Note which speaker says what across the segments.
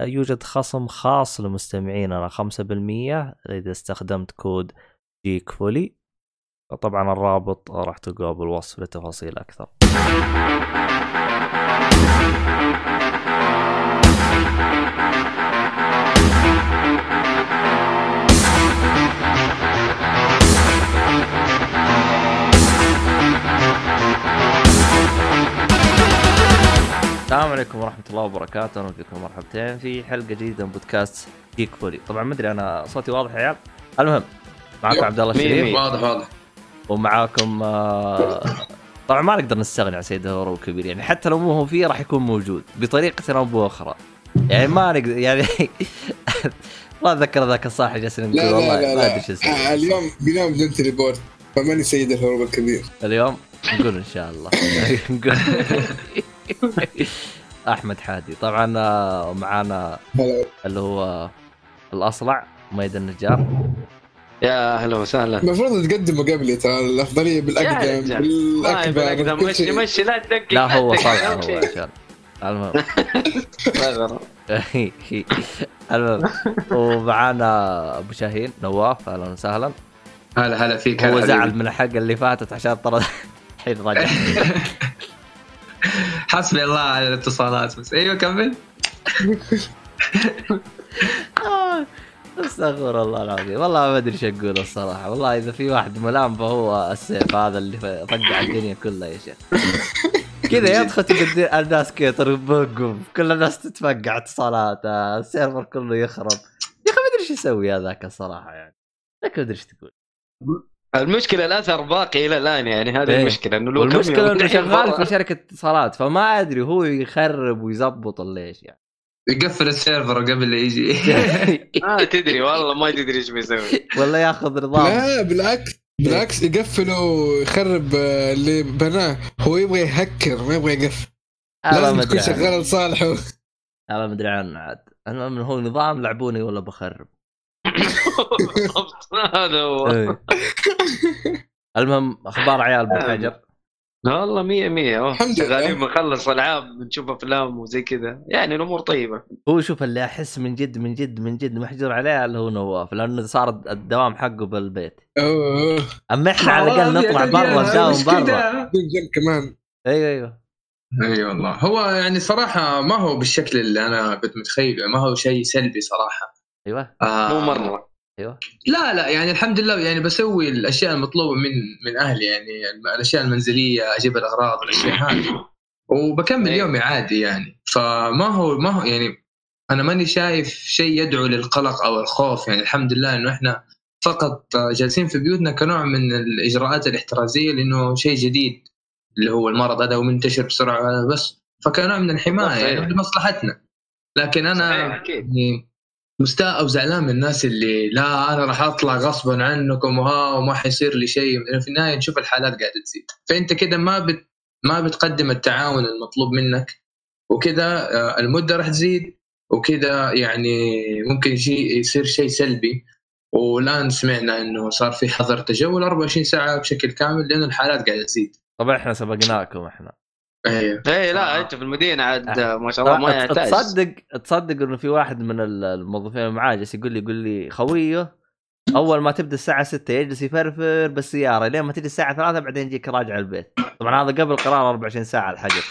Speaker 1: يوجد خصم خاص لمستمعيننا 5% إذا استخدمت كود جيك فولي طبعا الرابط راح تلقاه بالوصف لتفاصيل أكثر. السلام عليكم ورحمة الله وبركاته، أهلا بكم مرحبتين في حلقة جديدة من بودكاست جيك فولي، طبعا ما أدري أنا صوتي واضح يا عيال؟ المهم معكم عبد الله الشريف.
Speaker 2: واضح واضح.
Speaker 1: ومعاكم آه، طبعا ما نقدر نستغني عن سيد الهروب الكبير يعني حتى لو مو هو فيه راح يكون موجود بطريقة أو بأخرى. يعني ما نقدر يعني ما أتذكر ذاك الصاحي جالسين نقول
Speaker 3: لا لا
Speaker 1: والله
Speaker 3: لا,
Speaker 1: ما
Speaker 3: لا.
Speaker 1: ادري شو اسمه.
Speaker 3: آه اليوم اليوم بدون teleport فماني سيد الهروب الكبير.
Speaker 1: اليوم؟ نقول إن شاء الله. نقول. احمد حادي. طبعا آه، معانا اللي هو الأصلع ميد النجار.
Speaker 2: يا أهلا وسهلا.
Speaker 3: المفروض تقدموا قبلي ترى
Speaker 2: الأفضلية
Speaker 3: بالاقدم
Speaker 2: بالأكبر
Speaker 3: بكل
Speaker 2: مشي. مشي لا تدقق
Speaker 1: لا هو
Speaker 2: أهم
Speaker 1: هو. عشان المهم. المهم. ومعانا أبو شاهين نواف أهلا وسهلا.
Speaker 4: هلا هلا فيك
Speaker 1: هو زعل. من الحلقة اللي فاتت عشان طرد. الحين رجع.
Speaker 4: حسبي الله على الاتصالات بس. أيوه كمل.
Speaker 1: استغفر الله العظيم. والله ما أدري إيش أقول الصراحة. والله إذا في واحد ملام فهو السيف هذا اللي فقع الدنيا كلها يا شيخ. كذا يدخل الناس كذا تربقهم. كل الناس تتفقع اتصالات. السيرفر كله يخرب. يا أخي ما أدري إيش يسوي هذاك الصراحة يعني. لكن ما أدري إيش تقول.
Speaker 2: المشكلة الأثر باقي إلى الآن يعني هذه
Speaker 1: إيه.
Speaker 2: المشكلة إنه لو
Speaker 1: والمشكلة
Speaker 2: كمل إنه
Speaker 1: شغال في شركة اتصالات فما أدري هو يخرب ويزبط ليش يعني.
Speaker 4: يقفل السيرفر قبل لا يجي.
Speaker 2: ما تدري والله ما تدري إيش بيسوي.
Speaker 1: ولا ياخذ نظام
Speaker 3: لا بالعكس بالعكس يقفل ويخرب آه، اللي بناه. هو يبغى يهكر ما يبغى يقفل. لازم تكون. شغال لصالحه.
Speaker 1: أنا ما أدري عنه عاد. المهم هو نظام لعبوني ولا بخرب.
Speaker 2: بالضبط. هذا هو.
Speaker 1: المهم أخبار عيال بالحجر
Speaker 2: والله مية مية.
Speaker 3: الحمد لله.
Speaker 2: شغالين بنخلص ألعاب بنشوف أفلام وزي كذا. يعني الأمور طيبة.
Speaker 1: هو شوف اللي أحس من جد من جد من جد محجور عليه اللي هو نواف لأنه صار الدوام حقه بالبيت.
Speaker 3: أوه. أوه.
Speaker 1: أما إحنا على الأقل نطلع برا نداوم برا.
Speaker 3: كمان.
Speaker 1: أيوه أيوه.
Speaker 4: أي والله. هو يعني صراحة ما هو بالشكل اللي أنا كنت متخيله ما هو شيء سلبي صراحة.
Speaker 1: أيوه.
Speaker 4: آه.
Speaker 2: مو مرة.
Speaker 1: أيوه.
Speaker 4: لا لا يعني الحمد لله يعني بسوي الأشياء المطلوبة من من أهلي يعني الأشياء المنزلية أجيب الأغراض الأشياء هذه. وبكمل
Speaker 2: إيه.
Speaker 4: يومي عادي يعني. فما هو ما هو يعني أنا ماني شايف شيء يدعو للقلق أو الخوف. يعني الحمد لله إنه إحنا فقط جالسين في بيوتنا كنوع من الإجراءات الاحترازية لإنه شيء جديد اللي هو المرض هذا ومنتشر بسرعة بس. فكنوع من
Speaker 2: الحماية.
Speaker 4: يعني لمصلحتنا. لكن
Speaker 2: أنا.
Speaker 4: يعني مستاء أو زعلان من الناس اللي لا أنا راح أطلع غصبا عنكم وها وما حيصير لي شيء. في النهاية نشوف الحالات قاعدة تزيد. فأنت كده ما بت ما بتقدم التعاون المطلوب منك وكذا آه، المدة راح تزيد وكذا يعني ممكن شيء يصير شيء سلبي. والآن سمعنا إنه صار في حظر تجول 24 ساعة بشكل كامل لأنه الحالات قاعدة تزيد.
Speaker 1: طبعا إحنا سبقناكم إحنا.
Speaker 4: أيوه.
Speaker 2: إيه لا
Speaker 4: آه.
Speaker 2: أنت في المدينة عاد ما شاء الله ما يحتاج
Speaker 1: تصدق تصدق إنه في واحد من الموظفين معاه جالس يقول لي يقول لي خويه أول ما تبدأ الساعة 6 يجلس يفرفر بالسيارة لين ما تجي الساعة 3 بعدين يجيك راجع البيت. طبعا هذا قبل قرار 24 ساعة الحجر.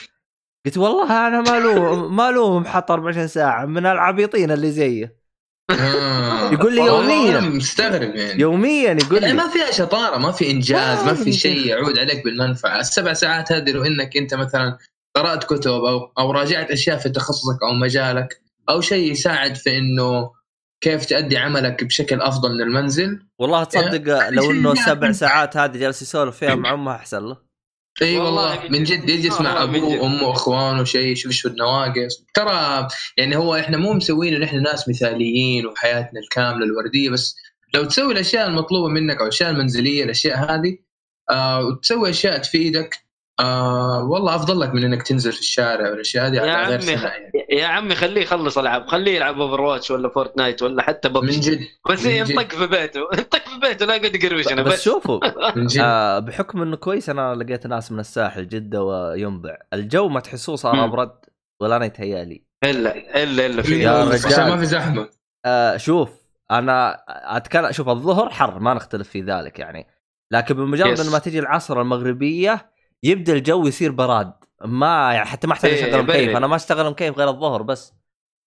Speaker 1: قلت والله أنا ما لوم ما لوم حط 24 ساعة من العبيطين اللي زيه.
Speaker 4: آه.
Speaker 1: يقول لي
Speaker 4: والله
Speaker 1: يومياً.
Speaker 4: مستغرب يعني
Speaker 1: يوميا يقول
Speaker 4: يعني
Speaker 1: لي
Speaker 4: ما فيها شطارة ما في إنجاز
Speaker 1: ما في شيء.
Speaker 4: يعود عليك بالمنفعة السبع ساعات هذه لو إنك أنت مثلا قرأت كتب أو أو راجعت أشياء في تخصصك أو مجالك أو شيء يساعد في إنه كيف تؤدي عملك بشكل أفضل من المنزل
Speaker 1: والله تصدق لو إنه
Speaker 4: يعني.
Speaker 1: ساعات هذه جالس يسولف فيها مع أمها أحسن له
Speaker 4: إي
Speaker 2: والله من جد. والله من أبوه.
Speaker 4: وأمه وأخوانه شيء يشوف إيش النواقص ترى يعني هو إحنا مو مسوين ان إحنا ناس مثاليين وحياتنا الكاملة الوردية بس لو تسوي الأشياء المطلوبة منك أو الأشياء المنزلية الأشياء هذه آه وتسوي أشياء تفيدك آه والله أفضل لك من إنك تنزل في الشارع والاشياء هذه
Speaker 2: يا عمي
Speaker 4: يعني.
Speaker 2: يا عمي خليه يخلص ألعاب خليه يلعب Overwatch ولا Fortnite ولا حتى
Speaker 4: من
Speaker 2: ببجي
Speaker 4: جد
Speaker 2: بس
Speaker 4: من جد.
Speaker 2: ينطق في بيته ينطق في بيته لا يقعد يقروشنا
Speaker 1: بس
Speaker 2: بس
Speaker 1: شوفوا
Speaker 4: من جد
Speaker 1: آه بحكم إنه كويس أنا لقيت ناس من الساحل جدة وينبع الجو ما تحسوه صار. أبرد ولا أنا يتهيألي
Speaker 2: إلا إلا إلا في
Speaker 1: يا
Speaker 3: رجال.
Speaker 4: عشان ما في زحمة
Speaker 1: آه شوف أنا أتكلم شوف الظهر حر ما نختلف في ذلك يعني لكن بمجرد. ان ما تجي العصر المغربية يبدأ الجو يصير براد. ما يعني حتى ما أحتاج
Speaker 2: إيه،
Speaker 1: اشغل مكيف. أنا ما اشتغل مكيف غير الظهر بس.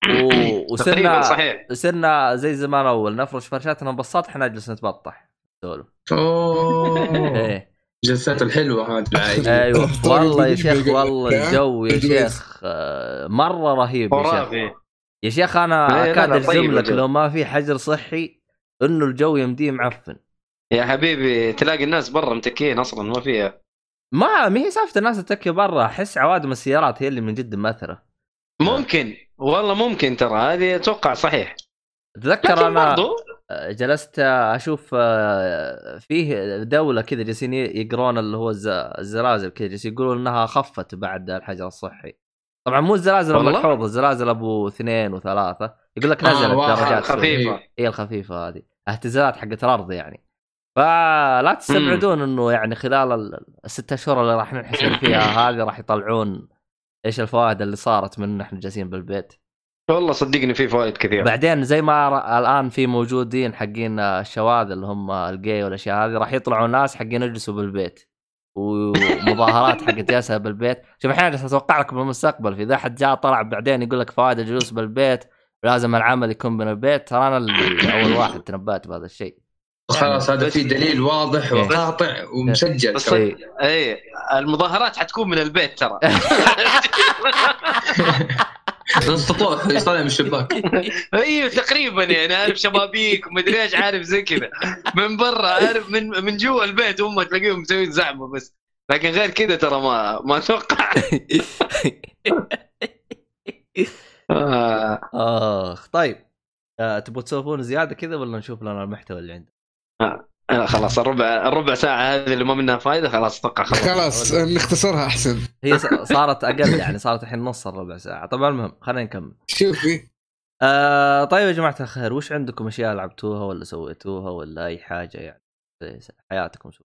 Speaker 1: و... وصرنا
Speaker 2: صحيح.
Speaker 1: صرنا زي زمان أول نفرش فرشاتنا بالسطح نجلس نتبطح. سولف.
Speaker 4: أوه.
Speaker 1: إيه.
Speaker 4: جلسات الحلوة هذه.
Speaker 1: أيوه.
Speaker 3: طيب،
Speaker 1: والله يا شيخ والله؟ الجو يا. شيخ مرة رهيب يا شيخ. يا شيخ
Speaker 2: أنا
Speaker 1: اكاد
Speaker 2: لا،
Speaker 1: اجزم
Speaker 2: طيب
Speaker 1: لك. لو ما في حجر صحي إنه الجو يمديه معفن.
Speaker 2: يا حبيبي تلاقي الناس برا متكين أصلا ما فيها.
Speaker 1: ما ما هي سالفة الناس تتكي برا أحس عوادم السيارات هي اللي من جد مأثرة.
Speaker 2: ممكن. والله ممكن ترى هذه أتوقع صحيح.
Speaker 1: اتذكر أنا
Speaker 2: برضو
Speaker 1: جلست أشوف آه، فيه دولة كذا جالسين يقرون اللي هو الز- الزلازل كذا جالسين يقولون إنها خفت بعد الحجر الصحي. طبعا مو الزلازل؟ الملحوظة الزلازل أبو اثنين وثلاثة. يقول لك
Speaker 4: آه،
Speaker 1: نزلت
Speaker 4: واحد
Speaker 1: درجات.
Speaker 2: خفيفة.
Speaker 1: هي الخفيفة هذه. اهتزازات حقت الأرض يعني. فلا تستبعدون إنه يعني خلال ال- الست اشهر اللي راح ننحسر فيها هذه راح يطلعون إيش الفوائد اللي صارت من إحنا جالسين بالبيت.
Speaker 2: والله صدقني في فوائد كثيرة.
Speaker 1: بعدين زي ما ر- الآن في موجودين حقين الشواذ اللي هم الجي والأشياء هذه راح يطلعوا ناس حقين يجلسوا بالبيت. ومظاهرات حقت جالسة بالبيت. شوف الحين جالس أتوقع لك بالمستقبل في إذا حد جاء طلع بعدين يقول لك فوائد الجلوس بالبيت لازم العمل يكون من البيت. ترى أنا اللي أول واحد تنبأت بهذا الشيء.
Speaker 4: خلاص هذا في دليل واضح
Speaker 1: إيه.
Speaker 4: وقاطع ومسجل.
Speaker 2: بس
Speaker 1: إيه.
Speaker 2: اي المظاهرات حتكون من البيت ترى.
Speaker 4: نص سطوح يطلع من الشباك
Speaker 2: أيوه تقريبا يعني عارف شبابيك ومدري إيش عارف زي كذا. من برا عارف من من جوا البيت هم تلاقيهم مسويين زحمه بس. لكن غير كذا ترى ما ما أتوقع. آه.
Speaker 1: آخ طيب. آه، تبغوا تسولفون زيادة كذا ولا نشوف لنا المحتوى اللي عندنا؟
Speaker 2: آه، خلاص الربع الربع ساعة هذه اللي ما منها فائده خلاص أتوقع خلاص.
Speaker 3: خلاص نختصرها أحسن.
Speaker 1: هي صارت أقل يعني صارت الحين نص الربع ساعة. طبعا المهم خلينا نكمل.
Speaker 3: شوفي.
Speaker 1: آه طيب يا جماعة الخير وش عندكم أشياء لعبتوها ولا سويتوها ولا أي حاجة يعني في حياتكم؟ شو؟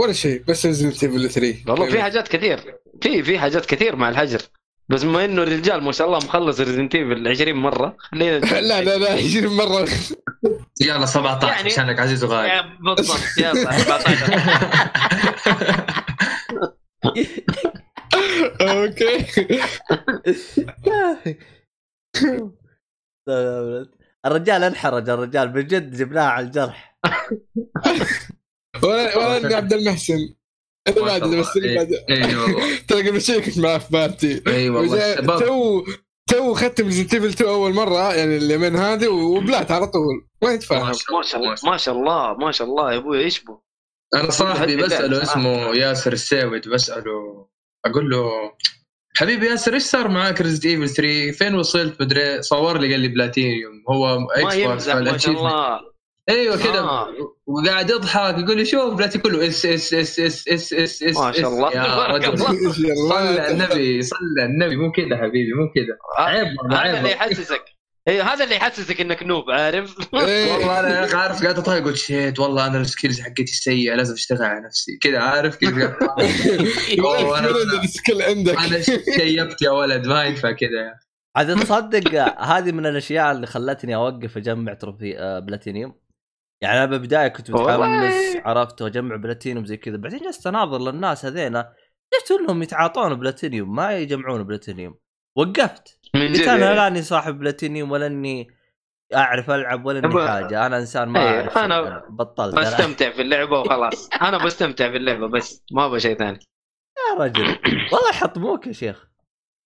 Speaker 3: ولا شيء بس Resident Evil 3
Speaker 2: والله في حاجات كثير. في في حاجات كثير مع الحجر. بس بما إنه الرجال ما شاء الله مخلص Resident Evil 20 مرة. خلينا
Speaker 3: لا لا لا 20 مرة.
Speaker 4: يلا 17
Speaker 2: يعني-
Speaker 4: عشانك عزيز وغالي.
Speaker 2: يا بالضبط يلا 14
Speaker 3: أوكي.
Speaker 1: الرجال انحرج الرجال بجد جبناه على الجرح.
Speaker 3: ولا عبد المحسن. أنا
Speaker 4: ما
Speaker 3: بعد. بس بعد
Speaker 4: اي والله.
Speaker 3: ترى قبل شوي كنت معاه في party
Speaker 4: اي والله
Speaker 3: تو تو ختم Resident Evil 2 أول مرة يعني اليومين هذه وبلعت على طول. ما يتفاهم.
Speaker 2: ما شاء الله ما شاء الله ما شاء الله يا أبوي إيش بو؟
Speaker 4: أنا صاحبي
Speaker 2: بسأله.
Speaker 4: اسمه ياسر الساويد بسأله أقول له حبيبي ياسر إيش صار معاك Resident Evil 3 فين وصلت؟ مدري صور لي قال لي بلاتينيوم. هو
Speaker 2: ما
Speaker 4: expert
Speaker 2: يمزح ما شاء الله.
Speaker 4: أيوه كذا
Speaker 2: آه.
Speaker 4: وقاعد يضحك يقول لي شوف platty كله S S S S S S S
Speaker 2: ما شاء الله.
Speaker 4: صلى على. النبي صلى على النبي. مو كذا حبيبي مو كذا عيب والله،
Speaker 2: هذا
Speaker 4: عيب
Speaker 2: اللي. يحسسك. إيه هذا اللي يحسسك إنك noob عارف؟
Speaker 3: إيه.
Speaker 4: والله أنا يا أخي عارف قاعد اطالع قلت shit والله أنا ال skills حقتي سيئه لازم أشتغل على نفسي. كذا عارف؟ كيف
Speaker 3: ال skill عندك
Speaker 4: أنا شيبت يا ولد ما ينفع كذا يا.
Speaker 1: عاد تصدق هذه من الأشياء اللي خلتني أوقف أجمع trophy آه، بلاتينيوم. يعني أنا بالبداية كنت متحمس. عرفت واجمع بلاتينيوم زي كذا بعدين جلست أناظر للناس هذينا شفت إنهم يتعاطون بلاتينيوم ما يجمعون بلاتينيوم وقفت
Speaker 2: من جد
Speaker 1: أنا
Speaker 2: إيه.
Speaker 1: لا أني صاحب بلاتينيوم ولا إني أعرف ألعب ولا
Speaker 2: إني
Speaker 1: حاجة أنا إنسان ما
Speaker 2: إيه،
Speaker 1: أعرف.
Speaker 2: أنا
Speaker 1: بطلت.
Speaker 2: بستمتع في اللعبة وخلاص أنا بستمتع في اللعبة بس ما أبغى شيء ثاني
Speaker 1: يا رجل والله يحطموك يا شيخ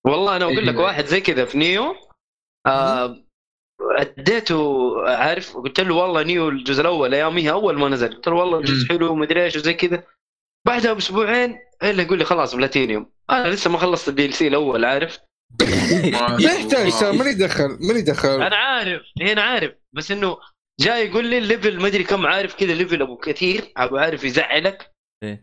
Speaker 2: والله أنا أقول لك
Speaker 4: إيه.
Speaker 2: واحد زي كذا في Nioh آه اديته عارف؟ قلت له والله Nioh الجزء الأول اياميها أول ما نزل. قلت له والله الجزء. حلو ومدري إيش وزي كذا. بعدها بأسبوعين إلا يقول لي خلاص بلاتينيوم. أنا لسه ما خلصت ال DLC الأول عارف؟
Speaker 3: ما يحتاج ترى ماني دخل ماني دخل.
Speaker 2: أنا عارف هنا عارف. بس إنه جاي يقول لي ال level ما أدري كم عارف كذا level أبو كثير أبو عارف يزعلك.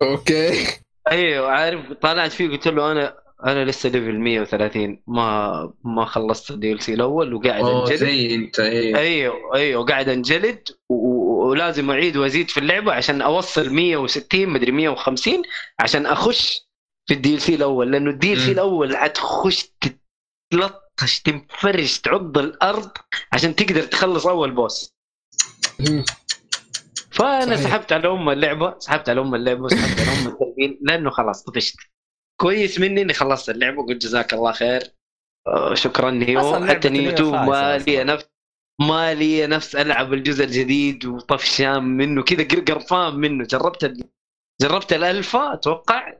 Speaker 3: أوكي.
Speaker 2: أيوه عارف. طلعت فيه قلت له أنا أنا لسه level 130 ما ما خلصت ال DLC الأول وقاعد أنجلد
Speaker 4: زي أنت إيه
Speaker 2: أيوه أيوه قاعد أنجلد ولازم أعيد وأزيد في اللعبة عشان أوصل 160 مدري 150 عشان أخش في ال DLC الأول لأنه ال
Speaker 4: DLC.
Speaker 2: الأول حتخش تتلطش تنفرش تعض الأرض عشان تقدر تخلص أول
Speaker 3: boss.
Speaker 2: فأنا
Speaker 3: صحيح.
Speaker 2: سحبت على أم اللعبة سحبت على أم اللعبة وسحبت على أم التلفين لأنه خلاص طفشت كويس مني إني خلصت اللعبة قلت جزاك الله خير. آه، شكرا
Speaker 1: Nioh.
Speaker 2: حتى
Speaker 1: Nioh
Speaker 2: Nioh 2
Speaker 1: خايسة
Speaker 2: ما. لي نفس ما لي نفس ألعب الجزء الجديد وطفشان منه كذا قر- قرفان منه. جربت ال... جربت الألفا أتوقع.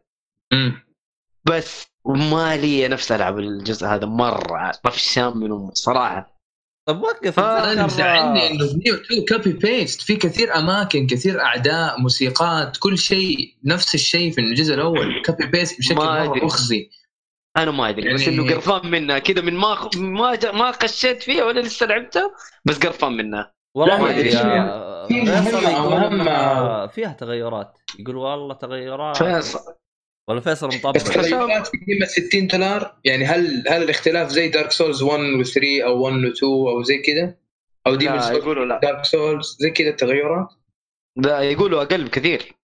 Speaker 4: مم.
Speaker 2: بس ما لي نفس ألعب الجزء هذا مرة. طفشان منه صراحة.
Speaker 1: طب وقف
Speaker 2: آه،
Speaker 1: أنا
Speaker 4: مزعلني إنه Nioh 2 copy paste في كثير أماكن كثير أعداء موسيقات كل شيء نفس الشيء في الجزء الأول. copy paste بشكل
Speaker 2: مرة.
Speaker 4: مخزي.
Speaker 2: أنا ما أدري بس
Speaker 4: يعني-
Speaker 2: انه قرفان منها كذا من ما ما ج- ما خشيت فيها ولا لسه لعبتها بس قرفان منها
Speaker 1: والله ما
Speaker 2: ما أدري
Speaker 1: فيها تغيرات. يقول والله تغيرات.
Speaker 2: فيصل.
Speaker 1: ولا فيصل
Speaker 4: بس
Speaker 1: مطبق
Speaker 4: تغيرات في قيمة 60 دولار. يعني هل هل الاختلاف زي دارك سولز 1 و3 أو 1 و2 أو زي كذا أو Demon
Speaker 2: لا يقولوا لا.
Speaker 4: Dark Souls زي كذا التغيرات؟
Speaker 2: لا يقولوا أقل بكثير.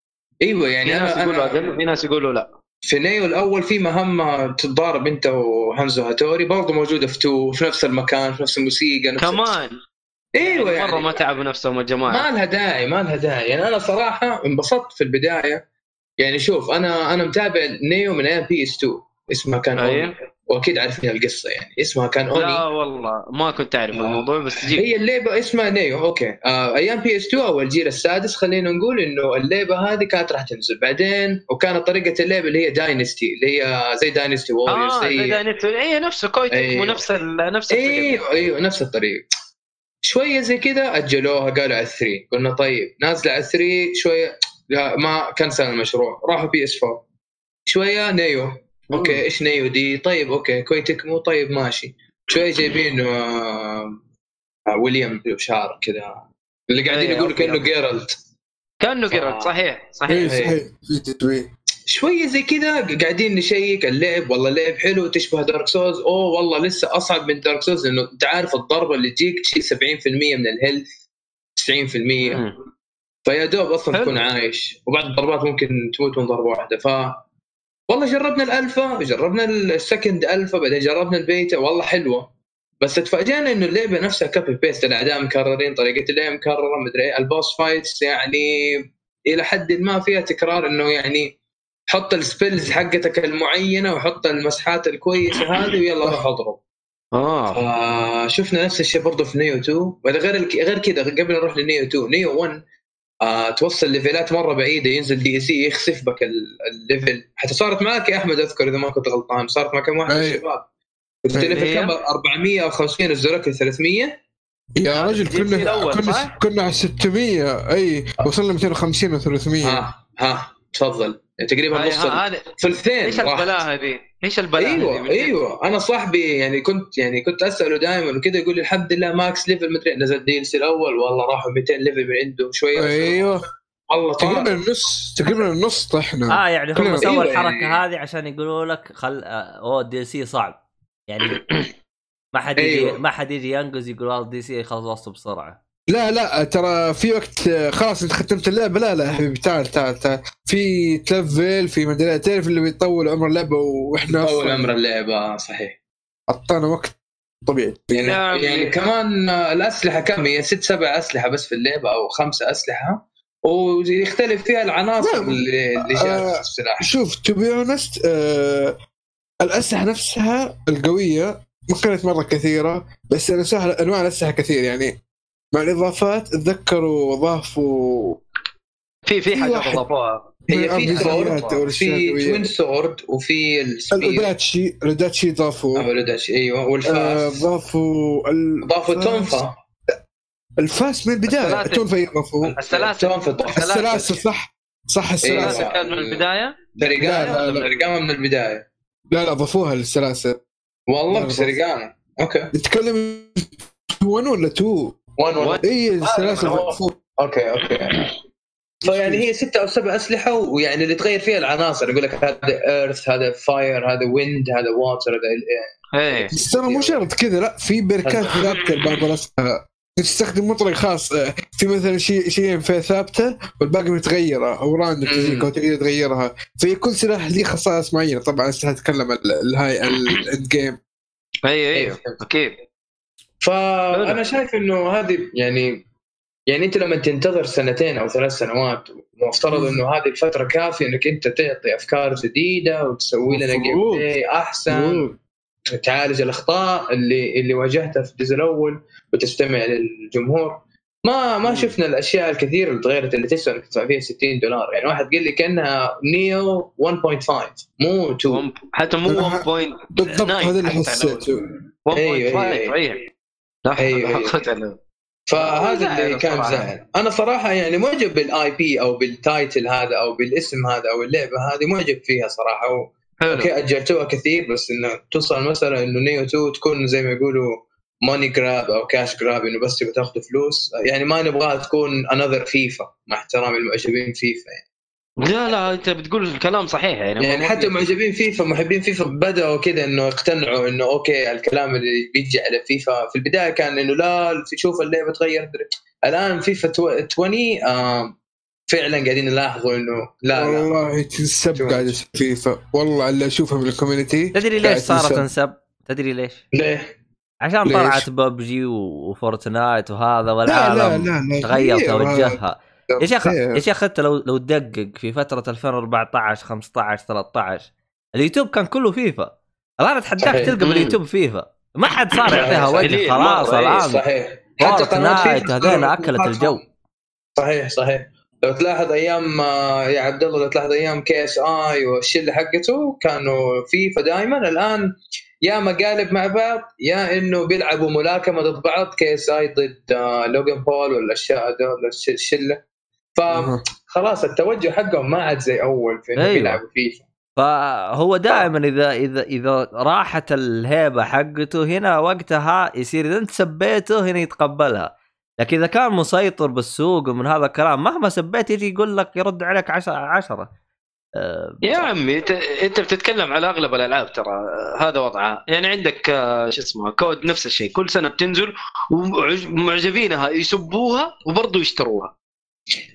Speaker 4: أيوه
Speaker 2: في
Speaker 4: يعني
Speaker 2: ناس
Speaker 4: أنا
Speaker 2: يقولوا أقل وفي ناس يقولوا لا.
Speaker 4: في Nioh الأول في مهمة تتضارب أنت وهانزو هاتوري برضه موجودة في two في نفس المكان في نفس الموسيقى نفس
Speaker 2: كمان.
Speaker 4: أيوه يعني
Speaker 2: مرة ما تعبوا نفسهم الجماعه
Speaker 4: ما لها داعي ما لها داعي. يعني أنا صراحة انبسطت في البداية يعني شوف أنا أنا متابع Nioh من أيام PS2 اسمها كان
Speaker 2: أيوه.
Speaker 4: Oni وأكيد عارفين القصة يعني. اسمها كان
Speaker 2: لا
Speaker 4: Oni
Speaker 2: والله ما كنت أعرف الموضوع بس جيب.
Speaker 4: هي اللعبه اسمها Nioh أوكي. آه أيام PS2 أو الجيل السادس خلينا نقول إنه اللعبه هذه كانت راح تنزل. بعدين وكانت طريقة اللعبه اللي هي Dynasty اللي هي زي Dynasty Warriors
Speaker 2: آه
Speaker 4: زي
Speaker 2: زي هي نفسه كويتك
Speaker 4: أيوه.
Speaker 2: ونفس ال... نفس
Speaker 4: إيوه إيوه نفس الطريقة. شوية زي كذا أجلوها قالوا على 3 قلنا طيب نازلة على 3 شوية لا ما cancel المشروع راحوا PS4 شوية Nioh أوكي إيش Nioh دي؟ طيب أوكي كويتك مو طيب ماشي. شوية جايبين آه، آه، ويليام بشعر كذا اللي قاعدين
Speaker 2: إيه،
Speaker 4: يقولوا
Speaker 2: كأنه.
Speaker 4: جيرالت
Speaker 2: كأنه
Speaker 4: صح.
Speaker 2: قرد صحيح
Speaker 3: اي
Speaker 2: صحيح
Speaker 3: صحيح. في تدوين
Speaker 4: شوية زي كذا قاعدين نشيك اللعب والله اللعب حلو تشبه Dark Souls أوه والله لسه أصعب من Dark Souls لأنه انت عارف الضربة اللي تجيك تشيل 70% من ال health 90%
Speaker 2: مم.
Speaker 4: فيا دوب أصلا
Speaker 2: حلو.
Speaker 4: تكون عايش. وبعض الضربات ممكن تموت من ضربة واحدة. ف والله جربنا الألفا جربنا ال second alpha بعدين جربنا البيتا. والله حلوة. بس تفاجئنا إنه اللعبة نفسها copy paste الأعداء مكررين طريقة اللعب مكررة مدري إيه. ال boss fights يعني إلى حد ما فيها تكرار إنه يعني حط ال spells حقتك المعينة وحط المسحات الكويسة هذه ويلا روح اضرب.
Speaker 2: آه.
Speaker 4: آه شفنا نفس الشيء برضه في Nioh 2 بعد غير غير كذا قبل نروح ل Nioh 2 Nioh 1 آه توصل level ات مرة بعيدة ينزل DC يخسف بك ال- ال level حتى صارت معك يا أحمد أذكر إذا ما كنت غلطان صارت مع كم واحد من
Speaker 3: أي.
Speaker 4: الشباب كنت
Speaker 3: أي.
Speaker 4: level
Speaker 2: هي؟
Speaker 4: كم 400 أو 50 نزلوك ل 300
Speaker 3: يا رجل كنا كنا؟ كنا على 600 إي وصلنا 250 و300
Speaker 4: ها ها تفضل يعني تقريبا نص ثلثين
Speaker 2: إيش
Speaker 4: راح.
Speaker 2: البلاء هذه؟ إيش البلاء؟ أيوه؟
Speaker 4: أيوه. أنا صاحبي يعني كنت يعني كنت أسأله دائما وكذا يقول لي الحمد لله max level مدري نزل DC الأول والله راحوا 200 level من عنده شوية
Speaker 3: أيوه.
Speaker 4: والله
Speaker 3: تقريبا النص تقريبا النص طحنا.
Speaker 1: آه يعني هم سووا
Speaker 4: أيوة
Speaker 1: الحركة
Speaker 4: يعني-
Speaker 1: هذه عشان يقولوا لك خل آه، أوه ال DC صعب. يعني ما حد يجي
Speaker 4: أيوة.
Speaker 1: ما حد يجي ينقز يقول والله ال DC خلصته بسرعة.
Speaker 3: لا لا ترى في وقت آه، خلاص انت ختمت اللعبة. لا لا يا حبيبي تعال تعال تعال. في تلفل في مدري تعرف اللي بيطول عمر اللعبة
Speaker 4: وإحنا
Speaker 3: أصلاً
Speaker 4: أمر اللعبة صحيح.
Speaker 3: أعطانا وقت طبيعي.
Speaker 4: يعني
Speaker 2: نعم.
Speaker 4: يعني كمان آه، الأسلحة كم؟ هي ست سبع أسلحة بس في اللعبة أو خمسه أسلحة. ويختلف فيها العناصر
Speaker 3: نعم.
Speaker 4: اللي اللي جات
Speaker 3: آه،
Speaker 4: السلاح.
Speaker 3: شوف to be honest الأسلحة نفسها القوية ما كانت مرة كثيرة بس أنا سهل أنواع الأسلحة كثير. يعني مع الإضافات تذكروا ضافوا
Speaker 2: في في حاجات. أضافوها.
Speaker 4: هي في
Speaker 3: sword
Speaker 4: في. twin sword وفي
Speaker 3: الاوداتشي الاوداتشي ضافوا.
Speaker 4: أو الاوداتشي، أيوه
Speaker 3: آه،
Speaker 4: والفاس
Speaker 3: ضافوا ال-
Speaker 4: ضافوا
Speaker 3: الفاس-
Speaker 4: تونفا.
Speaker 3: الفاس من البداية
Speaker 2: السلاسل.
Speaker 3: تونفا ضافوا.
Speaker 2: السلاسل.
Speaker 4: ضافوا.
Speaker 3: السلاسل. صح. صح
Speaker 4: إيه،
Speaker 3: السلاسل.
Speaker 2: كان من
Speaker 4: البداية؟
Speaker 3: لا.
Speaker 4: كوساريجاما من البداية.
Speaker 3: لا لا ضافوها للسلاسل
Speaker 4: والله
Speaker 3: لا،
Speaker 4: كوساريجاما okay.
Speaker 3: نتكلم 1 ولا 2
Speaker 4: 1 1
Speaker 3: اي السلاسل
Speaker 4: okay okay. فيعني هي ستة أو سبع أسلحة ويعني اللي تغير فيها العناصر. يقول لك هذا earth هذا fire هذا wind هذا water هذا
Speaker 2: إيه.
Speaker 3: بس ترى مو شرط كذا لا في بركات ثابتة لبعض الاسلحه تستخدم مطلق خاص. آه، في مثلا شيء فيها ثابتة والباقي متغيرة أو random تجيك أو تقدر تغيرها. في كل سلاح ليه خصائص معينة. طبعا ال- ال high ال end
Speaker 2: game أيوه أيوه أكيد.
Speaker 4: فانا شايف إنه هذه يعني يعني أنت لما تنتظر سنتين أو ثلاث سنوات مفترض إنه هذه الفترة كافية إنك أنت تعطي أفكار جديدة وتسوي لنا
Speaker 3: game.
Speaker 4: play أحسن تعالج الأخطاء اللي اللي واجهتها في الجزء الأول وتستمع للجمهور. ما ما شفنا الأشياء الكثيره اللي تغيرت اللي تسوى إنك تدفع فيها 60 دولار. يعني واحد قال لي كأنها Nioh 1.5 مو 2
Speaker 2: وم- حتى مو 1.
Speaker 3: بالضبط
Speaker 2: ناين
Speaker 3: هذا اللي حسيته.
Speaker 2: 1.5
Speaker 4: أيوة، أيوة.
Speaker 2: صحيح. لا حول
Speaker 4: أيوة،
Speaker 2: ولا.
Speaker 4: فهذا اللي كان. زعل. أنا صراحة يعني معجب بال IP أو بال title هذا أو بالاسم هذا أو اللعبة هذه معجب فيها صراحة. و...
Speaker 2: حلو.
Speaker 4: okay أجلتوها كثير بس إنه توصل المساله إنه Nioh 2 تكون زي ما يقولوا money grab أو cash grab إنه بس تبغى تاخذ فلوس. يعني ما نبغاها تكون another FIFA مع احترامي المعجبين فيفا يعني,
Speaker 2: لا لا انت بتقول الكلام صحيح يعني
Speaker 4: يعني حتى معجبين فيفا محبين فيفا بدأوا كذا إنه يقتنعوا إنه okay الكلام اللي بيجي على فيفا في البداية كان إنه لا شوف اللعبة تغير الآن فيفا تو- 20 آه فعلا قاعدين نلاحظوا إنه لا لا
Speaker 3: والله تنسب قاعد فيفا والله اللي اشوفها من ال
Speaker 1: community
Speaker 3: تدري
Speaker 1: ليش صارت
Speaker 3: تنسب.
Speaker 1: تدري ليش؟
Speaker 4: ليه؟
Speaker 1: عشان
Speaker 3: ليش؟
Speaker 1: طلعت PUBG و Fortnite وهذا
Speaker 3: لا لا
Speaker 1: والعالم
Speaker 3: لا لا
Speaker 1: تغير
Speaker 3: غير
Speaker 1: توجهها يا شيخ
Speaker 3: غير.
Speaker 1: يا شيخ انت لو لو تدقق في فترة 2014 15 13 اليوتيوب كان كله فيفا الآن اتحداك. تلقى.
Speaker 2: بال
Speaker 1: YouTube FIFA ما حد صار يعطيها
Speaker 4: صحيح.
Speaker 1: وجه خلاص
Speaker 2: إيه،
Speaker 1: الآن
Speaker 4: صحيح حتى فيفا
Speaker 1: هذين
Speaker 4: أكلت
Speaker 1: الجو
Speaker 4: صحيح صحيح لو تلاحظ أيام آه، يا عبد الله لو تلاحظ أيام KSI والشله حقته كانوا فيفا دائما الآن يا مقالب مع بعض يا إنه بيلعبوا ملاكمة ضد بعض KSI ضد آه، Logan Paul ولا الاشياء الشله. فخلاص التوجه حقهم ما عاد زي أول في انه
Speaker 1: أيوة.
Speaker 4: بيلعبوا فيفا
Speaker 1: فهو دائما إذا إذا إذا راحت الهيبة حقته هنا وقتها يصير إذا أنت سبيته هنا يتقبلها. لكن إذا كان مسيطر بالسوق ومن هذا الكلام مهما سبيت يجي يقول لك يرد عليك عشرة عشرة. أه
Speaker 2: يا عمي أنت أنت بتتكلم على أغلب الألعاب ترى هذا وضعها يعني عندك آه، شو اسمه COD نفس الشيء. كل سنة بتنزل ومعجبينها يسبوها وبرضه يشتروها.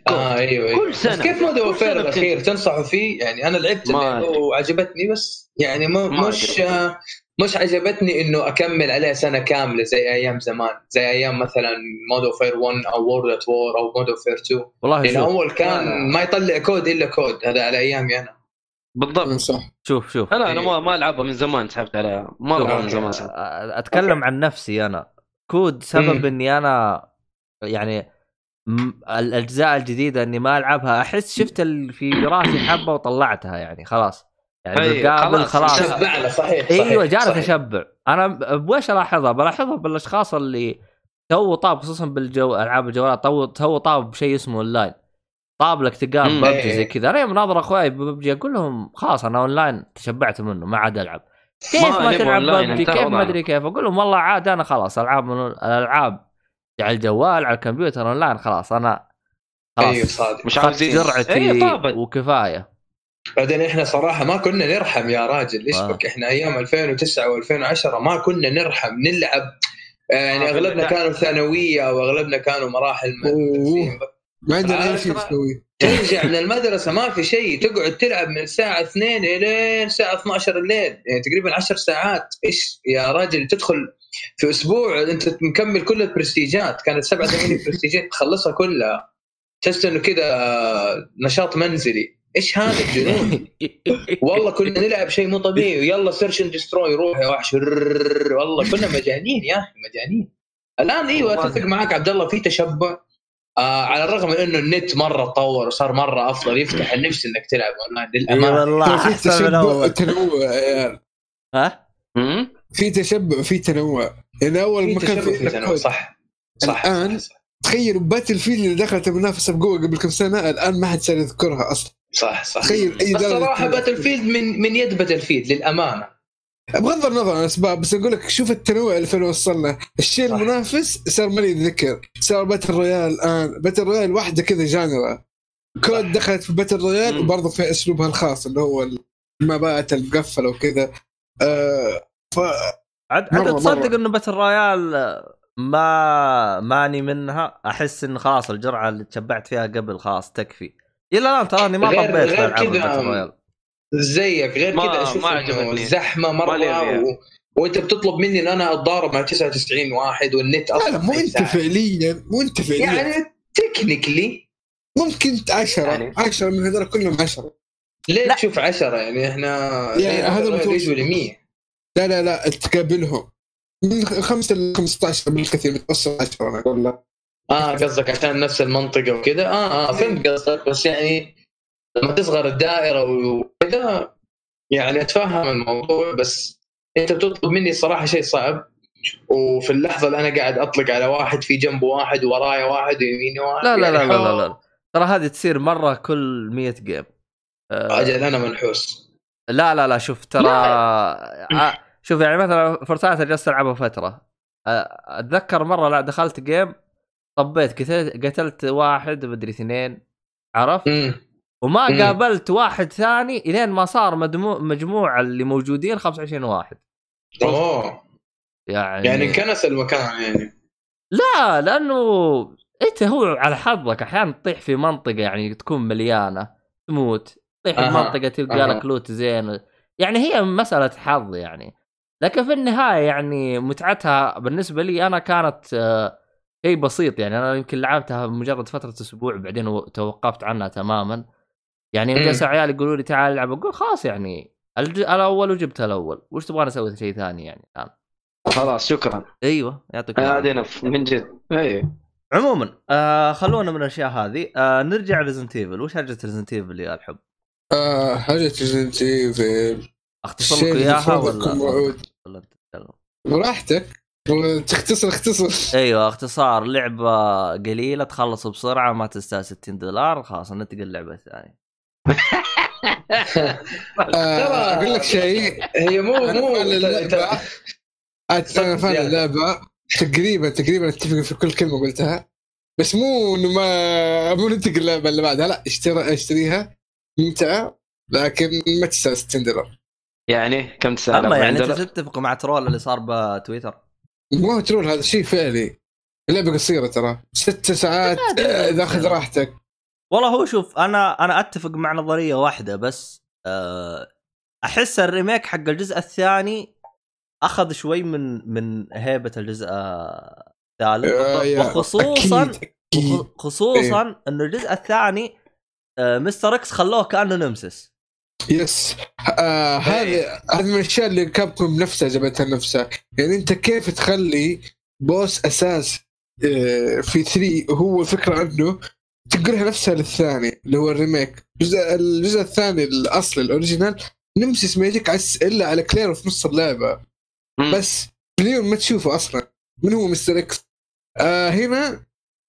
Speaker 4: آه أيوه أيوه.
Speaker 2: كل سنة.
Speaker 4: بس كيف Warfare
Speaker 2: سنة
Speaker 4: الأخير؟ تنصحوا فيه؟ يعني أنا لعبت. وعجبتني بس يعني
Speaker 2: ما
Speaker 4: مش. آه، مش عجبتني إنه أكمل عليها سنة كاملة زي أيام زمان. زي أيام مثلا Modern Warfare 1 أو World at War أو Modern Warfare 2
Speaker 1: والله
Speaker 4: لأن
Speaker 1: شوف
Speaker 2: أول.
Speaker 4: كان ما يطلع COD إلا COD. هذا على أيامي أنا.
Speaker 2: بالضبط.
Speaker 3: صح.
Speaker 1: شوف شوف.
Speaker 2: لا أنا ما ما ألعبها من زمان سحبت عليها. مره من زمان
Speaker 1: أتكلم عن نفسي أنا. COD سبب. إني أنا يعني الأجزاء الجديدة إني ما ألعبها أحس شفت ال- في راسي حبة وطلعتها يعني خلاص يعني
Speaker 2: أي،
Speaker 1: بالقابل
Speaker 2: خلاص،
Speaker 1: خلاص
Speaker 2: انتهى.
Speaker 4: شبعنا صحيح صحيح
Speaker 1: أيوه جالس
Speaker 4: صحيح.
Speaker 1: أشبع أنا بوش ألاحظها بلاحظها بالأشخاص اللي تو طاب خصوصا بالجو ألعاب الجوالات تو تو طاب بشيء اسمه أونلاين طاب لك تلقاه. ببجي
Speaker 4: إيه.
Speaker 1: زي كذا أنا يوم ناظر أخوي ببجي أقول لهم خلاص أنا أونلاين تشبعت منه ما عاد ألعب كيف
Speaker 2: ما
Speaker 1: ما, تلعب ببجي كيف ما. أدري كيف أقول لهم والله عاد أنا خلاص ألعاب من الالعاب على الجوال على الكمبيوتر أونلاين خلاص أنا خلاص.
Speaker 4: أيوه صادق.
Speaker 2: مش عاوزين
Speaker 1: جرعتي
Speaker 2: طابت.
Speaker 1: وكفاية.
Speaker 4: بعدين إحنا صراحة ما كنا نرحم يا راجل إيش
Speaker 1: آه.
Speaker 4: بك؟ إحنا أيام 2009 و2010 ما كنا نرحم نلعب. آه، يعني
Speaker 2: آه،
Speaker 4: أغلبنا
Speaker 2: بالله.
Speaker 4: كانوا ثانوية وأغلبنا كانوا مراحل
Speaker 3: ما عندنا أي
Speaker 4: عارف
Speaker 3: شيء
Speaker 4: ترجع من المدرسة ما في شيء تقعد تلعب من الساعة 2 الين الساعة 12 الليل يعني تقريبا 10 ساعات. إيش يا راجل تدخل في أسبوع أنت مكمل كل البرستيجات. كانت 7 8 برستيجات تخلصها كلها. تحس إنه كذا نشاط منزلي. إيش هذا الجنون؟ والله كنا نلعب شيء مو طبيعي. ويلا Search and Destroy روح يا وحش. والله كنا مجانين يا أخي مجانين. الآن
Speaker 2: إيوه.
Speaker 4: أتفق معك عبد الله في تشبع. آه على الرغم من إنه النت مرة تطور وصار مرة أفضل يفتح النفس إنك تلعب اونلاين
Speaker 1: إي
Speaker 4: للأمانة.
Speaker 1: والله أحسن من اول
Speaker 3: تنوع. يا عيال
Speaker 1: ها؟
Speaker 3: في تشبع في تنوع. يعني
Speaker 4: أول
Speaker 3: ما كان
Speaker 4: تشبع
Speaker 3: في
Speaker 4: تنوع صح. صح.
Speaker 3: الآن
Speaker 4: صح.
Speaker 3: تخيل Battlefield اللي دخلت المنافسه بقوة قبل كم سنة الآن ما حد صار يذكرها أصلا.
Speaker 4: صح صح.
Speaker 3: تخيل أي
Speaker 4: بس صراحة. Battlefield من من يد Battlefield للأمانة.
Speaker 3: بغض النظر عن الأسباب بس أقول لك شوف التنوع اللي فين وصلنا. الشيء
Speaker 4: صح.
Speaker 3: المنافس صار مالي يتذكر صار battle royale الآن. battle royale واحدة كذا genre. COD دخلت في battle
Speaker 2: royale.
Speaker 3: وبرضه في أسلوبها الخاص اللي هو المبات المقفله وكذا. آه ف
Speaker 1: عاد عاد تصدق. إنه battle royale ما ماني منها أحس انه خلاص الجرعة اللي تشبعت فيها قبل خلاص تكفي إلى الآن تراني ما
Speaker 4: غير-
Speaker 1: طبيت
Speaker 4: غير كذا
Speaker 1: battle royale
Speaker 4: زيك غير كذا أشوف
Speaker 2: ما
Speaker 4: إنه
Speaker 2: عجبتني. زحمة مرة.
Speaker 4: و... وأنت بتطلب مني إن أنا أتضارب مع 99 واحد والنت
Speaker 3: لا
Speaker 4: أصلا
Speaker 3: لا مو
Speaker 4: أنت.
Speaker 3: فعليا مو أنت فعليا يعني
Speaker 4: يعني تكنيكلي
Speaker 3: ممكن 10
Speaker 2: يعني-
Speaker 3: 10 من هذول كلهم 10
Speaker 4: ليه
Speaker 1: لا.
Speaker 4: تشوف 10 يعني إحنا
Speaker 3: يعني هذا.
Speaker 4: يجوا ل 100
Speaker 3: لا لا لا تقابلهم. من 5 ل 15 بالكثير متوسط 10 أنا أقول لك
Speaker 4: آه قصدك عشان نفس المنطقة وكذا آه آه فهمت قصدك. بس يعني لما تصغر الدائرة وكذا يعني أتفهم الموضوع بس أنت بتطلب مني صراحة شيء صعب. وفي اللحظة اللي أنا قاعد أطلق على واحد في جنبه واحد ورايا واحد ويميني واحد
Speaker 1: لا لا لا
Speaker 4: يعني
Speaker 1: لا لا, لا. ترى هذه تصير مرة كل 100 game. آه،
Speaker 4: أجل أنا منحوس.
Speaker 1: لا لا لا شوف ترى آه، شوف يعني مثلا Fortnite جلست ألعبها فترة. أتذكر مرة لا دخلت game طبيت قتلت, قتلت واحد مدري اثنين عرفت؟ وما
Speaker 4: مم.
Speaker 1: قابلت واحد ثاني إلين ما صار مجموع مجموع اللي موجودين 25 واحد.
Speaker 4: أوه.
Speaker 1: يعني
Speaker 4: يعني انكنس المكان يعني.
Speaker 1: لا لأنه أنت هو على حظك أحيانا تطيح في منطقة يعني تكون مليانة تموت تطيح في
Speaker 4: أها،
Speaker 1: منطقة تلقى
Speaker 4: أها.
Speaker 1: لك لوت زين. يعني هي مسألة حظ يعني. لكن في النهاية يعني متعتها بالنسبة لي أنا كانت آه، شيء بسيط يعني. أنا يمكن لعبتها مجرد فترة أسبوع بعدين توقفت عنها تماما. يعني يوم
Speaker 4: مم.
Speaker 1: جلسوا عيال يقولوا لي تعال العب أقول خلاص يعني الج- الأول وجبت الأول. وش تبغى أسوي شيء ثاني يعني الآن؟
Speaker 2: خلاص شكرا.
Speaker 1: أيوه يعطيك العافية.
Speaker 2: هذه نف من جد. اي
Speaker 1: عموما آه خلونا من الأشياء هذه. آه نرجع Resident Evil وش حاجة Resident Evil يا الحب؟
Speaker 3: آه حاجة Resident Evil
Speaker 1: اختصر لك
Speaker 3: إياها
Speaker 1: ولا. ولا تتكلم؟
Speaker 3: براحتك. تختصر اختصر.
Speaker 1: أيوه اختصار. لعبة قليلة تخلص بسرعة ما تستاهل 60 دولار خلاص ننتقل للعبة الثانية.
Speaker 3: آه أقول لك شيء.
Speaker 4: هي مو مو
Speaker 3: اللعبة. أنا فاهم. اللعبة. تقريبا تقريبا أتفق في كل كلمة قلتها. بس مو إنه ما مو ننتقل اللعبه اللي بعدها. لا اشتري اشتريها. ممتعة لكن ما تستاهل 60 دولار.
Speaker 2: يعني كم تسال
Speaker 1: أما يعني أنت تتفق مع troll اللي صار بتويتر؟
Speaker 3: مو هو troll هذا شيء فعلي. اللعبه قصيرة ترى. ست ساعات آه، إذا أخذ راحتك.
Speaker 1: والله هو شوف أنا أنا أتفق مع نظرية واحدة بس آه، أحس ال remake حق الجزء الثاني أخذ شوي من من هيبة الجزء آه، الثالث. وخصوصا
Speaker 3: أكيد، أكيد.
Speaker 1: وخ- خصوصا إنه الجزء الثاني آه، Mr. X خلوه كأنه
Speaker 3: Nemesis آه هذه هذه من الأشياء اللي Capcom نفسها جابتها نفسها. يعني أنت كيف تخلي boss أساس آه في 3 هو الفكرة عنه تنقلها نفسها للثاني اللي هو ال remake. الجزء الجزء الثاني الاصلي ال original Nemesis ما يجيك إلا على كلير في نص اللعبة. بس مليون ما تشوفه أصلا. من هو Mr. X؟ آه هنا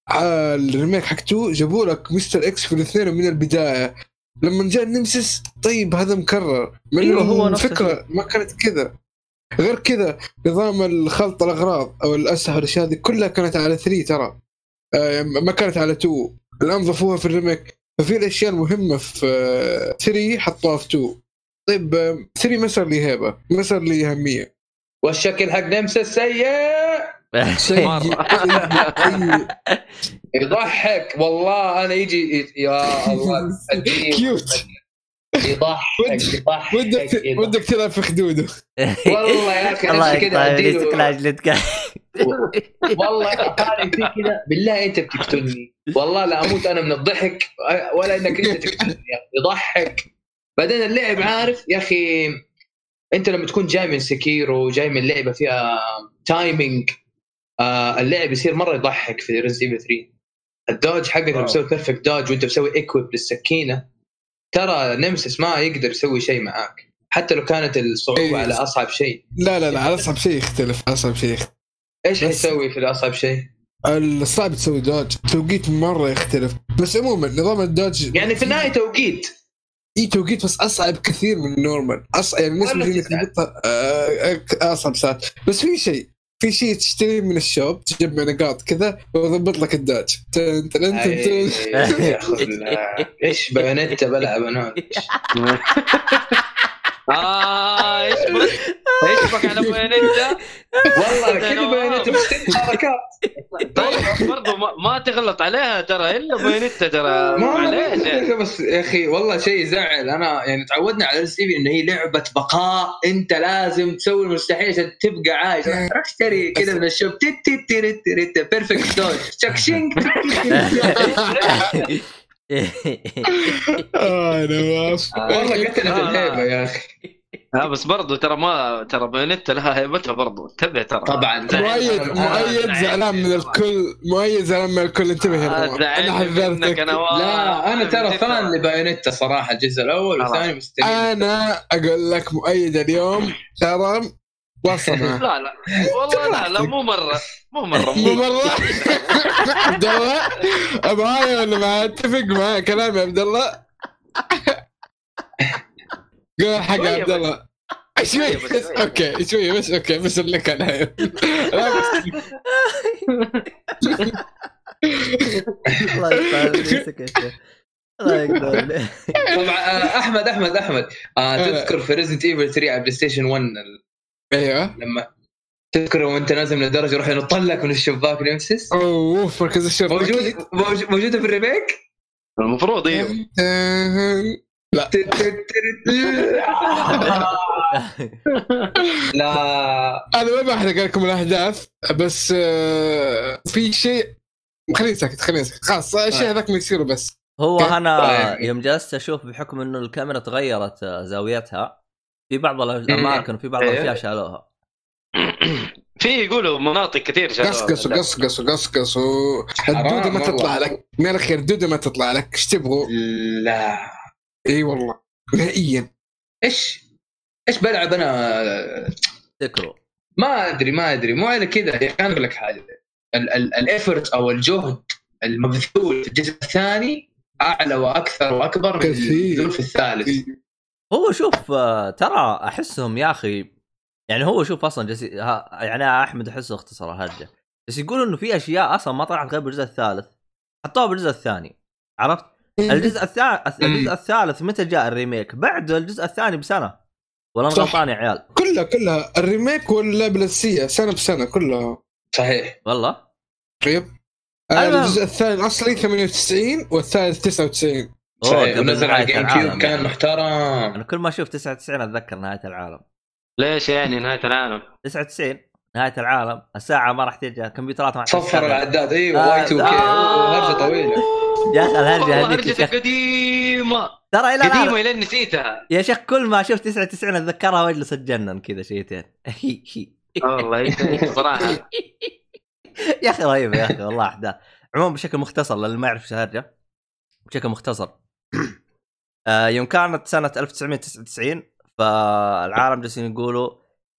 Speaker 3: آه ال remake حق 2 جابوا لك Mr. X في الاثنين من البداية. لما جاء Nemesis طيب هذا مكرر. من
Speaker 1: أيوه، هو
Speaker 3: الفكرة ما كانت كذا. غير كذا نظام الخلط الأغراض أو الاسلحه والاشياء هذه كلها كانت على 3 ترى. آه ما كانت على 2 الآن ضافوها في ال remake. ففي الأشياء المهمة في 3 حطوها في 2 طيب 3 ما صار لي هيبة. ما صار لي أهمية.
Speaker 4: والشكل حق نمسس سيء! يضحك والله أنا يجي يا الله.
Speaker 3: كيوت
Speaker 4: يضحك يضحك
Speaker 3: ودك. ودك تلعب في خدوده
Speaker 4: والله يا أخي
Speaker 1: الله يقطع
Speaker 4: والله كذا بالله أنت بتقتلني والله لا أموت أنا من الضحك ولا إنك أنت تقتلني. يضحك بعدين اللعب عارف يا أخي أنت لما تكون جاي من Sekiro جاي من لعبة فيها timing آه اللعب يصير مرة يضحك في Resident 3 ال dodge حقك لما. تسوي perfect dodge وانت مسوي equip للسكينة. ترى Nemesis ما يقدر يسوي شيء معاك. حتى لو كانت الصعوبة
Speaker 3: إيه.
Speaker 4: على أصعب شيء.
Speaker 3: لا لا لا على أصعب شيء يختلف أصعب شيء يختلف. إيش
Speaker 4: حيسوي في الأصعب شيء؟
Speaker 3: الصعب تسوي dodge. توقيت مرة يختلف. بس عموما نظام ال dodge
Speaker 4: يعني في النهاية توقيت.
Speaker 3: إي توقيت بس أصعب كثير من ال normal اصعب يعني
Speaker 4: بالنسبة
Speaker 3: لي انك آه، أصعب ساعات. بس في شيء. في شيء تشتري من ال shop تجمع نقاط كذا ويضبط لك ال dodge. تن تن تن.
Speaker 4: إيش Bayonetta بلعب أنا
Speaker 2: آه إيش بك إيش بك على بايونيتا
Speaker 4: والله كذا بايونيتا حركات.
Speaker 2: طيب برضه ما, ما تغلط عليها ترى إلا بايونيتا ترى. معليش. يعني.
Speaker 4: ما بس يا أخي والله شيء يزعل. أنا يعني تعودنا على Resident Evil انه هي لعبة بقاء. أنت لازم تسوي المستحيل عشان تبقى عايش. اشتري كذا من ال shop. تت تت تت تت perfect dodge شكشينج
Speaker 3: آه نواف
Speaker 4: والله قتلت
Speaker 2: آه.
Speaker 4: الهيبه يا أخي.
Speaker 2: لا بس برضه ترى ما ترى بايونيتا لها هيبتها برضه انتبه ترى.
Speaker 4: طبعا.
Speaker 3: مؤيد مؤيد زعلان من الكل مؤيد زعلان من الكل. انتبه
Speaker 2: آه،
Speaker 3: أنا
Speaker 2: منك
Speaker 3: حذرتك.
Speaker 2: أنا.
Speaker 4: لا أنا ترى. فان لبايونيتا صراحة الجزء
Speaker 2: الأول.
Speaker 4: والثاني مستني
Speaker 3: أنا أقول لك مؤيد اليوم ترى معه.
Speaker 2: لا لا. والله لا لا مو مرة. مو مرة
Speaker 3: مو مرة. عبد الله معايا ولا ما أتفق مع كلام يا عبد الله. قول حق عبد الله. شوي
Speaker 2: بس،.
Speaker 3: أوكي شوي بس أوكي بس لك أنا.
Speaker 1: الله
Speaker 4: طبعا آه، أحمد أحمد أحمد. آه تذكر في Resident Evil 3 على بلاي ستيشن 1 ال-
Speaker 3: أيوه.
Speaker 4: لما تذكر وانت نازل من الدرجه يروح ينط لك من الشباك Nemesis
Speaker 3: أوه في مركز الشرطه
Speaker 4: موجود؟ موجود- موجوده في ال remake؟
Speaker 2: المفروض أيوه
Speaker 4: تت- لا.
Speaker 3: أنا ما بحرق لكم الأحداث بس آه، في شيء خليني ساكت خليني ساكت. خلاص الشيء هذاك ما يصير بس.
Speaker 1: هو أنا
Speaker 4: طيب.
Speaker 1: يوم جلست أشوف بحكم إنه الكاميرا تغيرت آه، زاويتها في بعض الأماكن وفي بعض
Speaker 2: إيه.
Speaker 1: الاشياء شالوها.
Speaker 2: في يقولوا مناطق كثير شالوها.
Speaker 3: قصقص قصقص قصقص الدودة ما تطلع. لك. من الاخير الدوده ما تطلع لك. إيش تبغوا؟
Speaker 4: لا.
Speaker 3: إي والله. نهائيا.
Speaker 4: إيش؟ إيش بلعب أنا؟
Speaker 1: تكرو.
Speaker 4: ما أدري ما أدري. مو على كذا. يا أخي أنا أقول لك حاجة. الافورت أو الجهد المبذول في الجزء الثاني أعلى وأكثر وأكبر من. المبذول في الثالث.
Speaker 1: هو شوف آه، ترى أحسهم يا أخي يعني هو شوف أصلا جسي ها يعني أحمد أحسه اختصر الهرجه بس يقولوا إنه في أشياء أصلا ما طلعت غير بالجزء الثالث. حطوها بالجزء الثاني عرفت؟ الجزء الثالث الجزء الثالث متى جاء ال remake؟ بعد الجزء الثاني بسنة. ولا
Speaker 3: أنا.
Speaker 1: غلطان يا عيال؟
Speaker 3: كلها كلها. ال remake واللعبه الاساسيه سنة بسنة كلها.
Speaker 4: صحيح.
Speaker 1: والله.
Speaker 3: طيب.
Speaker 1: أيوة.
Speaker 3: الجزء الثاني الأصلي 98 والثالث 99
Speaker 1: قبل
Speaker 4: ونزل على
Speaker 1: نهاية
Speaker 4: Game
Speaker 1: العالم
Speaker 4: Cube كان
Speaker 1: يعني.
Speaker 4: محترم.
Speaker 1: أنا كل ما أشوف 99 أتذكر نهاية العالم.
Speaker 2: ليش يعني نهاية العالم؟
Speaker 1: 99 نهاية العالم الساعة ما راح تجي الكمبيوترات ما راح
Speaker 4: صفر. العداد إيوه
Speaker 1: آه،
Speaker 4: واي 2 كي.
Speaker 1: آه.
Speaker 4: هرجه طويلة.
Speaker 1: يا أخي
Speaker 2: الهرجة
Speaker 1: هذيك
Speaker 2: قديمه
Speaker 1: ترى إلى الان
Speaker 2: قديمة الين نسيتها.
Speaker 1: يا شيخ كل ما أشوف 99 أتذكرها وأجلس أتجنن كذا شيئتين
Speaker 2: والله صراحة.
Speaker 1: يا أخي رهيبه يا أخي والله أحداث. عموما بشكل مختصر للي ما يعرف إيش الهرجة بشكل مختصر يوم كانت سنة 1999 فالعالم جالسين يقولوا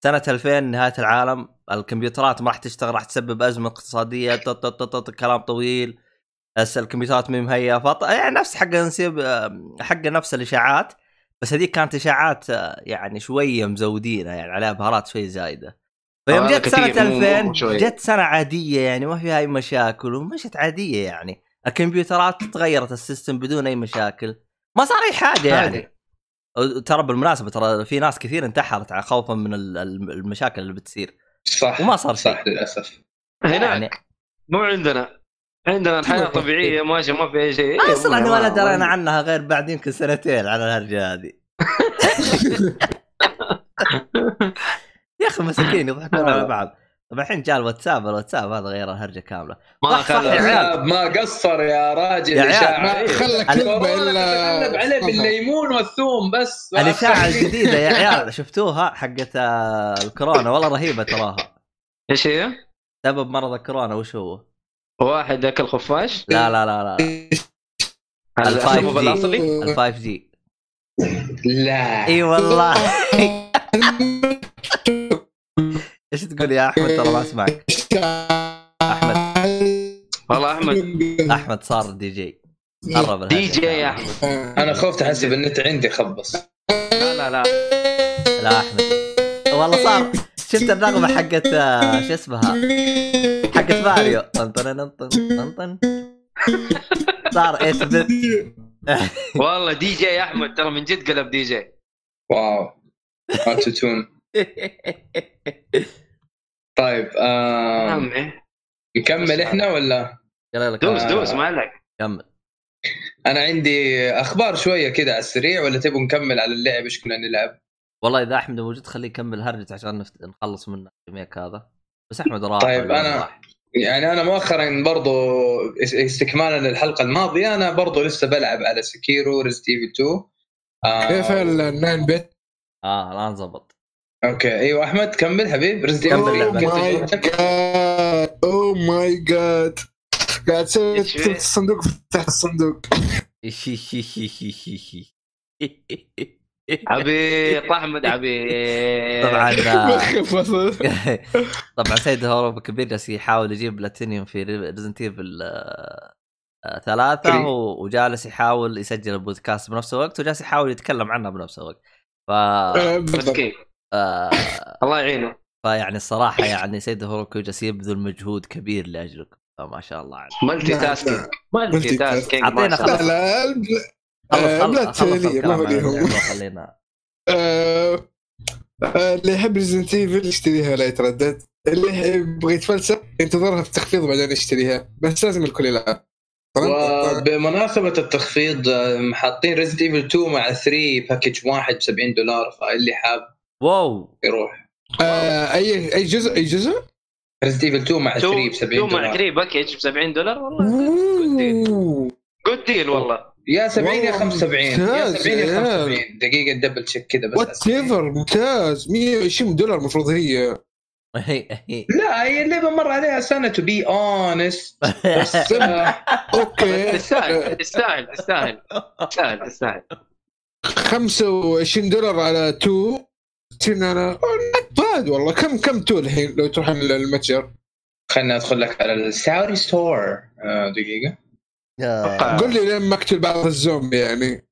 Speaker 1: سنة 2000 نهاية العالم الكمبيوترات ما راح تشتغل راح تسبب أزمة اقتصادية طط طط طط طط كلام طويل. بس الكمبيوترات مي مهيئة فط... يعني نفس حق نسيب آه، حق نفس الإشاعات بس هذيك كانت إشاعات آه، يعني شوية مزودينها يعني عليها بهارات شوي زايدة. فيوم جت سنة
Speaker 2: كثير، مو- مو
Speaker 1: 2000
Speaker 2: شوي.
Speaker 1: جت سنة عادية يعني ما فيها أي مشاكل ومشت عادية يعني. الكمبيوترات تغيرت ال system بدون أي مشاكل. ما صار أي
Speaker 2: حاجة.
Speaker 1: يعني. ترى بالمناسبة ترى في ناس كثير انتحرت على خوفا من ال- ال- المشاكل اللي بتصير.
Speaker 4: صح.
Speaker 1: وما صار شيء.
Speaker 4: صح للأسف.
Speaker 2: هناك.
Speaker 1: يعني
Speaker 2: مو عندنا. عندنا الحياة طبيعية ماشيه ما في أي شيء.
Speaker 1: أصلا
Speaker 2: إيه،
Speaker 1: ولا درينا عنها غير بعد يمكن سنتين على الهرجة هذه. يا أخي مساكين يضحكون على بعض. طبعا الحين جاء الواتساب الواتساب هذا غير الهرجة كاملة.
Speaker 2: ما خلى
Speaker 1: يا عيال.
Speaker 4: الكتاب ما قصر يا راجل
Speaker 1: يا عيال،.
Speaker 3: ما خلى كلمه الا
Speaker 4: تتغلب عليه بالليمون والثوم بس.
Speaker 1: الإشاعة الجديدة يا عيال شفتوها حقت آه، الكورونا. والله رهيبة تراها.
Speaker 2: إيش هي؟
Speaker 1: سبب مرض الكورونا وش هو؟
Speaker 2: واحد أكل خفاش؟
Speaker 1: لا لا لا لا.
Speaker 2: السبب
Speaker 1: 5G.
Speaker 2: الاصلي
Speaker 1: ال 5 جي
Speaker 4: لا.
Speaker 1: إي والله. إيش تقول يا أحمد؟ ترى ما أسمعك. أحمد.
Speaker 2: والله أحمد.
Speaker 1: أحمد صار دي جي قرب D.
Speaker 2: J يا أحمد.
Speaker 4: أنا خفت احسب النت عندي خبص.
Speaker 2: لا لا لا.
Speaker 1: لا أحمد. والله صار. شفت النغمه حقت آه، شو اسمها؟ حقت ماريو. طن طن طن طن طن صار 8 bit
Speaker 2: والله دي جي يا أحمد. ترى من جد قلب دي جي
Speaker 4: واو. auto tune طيب آه
Speaker 2: عمي
Speaker 4: نكمل إحنا ولا؟
Speaker 1: يلا لك
Speaker 2: دوس. دوس ما عليك.
Speaker 1: كمل.
Speaker 4: أنا عندي أخبار شوية كذا على السريع ولا تبغوا نكمل على اللعب؟ إيش كنا نلعب؟
Speaker 1: والله إذا أحمد موجود خليه يكمل هرجة عشان نفت... نخلص منه ال remake هذا. بس أحمد راح
Speaker 4: طيب، أنا-
Speaker 1: راح.
Speaker 4: يعني أنا مؤخرا برضو إس- استكمالا للحلقة الماضية أنا برضو لسه بلعب على Sekiro Resident Evil 2 آه
Speaker 3: كيف ال nine
Speaker 1: bit؟ آه الآن زبط.
Speaker 4: أوكي. أيوه أحمد كمل حبيب. Resident
Speaker 1: كمل
Speaker 3: oh
Speaker 1: اللعبة.
Speaker 3: my god oh my god قاعد تسوي الصندوق تحت الصندوق
Speaker 2: عبيط أحمد عبيط
Speaker 1: طبعا آه،. طبعا سيد هوروب كبير جالس يحاول يجيب بلاتينيوم في Resident Evil ثلاثة
Speaker 4: Three.
Speaker 1: و- وجالس يحاول يسجل البودكاست بنفس الوقت وجالس يحاول يتكلم عنها بنفس الوقت. ف
Speaker 3: آه،
Speaker 2: الله يعينه.
Speaker 1: فيعني الصراحة يعني سيد هوروكو جالس يبذل مجهود كبير لاجلكم فما شاء الله عليه
Speaker 2: multitasking
Speaker 1: multitasking
Speaker 2: ما شاء
Speaker 1: خلاص.
Speaker 3: لا لا
Speaker 1: خلص
Speaker 3: آه، ما
Speaker 1: خلينا.
Speaker 3: آه، آه، اللي يحب Resident Evil يشتريها لا يتردد. اللي يبغى يتفلسف ينتظرها في التخفيض بعدين يشتريها بس لازم الكل يلعب.
Speaker 4: وبمناسبة التخفيض حاطين Resident Evil 2 مع 3 package واحد ب 70 دولار فاللي حاب
Speaker 1: واو.
Speaker 4: يروح.
Speaker 3: آه، أي أي جزء أي جزء؟
Speaker 4: Resident Evil 2 مع 3 ب
Speaker 2: two
Speaker 4: 70
Speaker 2: two مع
Speaker 4: دولار.
Speaker 2: 3 package ب 70 دولار؟ والله. good deal والله.
Speaker 4: يا 70 يا
Speaker 3: والله
Speaker 4: 75 يا
Speaker 3: ممتاز.
Speaker 4: 70 يا
Speaker 3: يا
Speaker 4: 75 دقيقة double check كذا بس
Speaker 3: what ever ممتاز. 120 دولار المفروض هي.
Speaker 4: لا هي اللعبة مر عليها سنة to be honest بس آه،
Speaker 3: أوكي.
Speaker 2: تستاهل تستاهل تستاهل تستاهل تستاهل
Speaker 3: 25 دولار على 2 60 على not bad والله كم كم two الحين لو تروح المتجر؟
Speaker 4: خلنا ادخل لك على ال Saudi store آه، دقيقة.
Speaker 1: آه،
Speaker 3: قول لي لين ما اقتل بعض الزومبي يعني.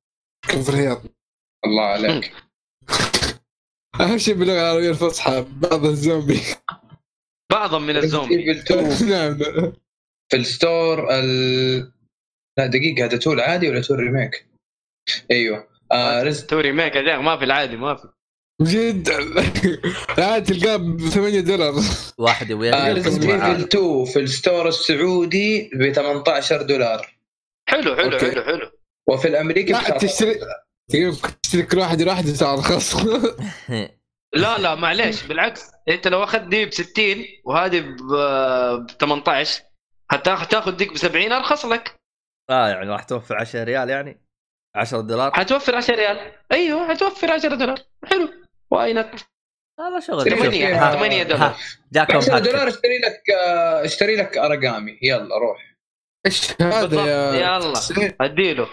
Speaker 3: كم في الرياض؟
Speaker 4: الله عليك.
Speaker 3: أهم شيء باللغة العربية الفصحى بعض الزومبي.
Speaker 2: بعضهم من الزومبي.
Speaker 4: Evil 2
Speaker 3: نعم.
Speaker 4: في ال store ال... لا دقيقة هذا two العادي ولا two ال remake؟ أيوه. آه
Speaker 2: Resident two remake ما في العادي ما في.
Speaker 3: جد عاد تلقاه ب 8 دولار.
Speaker 1: واحد يبغى
Speaker 4: آه. Evil 2 في ال store السعودي ب 18 دولار.
Speaker 2: حلو حلو
Speaker 3: أوكي.
Speaker 2: حلو حلو.
Speaker 4: وفي الأمريكي ب
Speaker 3: لا
Speaker 4: 19
Speaker 3: تشتري تشتري كل واحد يروح يدفع ارخص
Speaker 2: لا لا معليش بالعكس. انت لو أخذت دي ب 60 وهذه ب 18 هتاخذ تاخذ ديك ب 70 أرخص لك.
Speaker 1: آه يعني راح توفر 10 ريال يعني؟ 10 دولار؟
Speaker 2: حتوفر 10 ريال. أيوه حتوفر 10 دولار. حلو. why not؟
Speaker 1: هذا شغل
Speaker 4: ثمانية.
Speaker 1: شوف،
Speaker 2: ثمانية
Speaker 1: ها-
Speaker 2: ثمانية دولار.
Speaker 1: ها، جاكم
Speaker 4: 10
Speaker 1: هاكر
Speaker 4: دولار اشتري لك اشتري لك أرقامي. يلا روح.
Speaker 3: إيش هذا
Speaker 2: يلا. أديله.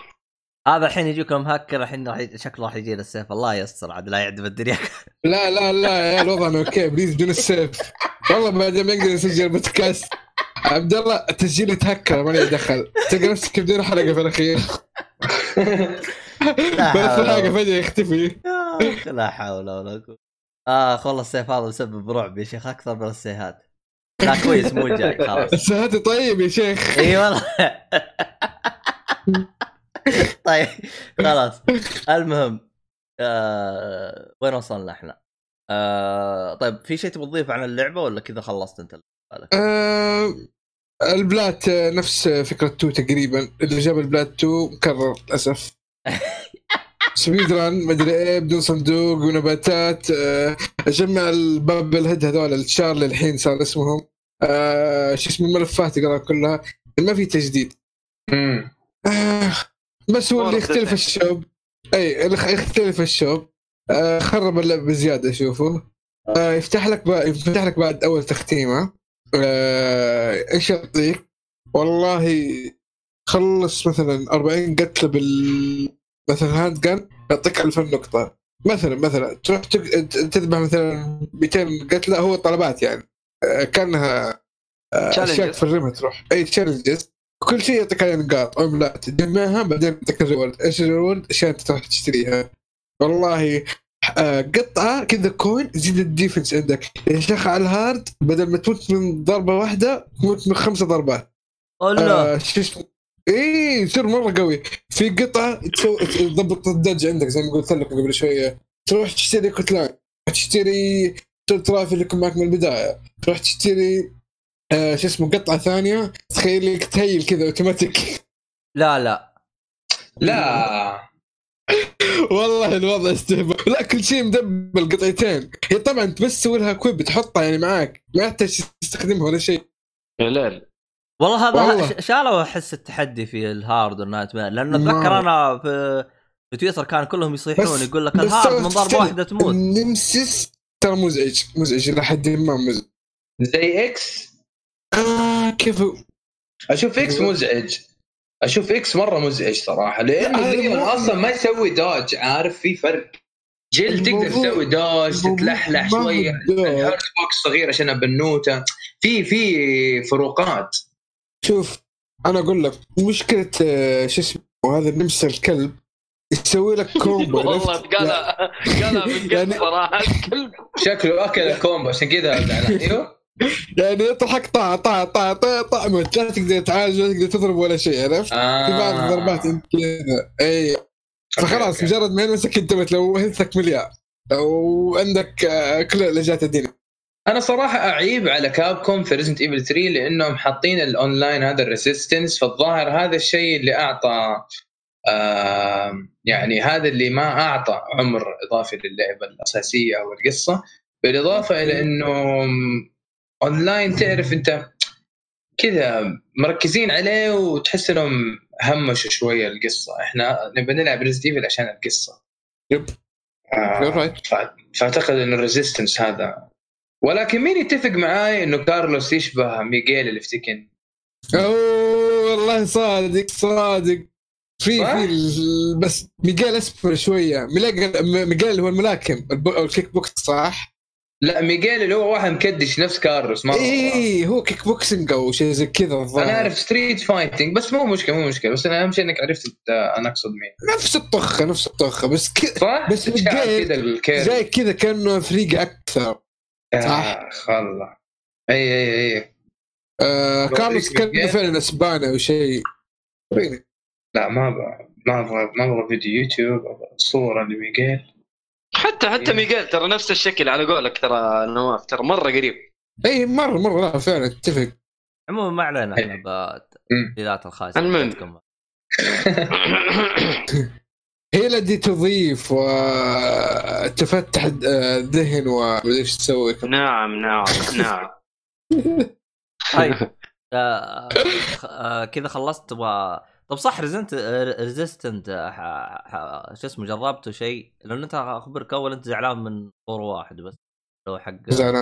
Speaker 1: هذا الحين يجيكم هاكر الحين راح شكله راح يجي السيف الله يستر عاد لا يعدم الدنيا.
Speaker 3: لا لا لا يا الوضع okay please بدون السيف والله ما نقدر نسجل بودكاست. عبد الله التسجيل يتهكر مالي دخل. تلقى نفسك بدون حلقة في الأخير. بس
Speaker 1: ولا
Speaker 3: فجاه يختفي.
Speaker 1: أخي لا حول ولا قوة. اخ والله السيف هذا مسبب رعب يا شيخ أكثر من السيهات. لا كويس مو جاي خلاص.
Speaker 3: السهاتي طيب يا شيخ.
Speaker 1: إي والله. طيب خلاص. المهم آه وين وصلنا إحنا؟ آه طيب في شيء تبغى تضيفه عن اللعبة ولا كذا خلصت أنت؟
Speaker 3: آه البلات نفس فكرة 2 تقريبا. اللي جاب البلات 2 مكرر للأسف. speed run مدري إيه بدون صندوق ونباتات آه، أجمع ال bobblehead هذول الشارلي الحين صار اسمهم. آه، شو اسمه الملفات اقراها كلها. ما في تجديد.
Speaker 4: مم.
Speaker 3: آه، بس هو اللي يختلف.
Speaker 2: ال
Speaker 3: shop. إي اللي يختلف ال shop. خرب اللعبة بزيادة اشوفه يفتح لك بقى يفتح لك بعد أول تختيمة. إيش يعطيك؟ والله خلص مثلا 40 قتله بال مثلا handgun يعطيك 2000 نقطة. مثلا مثلا تروح تذبح مثلا 200 قتله هو طلبات يعني. آه، كأنها آه، أشياء الرمى تروح. أي challenges كل شيء يعطيك عليها نقاط. عملات تجمعها بعدين يعطيك ال reward إيش ال reward؟ اشياء أنت تروح تشتريها. والله آه، قطعة كذا coin تزيد ال defense عندك. يا شيخ على ال hard بدل ما تموت من ضربة واحدة تموت من خمسة ضربات.
Speaker 1: الله
Speaker 3: آه شو اسمه اي يصير مرة قوي. في قطعة تضبط الدج عندك زي ما قلت لكم قبل شوية. تروح تشتري كتلان تشتري ترافي اللي يكون معك من البداية. تروح تشتري آه شو اسمه قطعة ثانية. تخيل لك تهيل كذا أوتوماتيك.
Speaker 1: لا لا.
Speaker 4: لا.
Speaker 3: والله الوضع استهبال. لا كل شيء مدبل قطعتين. هي طبعا انت بس تسوي لها كويب تحطها يعني معاك. ما يحتاج تستخدمها ولا شيء.
Speaker 2: يا ليل.
Speaker 1: والله هذا شالوا احس التحدي في ال hard وال nightmare
Speaker 3: لأنه
Speaker 1: اتذكر أنا في في تويتر كان كلهم يصيحون يقول لك ال
Speaker 3: hard
Speaker 1: من ضربه واحدة تموت.
Speaker 3: ال Nemesis ترى مزعج مزعج إلى حد ما مزعج.
Speaker 4: زي X
Speaker 3: آه كيف؟
Speaker 4: أشوف X مزعج. أشوف X مرة مزعج صراحة
Speaker 3: لأنه
Speaker 4: أصلا ما يسوي dodge عارف؟ في فرق. Jill تقدر تسوي dodge تتلحلح شوية. box صغير عشان بنوته في في فروقات.
Speaker 3: شوف أنا أقول لك مشكلة آه، شو اسمه هذا ال Nemesis الكلب يسوي لك combo
Speaker 2: والله؟ قالها قالها من
Speaker 3: يعني-
Speaker 2: صراحة الكلب
Speaker 4: شكله أكل combo عشان كذا إيوه
Speaker 3: يعني يطرحك طع طع طع طع طع. لا تقدر تعالج ولا تقدر تضرب ولا شيء عرفت؟ في بعض
Speaker 4: آه.
Speaker 3: الضربات انت كذا إي فخلاص. مجرد ما يلمسك انت لو health ك مليار وعندك آه، كل العلاجات الدينية
Speaker 4: أنا صراحة أعيب على Capcom في Resident Evil 3 لأنهم حاطين الاونلاين هذا ال Resistance فالظاهر هذا الشيء اللي أعطى آه يعني هذا اللي ما أعطى عمر إضافي للعبة الأساسية أو القصة بالإضافة إلى إنه اونلاين تعرف أنت كذا مركزين عليه وتحس إنهم همشوا شوية القصة. إحنا نبي نلعب Resident Evil عشان القصة.
Speaker 3: yep.
Speaker 4: آه فأعتقد إنه ال Resistance هذا ولكن مين يتفق معاي إنه كارلوس يشبه ميغيل اللي في Tekken
Speaker 3: أوه والله صادق صادق. في؟ في بس ميغيل اسمر شوية. ميغيل ميغيل هو الملاكم. أو ال kick box صح؟
Speaker 4: لا ميغيل اللي هو واحد مكدش نفس كارلوس مره
Speaker 3: اي هو كيك بوكسنج أو شيء زي كذا
Speaker 4: أنا أعرف street fighting بس مو مشكلة مو مشكلة. بس أنا أهم شيء إنك عرفت أنا أقصد مين.
Speaker 3: نفس الطخة نفس الطخة. بس ك...
Speaker 4: صح؟
Speaker 3: بس ميغيل
Speaker 4: كذا
Speaker 3: زي كذا كأنه فريق أكثر. صح.
Speaker 4: والله إي إي إي
Speaker 3: آه
Speaker 4: لو
Speaker 3: كارلوس
Speaker 4: فريق
Speaker 3: كان
Speaker 4: ميغيل.
Speaker 3: فعلا إسباني أو شيء وريني.
Speaker 4: لا ما أبغى ما أبغى ما أبغى فيديو يوتيوب أبغى صورة لميغيل
Speaker 2: حتى حتى
Speaker 4: إيه.
Speaker 2: ميغيل ترى نفس الشكل على قولك ترى نواف ترى مرة قريب
Speaker 3: إي مرة مرة لا فعلا أتفق
Speaker 1: عموما ما علينا إحنا
Speaker 4: مم.
Speaker 1: بالتفضيلات الخاصه
Speaker 2: المهم.
Speaker 3: هي التي تضيف وتفتح الذهن ومدري إيش تسوي؟
Speaker 2: نعم نعم نعم.
Speaker 1: طيب آه، آه، كذا خلصت تبغى طب صح Resident Resistance شو اسمه جربته شيء؟ لأن أنت اخبرك أول أنت زعلان من طور واحد بس لو حق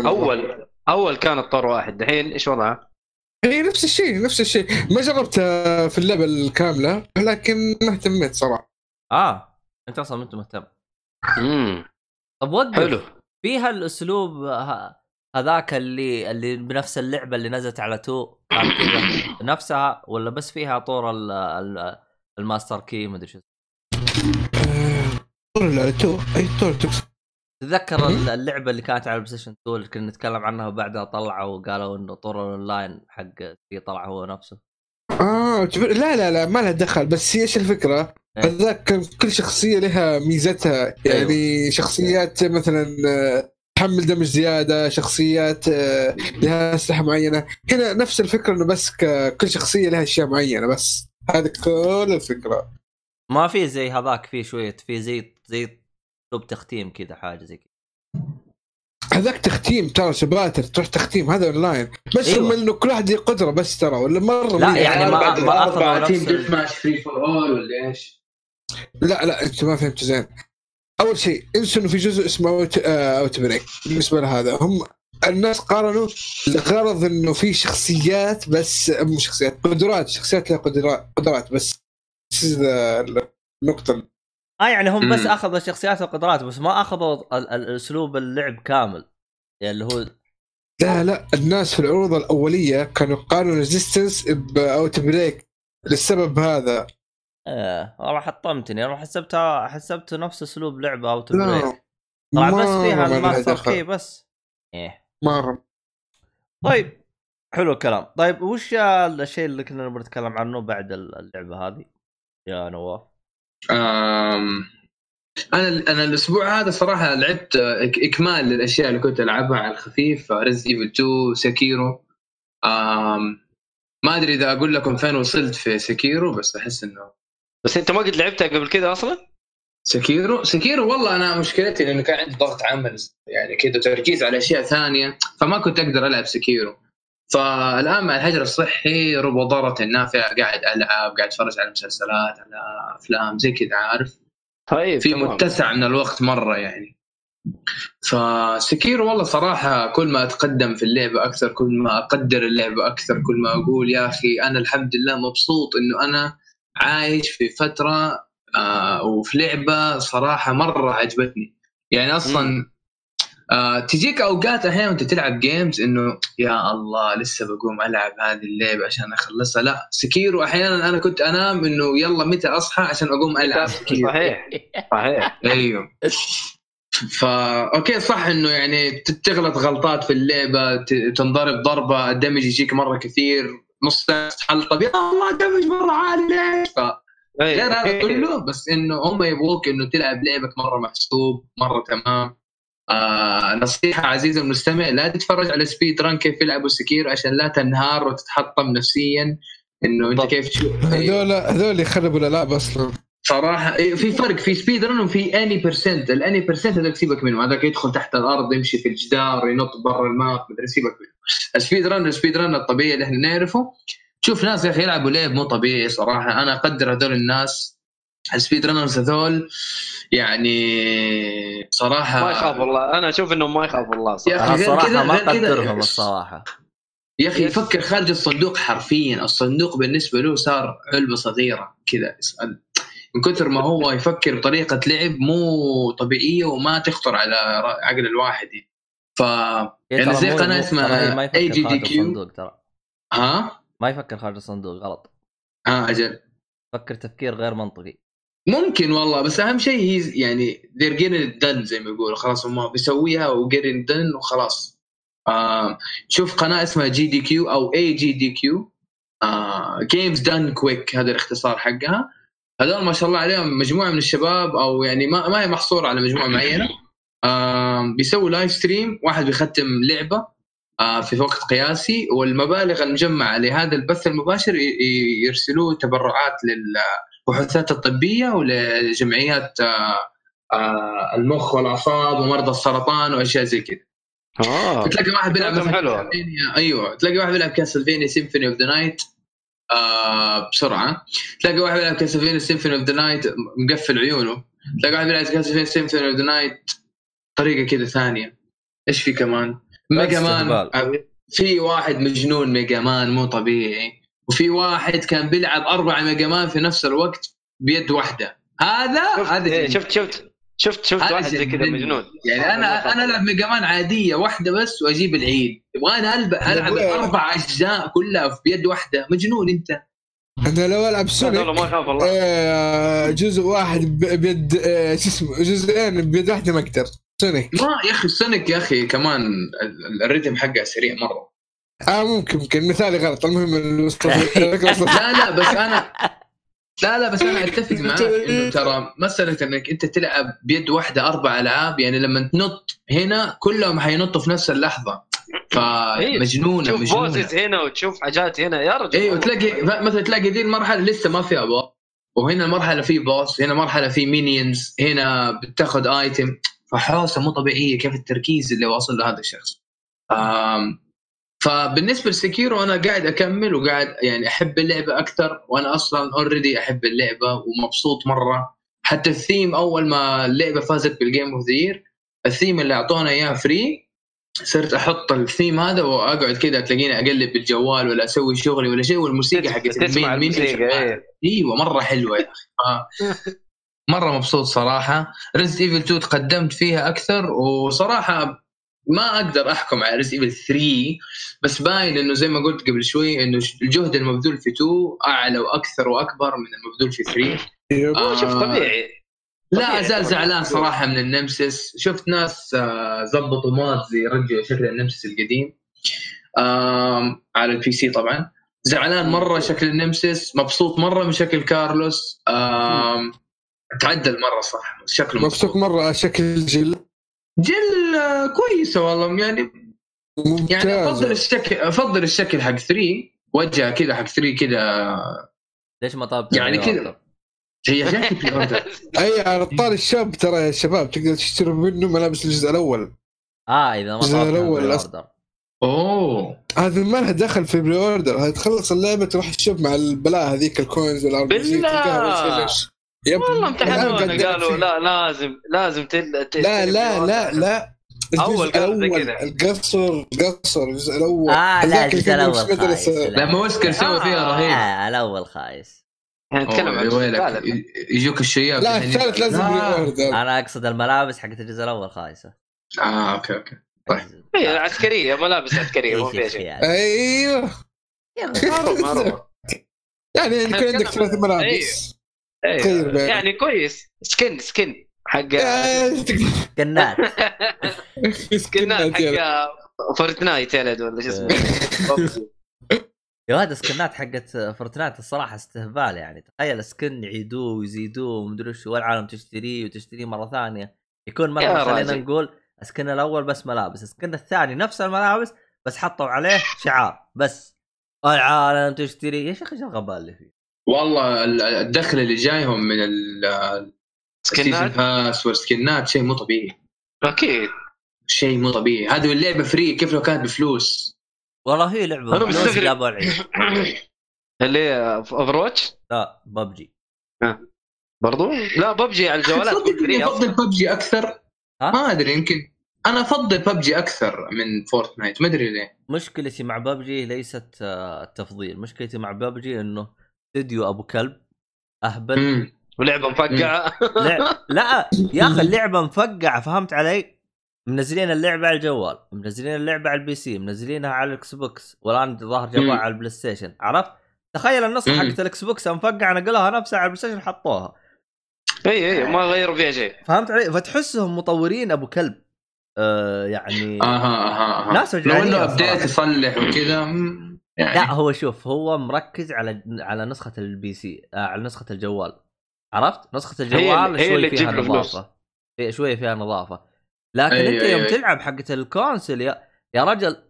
Speaker 2: أول أول كانت طور واحد. دحين إيش وضعها؟
Speaker 3: هي نفس الشيء نفس الشيء. ما جربتها في اللعبه الكامله لكن ما اهتميت صراحة.
Speaker 1: آه أنت أصلا ما أنت مهتم.
Speaker 2: امم
Speaker 1: طب وقف.
Speaker 2: حلو.
Speaker 1: فيها الاسلوب ه- هذاك اللي اللي بنفس اللعبة اللي نزلت على two كان كذا. نفسها ولا بس فيها طور ال- ال- ال master key ما أدري شو
Speaker 3: طور لا two أي طور تقصد؟
Speaker 1: تتذكر ال- اللعبة اللي كانت على ال PlayStation 2 اللي كنا نتكلم عنها وبعدها طلعوا وقالوا إنه طور الأونلاين حق طلع هو نفسه.
Speaker 3: آه لا لا لا ما لها دخل. بس هي إيش الفكرة؟
Speaker 1: إيه.
Speaker 3: هذاك كل شخصية لها ميزتها. يعني شخصيات مثلا آه، تحمل damage زيادة شخصيات آه، لها أسلحة معينة. هنا نفس الفكرة إنه بس كل شخصية لها أشياء معينة بس. هذه كل الفكرة.
Speaker 1: ما في زي هذاك في شوية في زي زي تختيم كذا حاجة زي كذا.
Speaker 3: هذاك تختيم ترى chapter تروح تختيم هذا اونلاين بس
Speaker 1: أيوة.
Speaker 3: انه كل واحد له قدرة بس ترى ولا مرة
Speaker 1: لا،. يعني ما- ما نفس
Speaker 4: team deathmatch free for all ولا إيش؟
Speaker 3: لا لا أنت ما فهمت زين أول شيء إنسوا إنه في جزء اسمه Out آه، Outbreak بالنسبة لهذا هم الناس قارنوا لغرض إنه في شخصيات بس مو شخصيات قدرات شخصيات لها قدرات قدرات بس النقطة
Speaker 1: آه يعني هم بس. أخذوا الشخصيات والقدرات بس ما أخذوا ال- ال- اسلوب اللعب كامل. يعني اللي هو
Speaker 3: لا لا الناس في العروض الأولية كانوا يقارنوا Resistance بـ Outbreak للسبب هذا.
Speaker 1: إيه والله حطمتني أنا حسبتها حسبته نفس أسلوب
Speaker 3: لعبة
Speaker 1: Outbreak طبعا بس فيها الماستر بس. إيه.
Speaker 3: مره
Speaker 1: طيب حلو الكلام. طيب وش الشيء اللي كنا نبغى نتكلم عنه بعد اللعبة هذه؟ يا نواف.
Speaker 4: أنا أنا الأسبوع هذا صراحة لعبت إك- إكمال للأشياء اللي كنت ألعبها على الخفيف Resident Evil 2 Sekiro ما أدري إذا أقول لكم فين وصلت في Sekiro بس أحس إنه
Speaker 2: بس أنت ما قد لعبتها قبل كده أصلا؟
Speaker 4: Sekiro Sekiro والله أنا مشكلتي لأنه كان عندي ضغط عمل يعني كذا تركيز على أشياء ثانية فما كنت أقدر ألعب Sekiro فالآن مع الحجر الصحي رب ضارة نافعة قاعد ألعب قاعد أتفرج على مسلسلات على أفلام زي كذا عارف؟
Speaker 2: طيب
Speaker 4: في. متسع من الوقت مرة يعني. ف Sekiro والله صراحة كل ما أتقدم في اللعبة أكثر كل ما أقدر اللعبة أكثر كل ما أقول يا أخي أنا الحمد لله مبسوط إنه أنا عايش في فترة آه وفي لعبة صراحة مرة عجبتني. يعني أصلا آه تجيك أوقات أحيانا وأنت تلعب games إنه يا الله لسه بقوم ألعب هذه اللعبة عشان أخلصها. لا Sekiro أحيانا أنا كنت أنام إنه يلا متى أصحى عشان أقوم ألعب. Sekiro
Speaker 2: صحيح صحيح.
Speaker 4: أيوه. فا أوكي صح إنه يعني تغلط غلطات في اللعبة تنضرب ضربة ال damage يجيك مرة كثير نص ساعة تحلطم يا الله damage مرة عالي ليش؟ ف- غير هذا كله بس إنه هم يبغوك إنه تلعب لعبك مرة محسوب مرة تمام. آه نصيحة عزيزي المستمع لا تتفرج على speed run كيف يلعبوا Sekiro عشان لا تنهار وتتحطم نفسيا إنه
Speaker 2: أنت.
Speaker 4: كيف تشوف.
Speaker 3: هذول هذول يخربوا الألعاب أصلا.
Speaker 4: صراحة إيه، في فرق في speed run وفي any percent ال any percent هذاك سيبك منه هذاك يدخل تحت الأرض يمشي في الجدار ينط برا ال map مدري سيبك منه ال speed run ال speed run الطبيعي اللي إحنا نعرفه. تشوف ناس يا أخي يلعبوا لعب مو طبيعي صراحة. أنا أقدر هذول الناس ال speed runners هذول يعني صراحة
Speaker 2: ما يخاف الله. أنا أشوف إنهم ما يخاف الله
Speaker 1: صراحة.
Speaker 4: كذا-
Speaker 1: ما أقدرهم الصراحة.
Speaker 4: يا
Speaker 2: أخي.
Speaker 4: يفكر خارج الصندوق حرفيا. الصندوق بالنسبة له صار علبة صغيرة كذا. من كثر ما هو يفكر بطريقة لعب مو طبيعية وما تخطر على عقل الواحد يعني. ف يعني زي
Speaker 1: قناة
Speaker 4: اسمها
Speaker 1: AGDQ
Speaker 4: ها؟
Speaker 1: ما يفكر خارج الصندوق غلط.
Speaker 4: آه أجل.
Speaker 1: يفكر تفكير غير منطقي.
Speaker 4: ممكن والله بس أهم شيء هي يعني they get it done زي ما يقولوا. خلاص هم بيسويها و get it done وخلاص. شوف قناة اسمها جي دي كيو أو اي جي دي كيو جيمز دان كويك هذا الاختصار حقها. هذول ما شاء الله عليهم مجموعة من الشباب أو يعني ما, ما هي محصورة على مجموعة معينة. آه بيسووا live stream واحد بيختم لعبة آه في وقت قياسي والمبالغ المجمعة لهذا البث المباشر يرسلوه تبرعات للبحوثات الطبية ولجمعيات آه آه المخ والأعصاب ومرضى السرطان وأشياء زي كذا.
Speaker 2: آه.
Speaker 4: تلاقي واحد بيلعب مثلا أيوه. تلاقي واحد بيلعب Castlevania Symphony of the Night آه بسرعة. تلاقي واحد بيلعب Castlevania Symphony of the Night مقفل عيونه. تلاقي واحد بيلعب Castlevania Symphony of the Night طريقة كذا ثانية. إيش في كمان؟ Mega
Speaker 1: Man.
Speaker 4: في واحد مجنون Mega Man مو طبيعي. وفي واحد كان بيلعب أربع Mega Man في نفس الوقت بيد واحدة. هذا
Speaker 2: شفت
Speaker 4: هذا
Speaker 2: إيه،. شفت شفت شفت شفت واحد زي كذا
Speaker 4: جنون.
Speaker 2: مجنون.
Speaker 4: يعني أنا أنا ألعب Mega Man عادية واحدة بس وأجيب العيد. يبغى أنا ألب- العب. أربع أجزاء كلها في بيد واحدة. مجنون أنت.
Speaker 3: أنا لو
Speaker 2: ألعب
Speaker 3: Sonic
Speaker 2: ما يخاف الله
Speaker 3: جزء واحد ب- بيد آه، شو اسمه جزئين بيد واحدة ما أقدر. Sonic.
Speaker 4: ما يا أخي Sonic يا أخي كمان ال- ال rhythm حقها سريع مرة.
Speaker 3: آه ممكن ممكن. مثالي غلط. المهم
Speaker 4: لا لا بس أنا لا لا بس أنا أتفق معك إنه ترى مسألة إنك أنت تلعب بيد واحدة أربع ألعاب يعني لما تنط هنا كلهم حينطوا في نفس اللحظة. فمجنونه
Speaker 2: تشوف
Speaker 4: مجنونة
Speaker 2: bosses هنا وتشوف حاجات هنا. يا رجل
Speaker 4: أيوه تلاقي مثلا تلاقي دي المرحلة لسه ما فيها boss وهنا المرحلة في boss هنا مرحلة في minions هنا بتاخذ item فحوسة مو طبيعية كيف التركيز اللي واصل له هذا الشخص فبالنسبة ل Sekiro أنا قاعد أكمل وقاعد يعني أحب اللعبة أكثر وأنا أصلا already أحب اللعبة ومبسوط مرة. حتى الثيم أول ما اللعبة فازت بال game of the year ال theme اللي أعطونا إياه free صرت أحط الثيم هذا وأقعد كذا تلاقيني أقلب بالجوال ولا أسوي شغلي ولا شيء والموسيقى حقت
Speaker 2: تسمع
Speaker 4: ال main- main
Speaker 2: الموسيقى إيه.
Speaker 4: إيوه مرة حلوة يا أخي. آه. مرة مبسوط صراحة. Resident Evil 2 تقدمت فيها أكثر وصراحة ما أقدر أحكم على Resident Evil 3 بس باين إنه زي ما قلت قبل شوي إنه الجهد المبذول في 2 أعلى وأكثر وأكبر من المبذول في 3
Speaker 3: yep.
Speaker 2: هو شوف
Speaker 4: آه.
Speaker 2: طبيعي.
Speaker 4: لا
Speaker 2: أزال.
Speaker 4: زعلان صراحة من ال Nemesis. شفت ناس آه، ظبطوا mods يرجعوا شكل ال Nemesis القديم. آم، على ال PC طبعا. زعلان مرة شكل ال Nemesis مبسوط مرة من شكل كارلوس. آم، تعدل مرة صح شكله
Speaker 3: مبسوط. مرة على شكل جل
Speaker 4: جل آه، كويسة والله. يعني يعني أفضل
Speaker 3: ممتاز
Speaker 4: الشكل أفضل الشكل حق 3 وجهة كذا حق 3 كذا.
Speaker 1: ليش ما طلبت
Speaker 4: يعني كذا. هي
Speaker 3: أي على طار الشاب ترى يا شباب تقدر تشتري منه ملابس الجزء الأول.
Speaker 1: آه إذا ما
Speaker 3: الجزء
Speaker 1: اوردر
Speaker 3: أوه. هذا ما لها دخل في بري اوردر هذه تخلص اللعبة تروح تشوف مع البلاء هذيك الكوينز والار بي جي يب.
Speaker 2: والله امتحنونا قالوا. لا لازم لازم تل... تل...
Speaker 3: لا لا لا لا
Speaker 2: زي
Speaker 3: الأول
Speaker 2: كذا.
Speaker 3: القصر قصر الجزء الأول
Speaker 1: آه لا الجزء
Speaker 3: الأول.
Speaker 1: خايس لا.
Speaker 4: لما وسكر سوى فيها
Speaker 2: آه.
Speaker 4: رهيب
Speaker 1: آه الأول خايس
Speaker 2: نتكلم عن
Speaker 4: ويلك
Speaker 2: الثالث.
Speaker 4: يجوك الشياب
Speaker 3: لا الثالث لازم
Speaker 1: أنا أقصد الملابس حقت الجزء الأول خايسة
Speaker 4: آه أوكي أوكي طيب.
Speaker 2: هي عسكرية ملابس عسكرية ما
Speaker 1: إيش
Speaker 2: فيها شيء؟
Speaker 3: أيوه
Speaker 2: معروف معروف
Speaker 3: يعني يكون عندك ثلاث
Speaker 2: عن-
Speaker 3: ملابس خير بقى.
Speaker 2: يعني كويس. skin skin حق
Speaker 1: كنات
Speaker 2: سكنات.
Speaker 3: ولد.
Speaker 2: حق Fortnite يا ولد ولا شو اسمه.
Speaker 1: يا ولد السكنات حقت Fortnite الصراحة استهبال يعني. تخيل skin يعيدوه ويزيدوه ومدري وش والعالم تشتريه وتشتريه مرة ثانية. يكون مثلا خلينا. نقول ال skin الأول بس ملابس ال skin الثاني نفس الملابس بس حطوا عليه شعار بس. العالم تشتري يا شيخ إيش الغباء اللي فيه؟
Speaker 4: والله ال- الدخل اللي جايهم من ال- ال season
Speaker 2: سكنات
Speaker 4: pass والسكنات شيء مو طبيعي.
Speaker 2: أكيد.
Speaker 4: شيء مو طبيعي. هذه اللعبة free كيف لو كانت بفلوس؟
Speaker 1: والله هي
Speaker 2: لعبة.
Speaker 1: فلوس
Speaker 2: مستغرب. اللي هي Overwatch
Speaker 1: لا ببجي
Speaker 2: برضو؟ لا ببجي على الجوالات.
Speaker 4: تصدق. افضل ببجي أكثر.
Speaker 1: ها؟
Speaker 4: ما أدري يمكن أنا أفضل ببجي أكثر من Fortnite ما أدري ليه.
Speaker 1: مشكلتي مع ببجي ليست آه، التفضيل. مشكلتي مع ببجي إنه استديو أبو كلب
Speaker 4: أهبل.
Speaker 2: ولعبة مفقعة
Speaker 1: لع... لا يا أخي اللعبة مفقعة فهمت علي؟ منزلين اللعبة على الجوال، منزلين اللعبة على ال PC، منزلينها على ال Xbox، والآن جوال
Speaker 4: مم.
Speaker 1: على ال PlayStation، عرفت؟ تخيل
Speaker 4: مم.
Speaker 1: حقت ال Xbox مفقعة نقلوها نفسها على ال PlayStation حطوها،
Speaker 2: إي إي ما غيروا فيها شيء
Speaker 1: فهمت علي؟ فتحسهم مطورين أبو كلب. آه يعني
Speaker 4: أها أها أها
Speaker 1: ناس
Speaker 4: لو إنه
Speaker 1: update.
Speaker 4: يصلح وكذا يعني؟
Speaker 1: لا هو شوف هو مركز على على نسخة ال PC آه على نسخة الجوال. عرفت؟ نسخة الجوال
Speaker 2: هي
Speaker 1: شوي
Speaker 2: اللي
Speaker 1: فيها. نظافة. هي شوي فيها نظافة. لكن
Speaker 4: أيوة،
Speaker 1: أنت يوم
Speaker 4: أيوة.
Speaker 1: تلعب حقه ال console يا يا رجل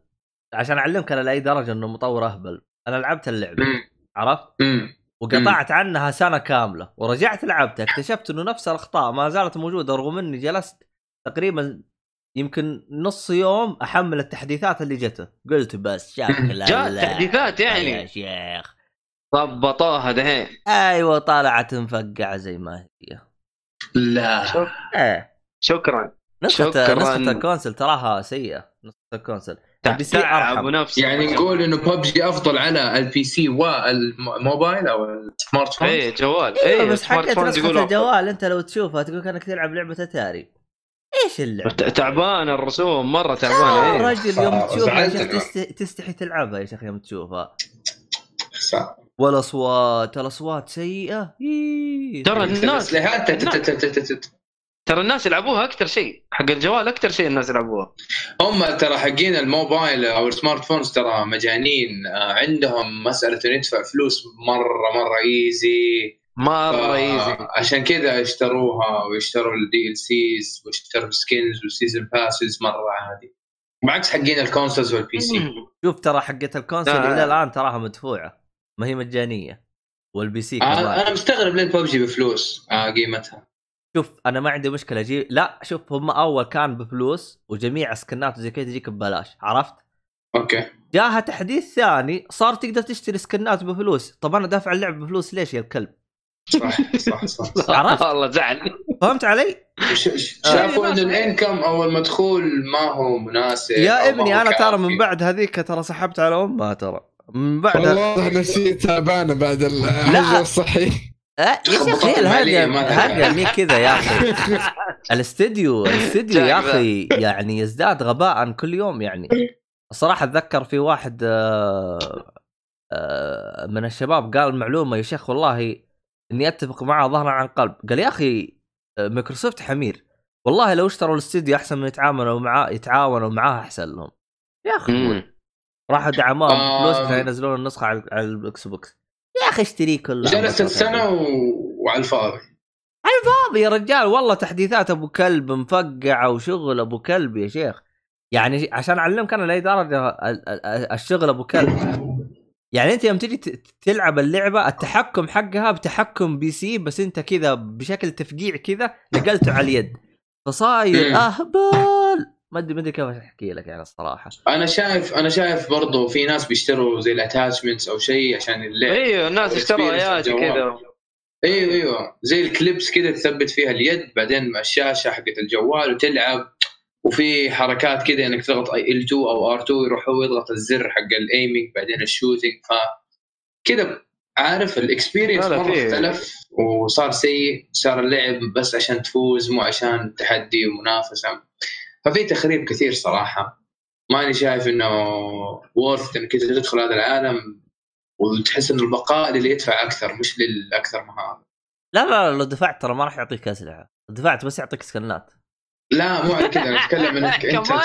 Speaker 1: عشان أعلمك أنا لأي درجة إنه مطور أهبل. أنا لعبت
Speaker 4: اللعبة
Speaker 1: عرفت. وقطعت عنها سنة كاملة ورجعت لعبتها اكتشفت إنه نفس الأخطاء ما زالت موجودة رغم إني جلست تقريبا يمكن نص يوم أحمل التحديثات اللي جته. قلت بس شكلها.
Speaker 2: تحديثات
Speaker 1: يا
Speaker 2: يعني.
Speaker 1: شيخ.
Speaker 2: ضبطوها دحين
Speaker 1: أيوه طلعت مفقعة زي ما هي.
Speaker 4: لا.
Speaker 1: إيه.
Speaker 2: شكرا.
Speaker 1: نسخة
Speaker 2: شكراً.
Speaker 1: نسخة ال console تراها سيئة. نسخة ال console. ال
Speaker 2: PC
Speaker 1: أرحم.
Speaker 2: نفسه
Speaker 4: يعني نقول إنه ببجي أفضل على ال PC والموبايل أو ال smartphone
Speaker 2: اي جوال اي
Speaker 1: بس
Speaker 2: smart
Speaker 1: حقت نسخة الجوال. أنت لو تشوفها تقول كأنك تلعب لعبة أتاري. إيش اللعبة؟
Speaker 2: ت- تعبان الرسوم مرة
Speaker 1: يا
Speaker 2: تعبانه إيه.
Speaker 1: رجل يوم تشوفها تستحي تلعبها يا شيخ يوم تشوفها. والأصوات الأصوات سيئة إيه.
Speaker 2: ترى الناس. ترى الناس يلعبوها أكثر شيء حق الجوال أكثر شيء الناس يلعبوها
Speaker 4: هم ترى حقين الموبايل أو ال smartphones ترى مجانين آه، عندهم مسألة إنه يدفع فلوس مره مرة easy
Speaker 2: مره easy
Speaker 4: عشان كذا اشتروها واشتروا ال DLCs واشتروا ال skins وال season passes مرة عادي. بعكس حقين ال consoles وال PC
Speaker 1: شوف ترى حقت ال console
Speaker 2: لا.
Speaker 1: إلى الآن تراها مدفوعة. ما هي مجانية. وال PC
Speaker 4: آه، أنا مستغرب ليه ببجي بفلوس آه، قيمتها.
Speaker 1: شوف أنا ما عندي مشكلة. أجيب لا شوف هم أول كان بفلوس وجميع سكنات وزي كذا تجيك ببلاش. عرفت؟
Speaker 4: أوكي.
Speaker 1: جاها تحديث ثاني صار تقدر تشتري سكنات بفلوس. طب أنا دافع اللعب بفلوس ليش يا الكلب؟
Speaker 4: صح صح صح, صح.
Speaker 1: عرفت؟
Speaker 2: والله زعل.
Speaker 1: فهمت علي؟
Speaker 4: ش- شافوا انه الإنكم أو المدخول ما هو مناسب
Speaker 1: يا
Speaker 4: إبني
Speaker 1: أنا ترى من. بعد هذيك ترى سحبت على أمها ترى. من بعد
Speaker 3: والله نفسية تعبانة بعد الحجر الصحي.
Speaker 1: آه، يا شيخ
Speaker 4: خبطات
Speaker 1: هي
Speaker 4: مالية
Speaker 1: الهرجه
Speaker 4: ما لها
Speaker 1: الهرجه
Speaker 4: داعي.
Speaker 1: مي كذا يا أخي. الاستديو الاستديو يا أخي يعني يزداد غباء كل يوم يعني. الصراحه أتذكر في واحد آه، آه، من الشباب قال معلومة يا شيخ والله إني أتفق معه ظهرا عن قلب. قال يا أخي آه، مايكروسوفت حمير. والله لو اشتروا الاستديو أحسن من يتعاملوا معاه يتعاونوا معاه أحسن لهم. يا
Speaker 2: أخي.
Speaker 1: راحوا دعموهم
Speaker 4: آه.
Speaker 1: بفلوس عشان ينزلون النسخة على على ال Xbox. يا أخي اشتريه كله.
Speaker 4: جلست السنة و... وعلى الفاضي.
Speaker 1: فاضي يا رجال. والله تحديثات أبو كلب مفقعه وشغل أبو كلب يا شيخ. يعني عشان أعلمك أنا لاي درجه ال- ال- الشغل أبو كلب. يعني انت يوم تجي ت- تلعب اللعبة التحكم حقها بتحكم PC بس انت كذا بشكل تفقيع كذا نقلته على اليد. فصاير. أهبل. ما ادري ما أدري كيف أحكي لك يعني الصراحة.
Speaker 4: أنا شايف أنا شايف برضو في ناس بيشتروا زي ال attachments أو شيء عشان اللعب.
Speaker 2: أيوه الناس اشتروا ايات. كذا.
Speaker 4: أيوه أيوه زي ال clips كذا تثبت فيها اليد بعدين مع الشاشة حقت الجوال وتلعب. وفي حركات كذا إنك تضغط L2 أو R2 يروح هو يضغط الزر حق ال aiming بعدين ال shooting ف كذا عارف ال experience
Speaker 2: لا لا،
Speaker 4: مرة
Speaker 2: في-
Speaker 4: اختلف وصار سيء صار اللعب بس عشان تفوز مو عشان تحدي ومنافسة. ففي تخريب كثير صراحة. ماني شايف إنه worth إنك أنت تدخل هذا العالم وتحس إنه البقاء للي يدفع أكثر مش للأكثر مهارة.
Speaker 1: لا لا لو دفعت ترى ما راح يعطيك أسلحة. دفعت بس يعطيك skin ات.
Speaker 4: لا مو على كذا أنا أتكلم إنك أنت
Speaker 2: كمان.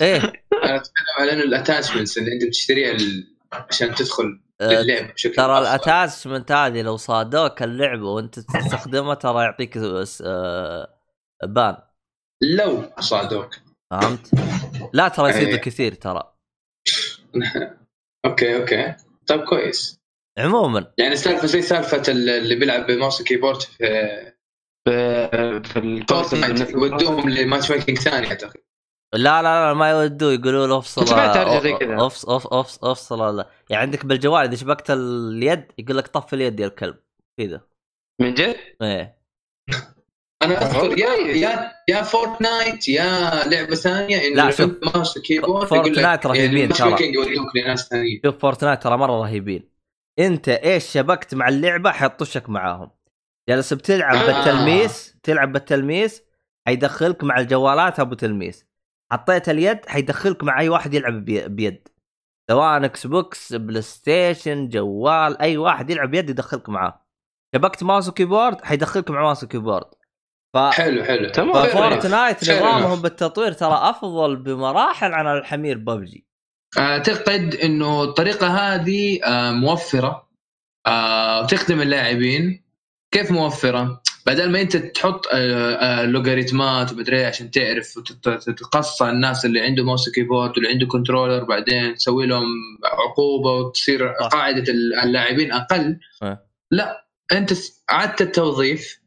Speaker 1: إيه.
Speaker 4: أنا أتكلم على إنه ال attachments اللي أنت بتشتريها ال- عشان تدخل
Speaker 1: آه،
Speaker 4: للعبه بشكل
Speaker 1: ترى
Speaker 4: أفضل.
Speaker 1: ال attachment هذه لو صادوك اللعبة وأنت تستخدمها ترى يعطيك س- آه، ban
Speaker 4: لو صادوك.
Speaker 1: فهمت؟ لا ترى يصير
Speaker 4: إيه.
Speaker 1: كثير ترى.
Speaker 4: okay okay. طيب كويس.
Speaker 1: عموما.
Speaker 4: يعني سالفه زي سالفة ال- اللي بيلعب ب mouse و keyboard في
Speaker 2: في في
Speaker 4: فورتنايت
Speaker 2: of course
Speaker 4: ودوهم ل matchmaking ثاني أعتقد
Speaker 1: لا لا لا ما يودوا يقولوا له أفصل
Speaker 2: سمعت زي كذا.
Speaker 1: off أفصل لا. يعني عندك بالجوال إذا شبكت اليد يقول لك طفي اليد يا الكلب كذا
Speaker 2: من جد؟
Speaker 1: إيه
Speaker 4: أنا أذكر يا. يا يا فورتنايت يا لعبة ثانية إنه
Speaker 1: لا، شوف.
Speaker 4: ماوس يقول لك
Speaker 1: فورتنايت رهيبين
Speaker 4: يعني
Speaker 1: ترى. شوف فورتنايت ترى مرة رهيبين أنت إيش شبكت مع اللعبة حيطشك معاهم جالس بتلعب
Speaker 4: آه.
Speaker 1: بالتلميس تلعب بالتلميس حيدخلك مع الجوالات أبو تلميس. حطيت اليد حيدخلك مع أي واحد يلعب بي- بيد. سواء إكس بوكس بلاي ستيشن جوال أي واحد يلعب بيد يدخلك معاه. شبكت mouse و keyboard حيدخلك مع mouse و keyboard. ف
Speaker 4: حلو حلو.
Speaker 2: تمام.
Speaker 1: فورتنايت نظامهم. بالتطوير ترى أفضل بمراحل عن الحمير ببجي.
Speaker 4: أعتقد إنه الطريقة هذه آه، موفرة. آه، وتخدم اللاعبين. كيف موفرة؟ بدل ما انت تحط آه، آه، لوغاريتمات ومدري عشان تعرف وتتقصى الناس اللي عنده mouse و keyboard واللي عنده controller بعدين تسوي لهم عقوبة وتصير. قاعدة اللاعبين
Speaker 1: أقل.
Speaker 4: لا أنت عدت التوظيف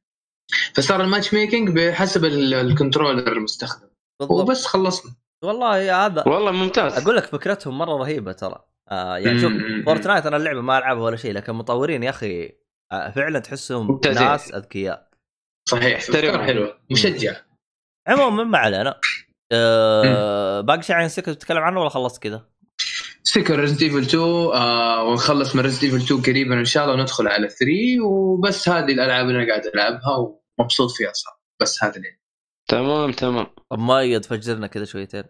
Speaker 4: فصار ال matchmaking بحسب ال- ال controller المستخدم
Speaker 1: بالضبط
Speaker 4: وبس خلصنا
Speaker 1: والله هذا
Speaker 2: والله ممتاز
Speaker 1: أقول لك فكرتهم مرة رهيبة ترى آه يعني شوف. فورتنايت أنا اللعبة ما ألعبها ولا شيء لكن مطورين يا أخي فعلا تحسهم
Speaker 2: ممتازين.
Speaker 1: ناس أذكياء.
Speaker 4: صحيح. أفكار حلوة مشجع.
Speaker 1: عموما ما علينا. آه باقي شيء عن سكر تتكلم عنه ولا خلصت كذا؟
Speaker 4: سكر ريزد ايفل 2 آه ونخلص من ريزد ايفل 2 قريبا إن شاء الله وندخل على 3 وبس هذه الألعاب اللي أنا قاعد ألعبها ومبسوط فيها صراحة. بس هذا اللي
Speaker 2: تمام تمام.
Speaker 1: طب ما يتفجرنا كذا شويتين.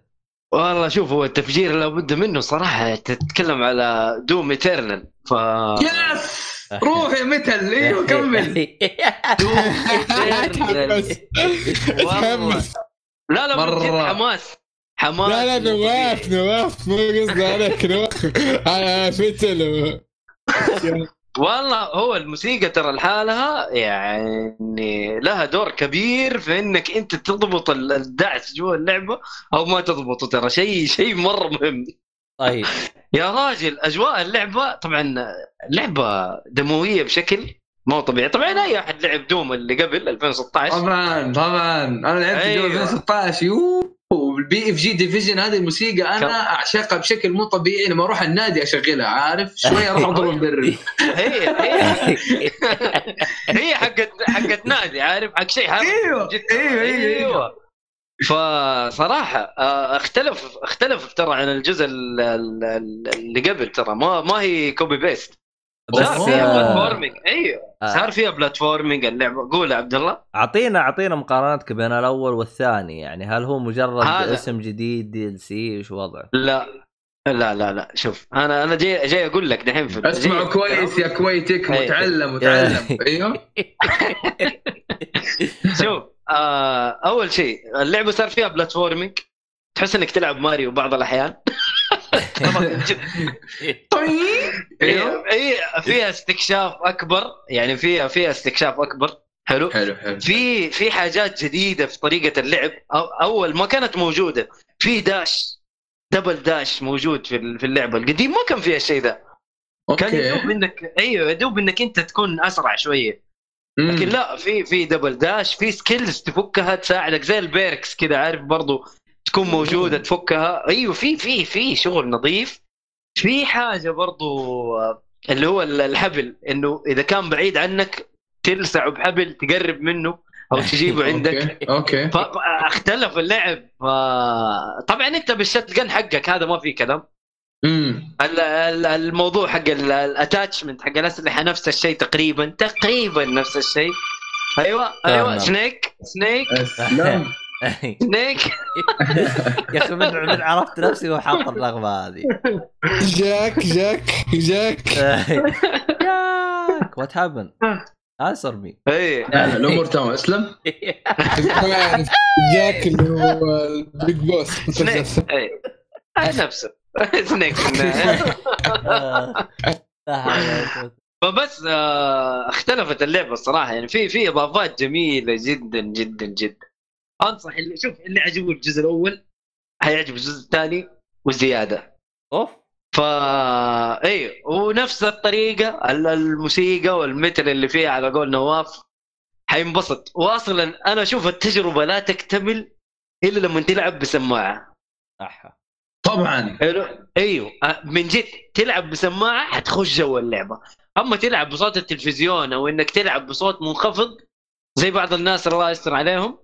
Speaker 2: والله شوف هو التفجير لابد منه صراحة تتكلم على دوم ايترنال ف
Speaker 4: يس روح يا متل أيوه كمل
Speaker 2: لا لا
Speaker 4: مرة.
Speaker 2: حماس. حماس.
Speaker 3: لا لا نواف نواف مو قصدي عليك نواف. على فتل
Speaker 2: والله هو الموسيقى ترى لحالها يعني لها دور كبير في إنك أنت تضبط ال- الدعس جوا اللعبة أو ما تضبطه ترى. شيء شيء مرة مهم.
Speaker 1: طيب.
Speaker 2: يا راجل أجواء اللعبة طبعا لعبة دموية بشكل ما هو طبيعي. طبعا أي أحد لعب دوم اللي قبل 2016
Speaker 4: طبعا طبعا. أنا لعبت
Speaker 2: أيوة.
Speaker 4: أيوة. 2016 يوه وال BFG Division هذه الموسيقى؟ أنا أعشقها بشكل مو طبيعي لما أروح النادي أشغلها عارف؟ شوية أروح أضرب المدرب
Speaker 2: هي هي. هي حقت حقت نادي عارف؟ حق شيء أيوه
Speaker 4: أيوه أيوه, أيوة.
Speaker 2: فصراحة آه، اختلف اختلف ترى عن الجزء ال- ال- ال- اللي قبل ترى. ما ما هي copy paste
Speaker 1: بس
Speaker 2: صار فيها platforming أيوه.
Speaker 1: آه.
Speaker 2: صار فيها platforming اللعبة. قول يا عبد الله.
Speaker 1: أعطينا أعطينا مقارنتك بين الأول والثاني يعني هل هو مجرد
Speaker 2: هذا.
Speaker 1: اسم جديد دي ال سي إيش وضعه؟
Speaker 2: لا. لا لا لا. شوف أنا أنا جاي جاي أقول لك دحين في
Speaker 4: اسمعوا
Speaker 2: جاي-
Speaker 4: كويس يا كويتك. متعلم متعلم. أيوه.
Speaker 2: شوف آه أول شيء اللعبة صار فيها بلاتفورمينج تحس إنك تلعب ماريو بعض الأحيان.
Speaker 4: طيب. أيوه
Speaker 2: هي فيها استكشاف أكبر. يعني فيها فيها استكشاف أكبر. حلو.
Speaker 4: حلو حلو.
Speaker 2: في في حاجات جديدة في طريقة اللعب. أو أول ما كانت موجودة في dash double dash موجود في ال- في اللعبة القديم ما كان فيها الشيء ذا. كان يدوب إنك أيوه يدوب إنك أنت تكون أسرع
Speaker 4: شوية.
Speaker 2: لكن لا في في double dash في skills تفكها تساعدك زي ال perks كذا عارف برضو تكون موجودة تفكها. أيوه في في في شغل نظيف. في حاجة برضو آه، اللي هو ال- الحبل إنه إذا كان بعيد عنك تلسعه بحبل تقرب منه أو تجيبه عندك.
Speaker 4: okay okay.
Speaker 2: فاختلف اللعب. ف... طبعا أنت بال shotgun حقك هذا ما في كلام.
Speaker 4: امم
Speaker 2: ال- ال- الموضوع حق ال attachment حق الاسلحه نفس الشيء تقريبا تقريبا نفس الشيء. أيوه أيوه
Speaker 1: تمام.
Speaker 2: Snake
Speaker 4: Snake
Speaker 2: Snake
Speaker 1: يا أخي من من عرفت نفسي وحاط الرغبه هذه.
Speaker 3: جاك جاك جاك.
Speaker 1: ياك وات هابن انسر مي
Speaker 2: اي
Speaker 4: لا، الأمور تمام
Speaker 3: أسلم. جاك اللي هو البيج بوس
Speaker 2: نفسه سنيك النهاية. فبس آه، اختلفت اللعبة الصراحة. يعني في في إضافات جميلة جدا جدا جدا. أنصح اللي شوف اللي عجبه الجزء الأول حيعجب الجزء الثاني وزيادة.
Speaker 1: أوف.
Speaker 2: فا أيوه ونفس الطريقة ال- الموسيقى والمتر اللي فيها على قول نواف حينبسط. واصلا أنا أشوف التجربة لا تكتمل إلا لما تلعب بسماعة.
Speaker 1: احا
Speaker 4: طبعا.
Speaker 2: حلو؟ أيوه. أه، من جد تلعب بسماعة حتخش جوا اللعبة. أما تلعب بصوت التلفزيون أو إنك تلعب بصوت منخفض زي بعض الناس الله يستر عليهم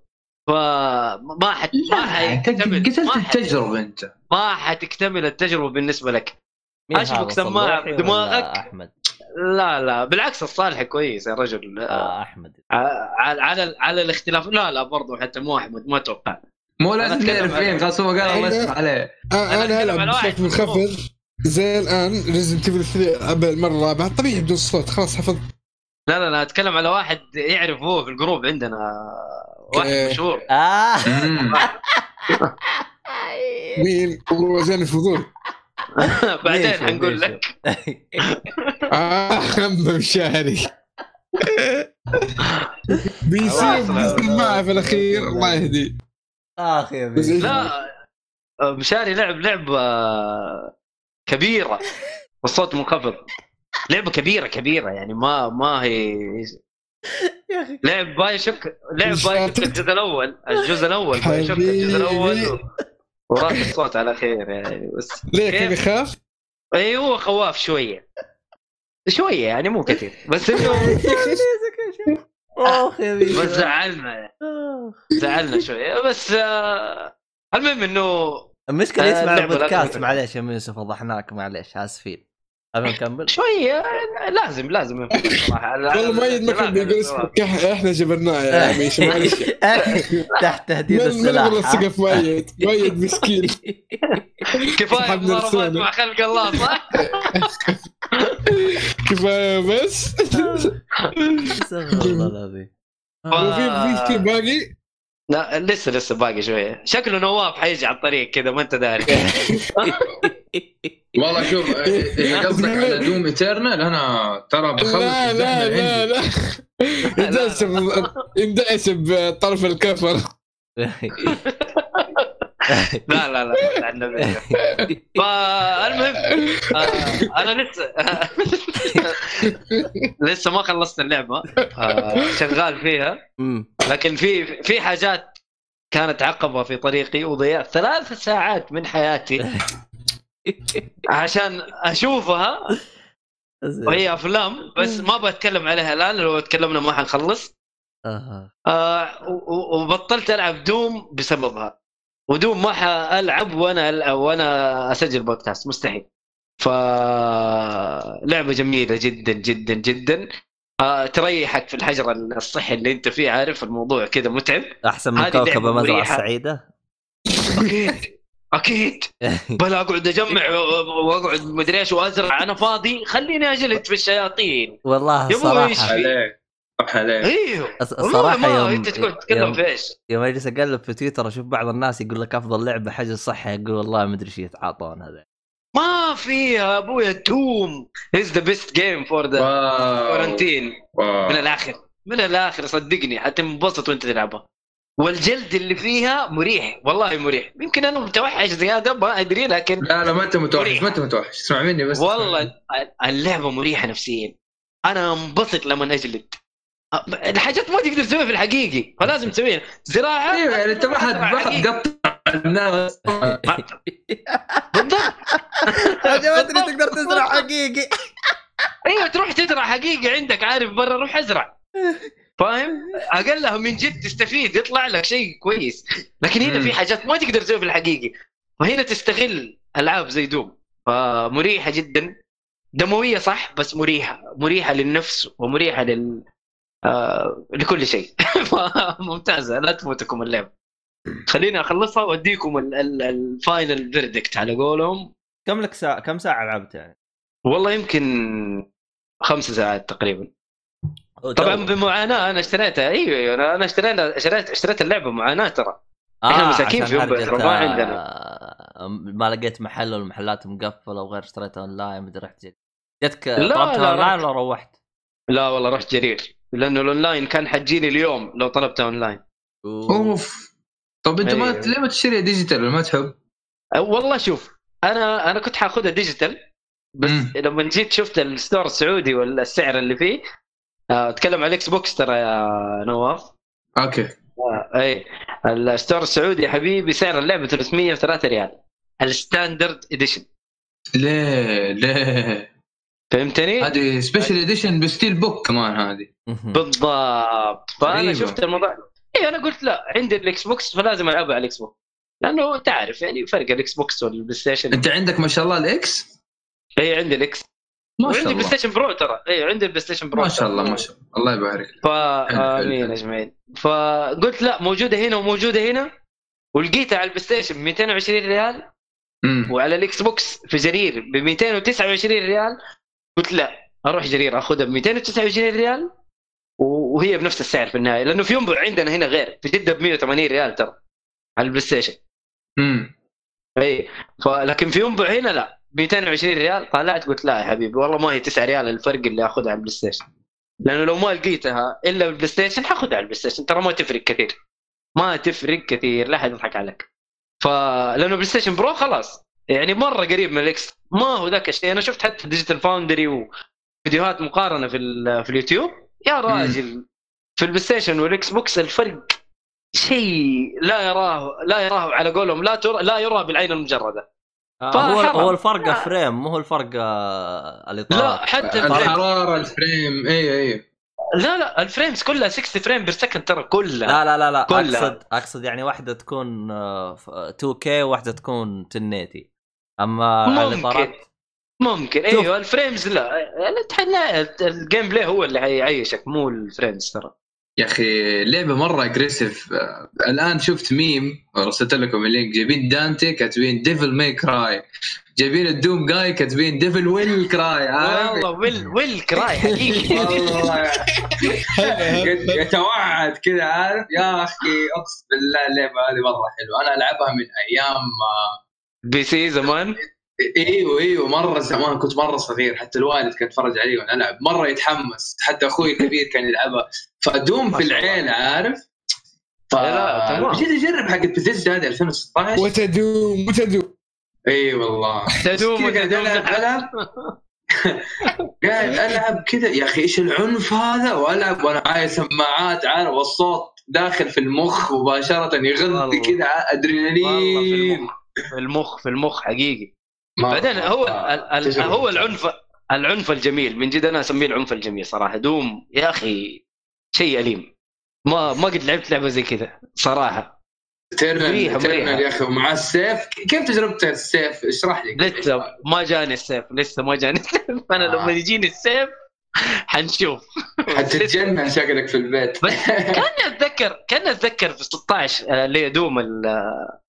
Speaker 2: فما حت ما حتكتمل
Speaker 4: قتلت. التجربة أنت.
Speaker 2: ما حتكتمل التجربة بالنسبة لك. سماعة
Speaker 1: صلوحي
Speaker 2: بدماغك؟
Speaker 1: أحمد؟
Speaker 2: لا لا. بالعكس الصالح كويس يا رجل.
Speaker 1: آه أحمد.
Speaker 2: على على على الاختلاف. لا لا برضه حتى مو أحمد ما أتوقع.
Speaker 4: مو لازم
Speaker 2: أنا أتكلم
Speaker 4: تعرف فين
Speaker 2: عن-
Speaker 4: خلاص هو قال الله يستر عليه.
Speaker 2: أنا
Speaker 3: العب
Speaker 2: على واحد.
Speaker 3: بصوت منخفض. زي الآن ريزنت ايفل 3 العبها المره الرابعه طبيعي بدون صوت خلاص حفظت
Speaker 2: لا لا لا أتكلم على واحد يعرف هو في الجروب عندنا. واحد. مشهور.
Speaker 4: آه.
Speaker 3: مين؟ هو زين الفضول.
Speaker 2: بعدين؟ حنقول؟ لك.
Speaker 3: آه حمد مشاري. بيصير بالسماعه في الأخير الله يهديه.
Speaker 1: آخ يا بيه
Speaker 2: لا مشاري لعب لعبه كبيرة والصوت منخفض لعبة كبيرة كبيرة يعني ما ما هي
Speaker 1: يا أخي.
Speaker 2: لعب BioShock لعب BioShock الجزء الأول الجزء الأول BioShock الجزء الأول. و- وراح الصوت على خير يعني بس
Speaker 3: ليه؟ كان يخاف؟
Speaker 2: اي هو خواف شوية. شوية يعني مو كثير بس إنه
Speaker 1: اخ يا بيه
Speaker 2: بس زعلنا. زعلنا شوية بس آه المهم إنه
Speaker 1: المشكلة
Speaker 2: آه،
Speaker 1: يسمع البودكاست. معليش يا أم يوسف فضحناك معليش آسفين. أبي نكمل؟
Speaker 2: شوية لازم لازم. صراحة
Speaker 3: والله مؤيد ما كان بيقول اسمك إح- إحنا جبرناه يا عميش معلش
Speaker 1: تحت تهديد
Speaker 3: من من
Speaker 1: السلاح
Speaker 3: الثقه في مؤيد مؤيد مسكين. كفاية.
Speaker 2: مع خلق الله صح؟
Speaker 3: كفايه بس
Speaker 1: استغفر الله العظيم
Speaker 3: وفي في شيء باقي
Speaker 2: لا لسه لسه باقي شوية شكله نواف حيجي على الطريق كذا ما انت داري
Speaker 4: والله شوف اذا قصدك على دوم ايترنال أنا ترى بخلص
Speaker 3: لا لا لا. لا يندعس بطرف الكفر
Speaker 2: لا لا لا. فالمهم آه، أنا لسه لسه ما خلصت اللعبة آه، شغال فيها. لكن في في حاجات كانت عقبة في طريقي وضيعت ثلاث ساعات من حياتي عشان أشوفها وهي أفلام بس ما بتكلم عليها الآن لو تكلمنا ما حنخلص
Speaker 1: آه.
Speaker 2: آه وبطلت ألعب دوم بسببها ودوم ما حألعب وأنا وأنا أسجل بودكاست مستحيل. ف لعبة جميلة جدا جدا جدا. آه تريحك في الحجر الصحي اللي أنت فيه عارف؟ الموضوع كذا متعب.
Speaker 1: أحسن من كوكب
Speaker 2: مريحة.
Speaker 1: السعيده
Speaker 2: أكيد أكيد. بلا أقعد أجمع وأقعد مدري إيش وأزرع أنا فاضي خليني أجلد في الشياطين.
Speaker 1: والله
Speaker 2: يا في؟ أيوه
Speaker 1: الصراحة
Speaker 2: ما
Speaker 1: يوم
Speaker 2: أنت تقول تتكلم
Speaker 1: يوم,
Speaker 2: في إيش؟
Speaker 1: يوم أجلس أقلب في تويتر أشوف بعض الناس يقول لك أفضل لعبة حجر صحي أقول والله ما أدري إيش يتعاطون هذا.
Speaker 2: ما فيها أبويا Doom. Is the best game
Speaker 4: for
Speaker 2: the
Speaker 4: quarantine.
Speaker 2: من الآخر من الآخر صدقني حتنبسط وأنت تلعبها. والجلد اللي فيها مريح والله مريح. يمكن أنا متوحش زيادة ما أدري لكن
Speaker 4: لا لا ما أنت متوحش
Speaker 2: مريح.
Speaker 4: ما أنت متوحش اسمع مني بس.
Speaker 2: والله اللعبة مريحة نفسيا. أنا انبسط لما أجلد. الحاجات ما تقدر تسويها في الحقيقي فلازم تسويها. زراعة
Speaker 4: أيوه يعني أنت ما حد ما حد. قطع الناس
Speaker 2: بالضبط.
Speaker 1: عجبتني تقدر تزرع حقيقي.
Speaker 2: أيوه تروح تزرع حقيقي عندك عارف برا روح ازرع. فاهم؟ اقلها من جد تستفيد يطلع لك شيء كويس. لكن هنا. في حاجات ما تقدر تسويها في الحقيقي فهنا تستغل ألعاب زي دوم. فمريحة جدا. دموية صح بس مريحة. مريحة للنفس ومريحة لل آه لكل شيء. ممتازه لا تفوتكم اللعبة. خليني أخلصها وأديكم ال- ال- ال final verdict على قولهم.
Speaker 1: كم لك ساعة؟ كم ساعة لعبت يعني؟
Speaker 2: والله يمكن خمس ساعات تقريبا. طبعا. بمعاناة أنا اشتريتها. أيوه أيوة، أنا أنا اشترينا اشتريت اشتريت اللعبة معاناة ترى. إحنا مساكين
Speaker 1: عشان
Speaker 2: في يوم ما
Speaker 1: آه، ما لقيت محل والمحلات مقفلة وغير اشتريتها أونلاين مدري رحت جت جتك
Speaker 2: لا،
Speaker 1: طلبتها
Speaker 2: لا،
Speaker 1: أونلاين
Speaker 2: رحت.
Speaker 1: ولا روحت؟
Speaker 2: لا والله رحت جرير. لأنه الأونلاين كان حتجيني اليوم لو طلبتها أونلاين.
Speaker 4: أوف. طب أنت ما
Speaker 2: أيوه.
Speaker 4: ليه ما تشتريها digital ما تحب؟
Speaker 2: أه، والله شوف أنا أنا كنت حاخذها digital بس
Speaker 4: مم.
Speaker 2: لما جيت شفت ال store السعودي ولا السعر اللي فيه آه، أتكلم على ال Xbox ترى يا نواف.
Speaker 4: okay.
Speaker 2: آه، أي. ال store السعودي يا حبيبي سعر اللعبة 303 ريال. ال standard edition.
Speaker 4: ليه ليه؟
Speaker 2: فهمتني؟
Speaker 4: هذه special edition ب steelbook كمان هذه.
Speaker 2: بالضبط. فأنا
Speaker 4: غريبة.
Speaker 2: شفت الموضوع. اي أنا قلت لا عندي ال Xbox فلازم ألعبها على ال Xbox لأنه انت عارف يعني فرق ال Xbox وال PlayStation
Speaker 4: أنت عندك ما شاء الله ال X
Speaker 2: اي عندي ال X
Speaker 4: ما
Speaker 2: وعندي
Speaker 4: شاء
Speaker 2: Play
Speaker 4: الله.
Speaker 2: Station Pro ترى. اي عندي ال PlayStation Pro
Speaker 4: ما شاء الله ما شاء الله. الله يبارك لك. آمين.
Speaker 2: اجمعين فقلت لا موجودة هنا وموجودة هنا. ولقيتها على ال PlayStation ب 220 ريال.
Speaker 4: مم.
Speaker 2: وعلى ال Xbox في جرير ب 229 ريال. قلت لا أروح جرير أخذها ب 229 ريال وهي بنفس السعر في النهاية لأنه في ينبع عندنا هنا غير في جده ب 180 ريال ترى على ال PlayStation.
Speaker 4: مم.
Speaker 2: إي فلكن في ينبع هنا لا 220 ريال طلعت قلت لا يا حبيبي والله ما هي 9 ريال الفرق اللي أخذها على ال PlayStation. لأنه لو ما لقيتها إلا بال PlayStation حاخذها على ال PlayStation ترى ما تفرق كثير. ما تفرق كثير لا احد يضحك عليك. فلانه PlayStation Pro خلاص. يعني مرة قريب من ال X ما هو ذاك الشيء. أنا شفت حتى Digital Foundry وفيديوهات مقارنة في ال- في اليوتيوب. يا راجل في ال PlayStation وال Xbox الفرق شيء لا يراه لا يراه على قولهم. لا ترى لا يرى بالعين المجردة.
Speaker 1: آه، هو. هو الفرق
Speaker 2: لا.
Speaker 1: frame مو هو الفرق آه، الاطارات
Speaker 2: لا حتى ال
Speaker 4: frame. الحرارة ال frame. اي اي
Speaker 2: لا لا ال frames كلها 60 فريم بير سكند ترى كلها.
Speaker 1: لا لا لا لا
Speaker 2: كلها.
Speaker 1: أقصد أقصد يعني واحدة تكون آه، ف- 2K وواحدة تكون 1080 أما على
Speaker 2: ممكن.
Speaker 1: الاطارات
Speaker 2: ممكن.
Speaker 1: شوف.
Speaker 2: أيوه ال frames لا. ال gameplay هو اللي حيعيشك مو ال frames ترى.
Speaker 4: يا أخي لعبه مرة aggressive الآن شفت ميم رسلت لكم ال link. جايبين دانتي كاتبين Devil May Cry جايبين ال Doom جاي كاتبين devil will cry
Speaker 2: والله will will cry حقيقي.
Speaker 4: يتوعد كذا عارف؟ يا أخي أقسم بالله اللعبة هذه مرة حلوة. أنا ألعبها من أيام آه،
Speaker 2: PC زمان؟
Speaker 4: إيوه إيوه مرة زمان. كنت مرة صغير. حتى الوالد كان يتفرج علي وأنا ألعب. مرة يتحمس. حتى أخوي الكبير كان يلعبها. ف Doom
Speaker 2: ما
Speaker 4: في. العين عارف؟ ف
Speaker 2: لا، تمام.
Speaker 4: جيت أجرب حق بثيسدا هذه 2016
Speaker 3: و Doom
Speaker 4: و Doom
Speaker 2: إي
Speaker 4: والله. تدوم
Speaker 2: وتدوم.
Speaker 4: ألعب ألعب. قاعد ألعب كذا. يا أخي إيش العنف هذا؟ وألعب وأنا معايا سماعات عارف؟ والصوت داخل في المخ مباشرة يغذي. كذا
Speaker 2: والله في
Speaker 4: أدرينالين.
Speaker 2: المخ في المخ في المخ حقيقي. بعدين هو. هو العنف العنف الجميل من جد أنا أسميه العنف الجميل صراحة دوم يا أخي شيء أليم ما ما قد لعبت لعبة زي كذا
Speaker 4: صراحة
Speaker 2: Eternal.
Speaker 4: يا أخي ومع السيف كيف تجربة السيف؟ اشرح لي
Speaker 2: لسه ما جاني السيف لسه ما جاني السيف أنا
Speaker 4: آه.
Speaker 2: لما يجيني السيف حنشوف
Speaker 4: حتتجنن شكلك في البيت
Speaker 2: بس كأني أتذكر كأني أتذكر في 16 آه، اللي هي Doom آه،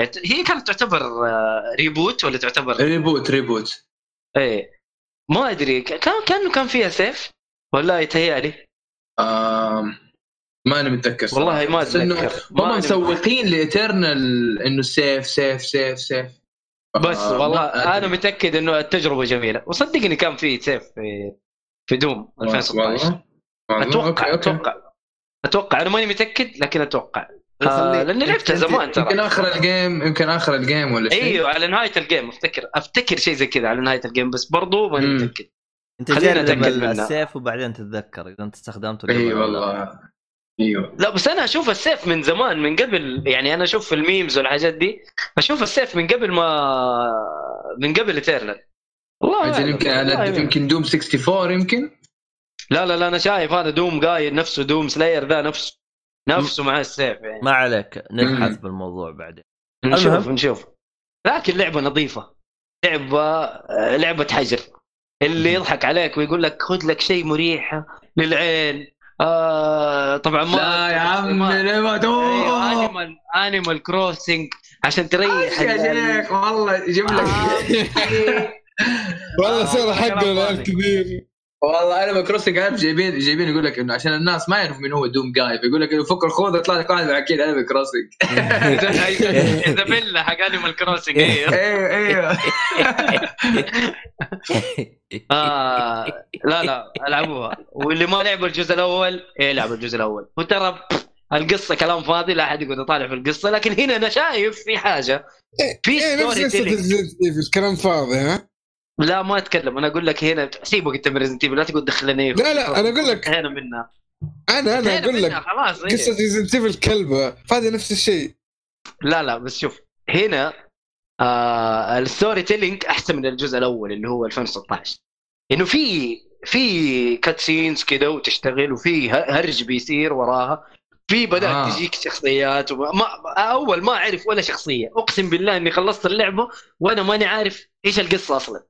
Speaker 2: هي كانت تعتبر آه، reboot ولا تعتبر؟
Speaker 4: reboot reboot
Speaker 2: إيه. ما أدري كان كأنه كان فيها سيف؟ ولا يتهيألي؟
Speaker 4: آم، ما أنا متذكر.
Speaker 2: والله ما أتذكر. ما
Speaker 4: هم. مسوقين ل Eternal إنه سيف سيف سيف سيف.
Speaker 2: بس
Speaker 4: آه،
Speaker 2: والله
Speaker 4: أنا.
Speaker 2: متأكد إنه التجربة جميلة. وصدقني كان في سيف في في Doom 2016
Speaker 4: والله؟ والله؟
Speaker 2: أتوقع
Speaker 4: أوكي، أوكي.
Speaker 2: أتوقع. أتوقع. أنا ماني متأكد لكن أتوقع. آه لأني لعبتها زمان ترى
Speaker 4: يمكن آخر الجيم يمكن آخر الجيم ولا شيء
Speaker 2: أيوه على نهاية ال game افتكر أفتكر شيء زي كذا على نهاية ال game بس برضو ماني. متاكد
Speaker 1: أنت
Speaker 2: خلينا
Speaker 1: ال-
Speaker 2: منها.
Speaker 1: السيف وبعدين تتذكر إذا أنت استخدمته
Speaker 4: اي
Speaker 1: لا.
Speaker 4: والله أيوه
Speaker 2: لا بس أنا أشوف السيف من زمان من قبل يعني أنا أشوف في ال memes والحاجات دي أشوف السيف من قبل ما من قبل Eternal والله.
Speaker 4: يمكن على
Speaker 2: أعلم.
Speaker 4: يمكن دوم 64 يمكن
Speaker 2: لا لا لا أنا شايف هذا Doom Guy نفسه Doom Slayer ذا نفسه نفسه مع السيف يعني.
Speaker 1: ما عليك نبحث
Speaker 4: مم.
Speaker 1: بالموضوع بعدين.
Speaker 2: نشوف
Speaker 1: المهم.
Speaker 2: نشوف. لكن لعبة نظيفة. لعبة آه، لعبة حجر. اللي يضحك عليك ويقول لك خذ لك شيء مريح للعين. آه طبعا ما
Speaker 4: لا يا عم
Speaker 2: أيوة، انيمال انيمال كروسنج عشان تريح
Speaker 4: يا شيخ والله يجيب لك
Speaker 3: والله
Speaker 2: آه،
Speaker 3: صار حق
Speaker 2: كلام
Speaker 3: العيال
Speaker 2: فاضي.
Speaker 3: كثير
Speaker 4: والله أنا كروسنج عارف جايبين جايبين يقول لك إنه عشان الناس ما يعرفوا مين هو دوم جاي فيقول لك إنه فك الخوذة يطلع لك واحد أكيد أنا كروسنج
Speaker 2: إذا بيلا حق Animal Crossing أيوه
Speaker 4: أيوه أيوه
Speaker 2: آه لا لا ألعبوها. واللي ما لعب الجزء الأول يلعب الجزء الأول. وترى القصة كلام فاضي لا أحد يقعد يطالع في القصة لكن هنا أنا شايف في حاجة. في
Speaker 3: نفس
Speaker 2: story
Speaker 3: قصه telling الكلام فاضي ها؟
Speaker 2: لا ما أتكلم. أنا أقول لك هنا سيبك أنت من Resident لا تقعد تدخلني
Speaker 3: لا لا أنا أقول لك.
Speaker 2: انتهينا منها. أنا
Speaker 3: أنا
Speaker 2: أقول
Speaker 3: لك
Speaker 2: خلاص إيه.
Speaker 3: قصة Resident Evil كلبة. فهذا نفس الشيء.
Speaker 2: لا لا بس شوف هنا آه ال story telling أحسن من الجزء الأول اللي هو 2016 إنه في في cutscenes كذا وتشتغل وفي هرج بيصير وراها. في بدأت
Speaker 4: آه.
Speaker 2: آه. تجيك شخصيات وما ما أول ما أعرف ولا شخصية. أقسم بالله إني خلصت اللعبة وأنا ماني عارف إيش القصة أصلا.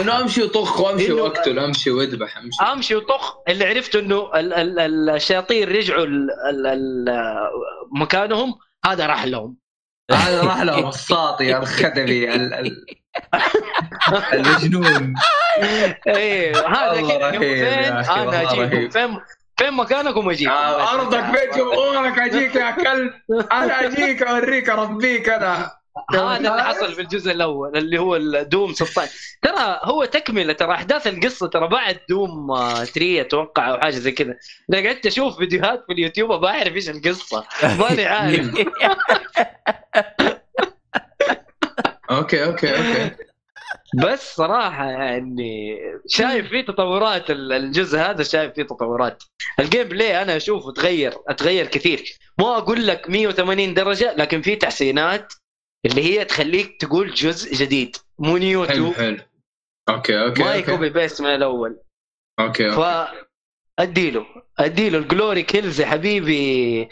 Speaker 4: إنه أمشي وطخ
Speaker 2: وأمشي
Speaker 4: وأقتل أمشي. وأذبح امشي
Speaker 2: أمشي وطخ. اللي عرفته إنه ال- ال- ال- الشياطين رجعوا ال- ال- ال- مكانهم هذا راح لهم.
Speaker 4: هذا راح لهم. الساطي الخدمي ال- ال- المجنون
Speaker 2: إيه هذا كذا فين؟ أنا
Speaker 4: رهيب.
Speaker 2: فين فين مكانكم أجيكم؟
Speaker 4: آه، أرضك بيت جمهورك أجيك يا كلب. أنا أجيك أوريك اربيك أنا
Speaker 2: هذا اللي حصل في الجزء الأول اللي هو الدوم 16 ترى هو تكملة ترى أحداث القصة ترى بعد دوم آه، 3 أتوقع أو حاجة زي كذا. أنا قعدت أشوف فيديوهات في اليوتيوب أبغى أعرف إيش القصة. ماني عارف.
Speaker 4: okay okay okay.
Speaker 2: بس صراحة يعني شايف فيه تطورات ال- الجزء هذا شايف فيه تطورات. ال gameplay أنا أشوفه تغير أتغير كثير. ما أقول لك 180 درجة لكن في تحسينات. اللي هي تخليك تقول جزء جديد مو new
Speaker 4: حلو
Speaker 2: 2
Speaker 4: حلو. okay okay
Speaker 2: ما
Speaker 4: okay.
Speaker 2: ي copy paste من الأول.
Speaker 4: okay
Speaker 2: ف اديله أديله ال glory kills يا حبيبي.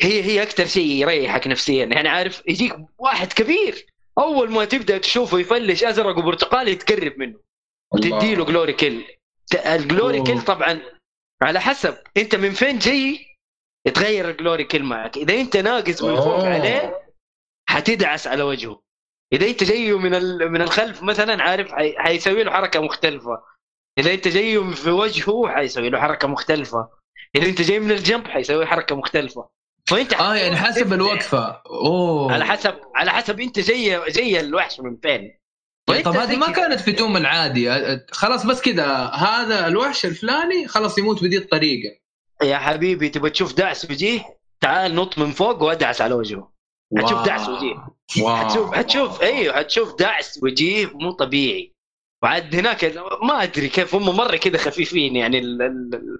Speaker 2: هي هي أكثر شيء يريحك نفسيا. يعني عارف يجيك واحد كبير أول ما تبدأ تشوفه يفلش أزرق وبرتقالي تقرب منه.
Speaker 4: الله.
Speaker 2: تديله glory kill. ال
Speaker 4: glory.
Speaker 2: kill طبعا على حسب أنت من فين جاي؟ يتغير ال glory kill معك. إذا أنت ناقص من فوق. عليه حتدعس على وجهه. إذا أنت جاية من من الخلف مثلا عارف حي- حيسوي له حركة مختلفة. إذا أنت جاية في وجهه حيسوي له حركة مختلفة. إذا أنت جاي من الجنب حيسوي حركة مختلفة. فأنت
Speaker 4: آه يعني حسب الوقفة. أوه.
Speaker 2: على حسب على حسب أنت جاي جاي الوحش من فين. وأنت
Speaker 4: طب هذه ما كانت في دوم العادي. خلاص بس كذا هذا الوحش الفلاني خلاص يموت بدي الطريقة.
Speaker 2: يا حبيبي تبغى تشوف دعس وجيه تعال نط من فوق وادعس على وجهه. حتشوف. دعس وجيه.
Speaker 4: واو.
Speaker 2: حتشوف حتشوف أيوه حتشوف دعس وجيه مو طبيعي. وعاد هناك ما أدري كيف هم مرة كذا خفيفين يعني ال ال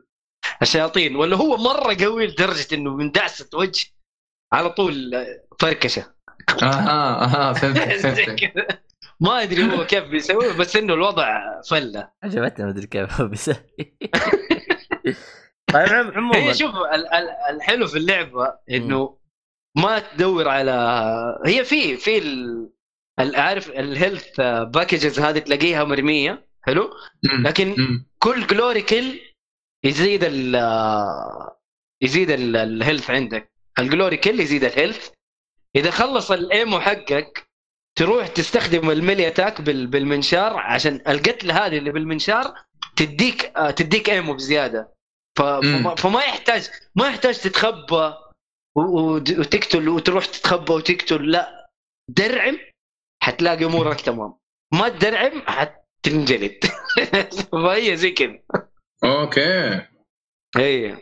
Speaker 2: الشياطين. ولا هو مرة قوي لدرجة إنه من دعسه وجه على طول فركشه
Speaker 4: أها أها فهمت
Speaker 2: زي
Speaker 4: فهمت
Speaker 2: كذا. ما أدري هو كيف بيسوي بس إنه الوضع فلة.
Speaker 1: عجبتني ما أدري كيف هو بيسوي. طيب عم- عموما.
Speaker 2: هي شوف ال- ال- الحلو في اللعبة إنه ما تدور على هي في في ال... عارف ال health packages هذه تلاقيها مرمية حلو. لكن. كل glory kill يزيد ال يزيد ال- ال health عندك ال glory kill يزيد ال health إذا خلص ال ammo حقك تروح تستخدم ال melee attack بال- بالمنشار عشان القتله هذه اللي بالمنشار تديك تديك ammo
Speaker 4: بزيادة.
Speaker 2: فما, فما يحتاج ما يحتاج تتخبى وتقتل وتروح تتخبى وتقتل. لا درعم حتلاقي أمورك تمام. ما تدرعم حتنجلد. فهي زي كذا
Speaker 4: okay.
Speaker 2: اي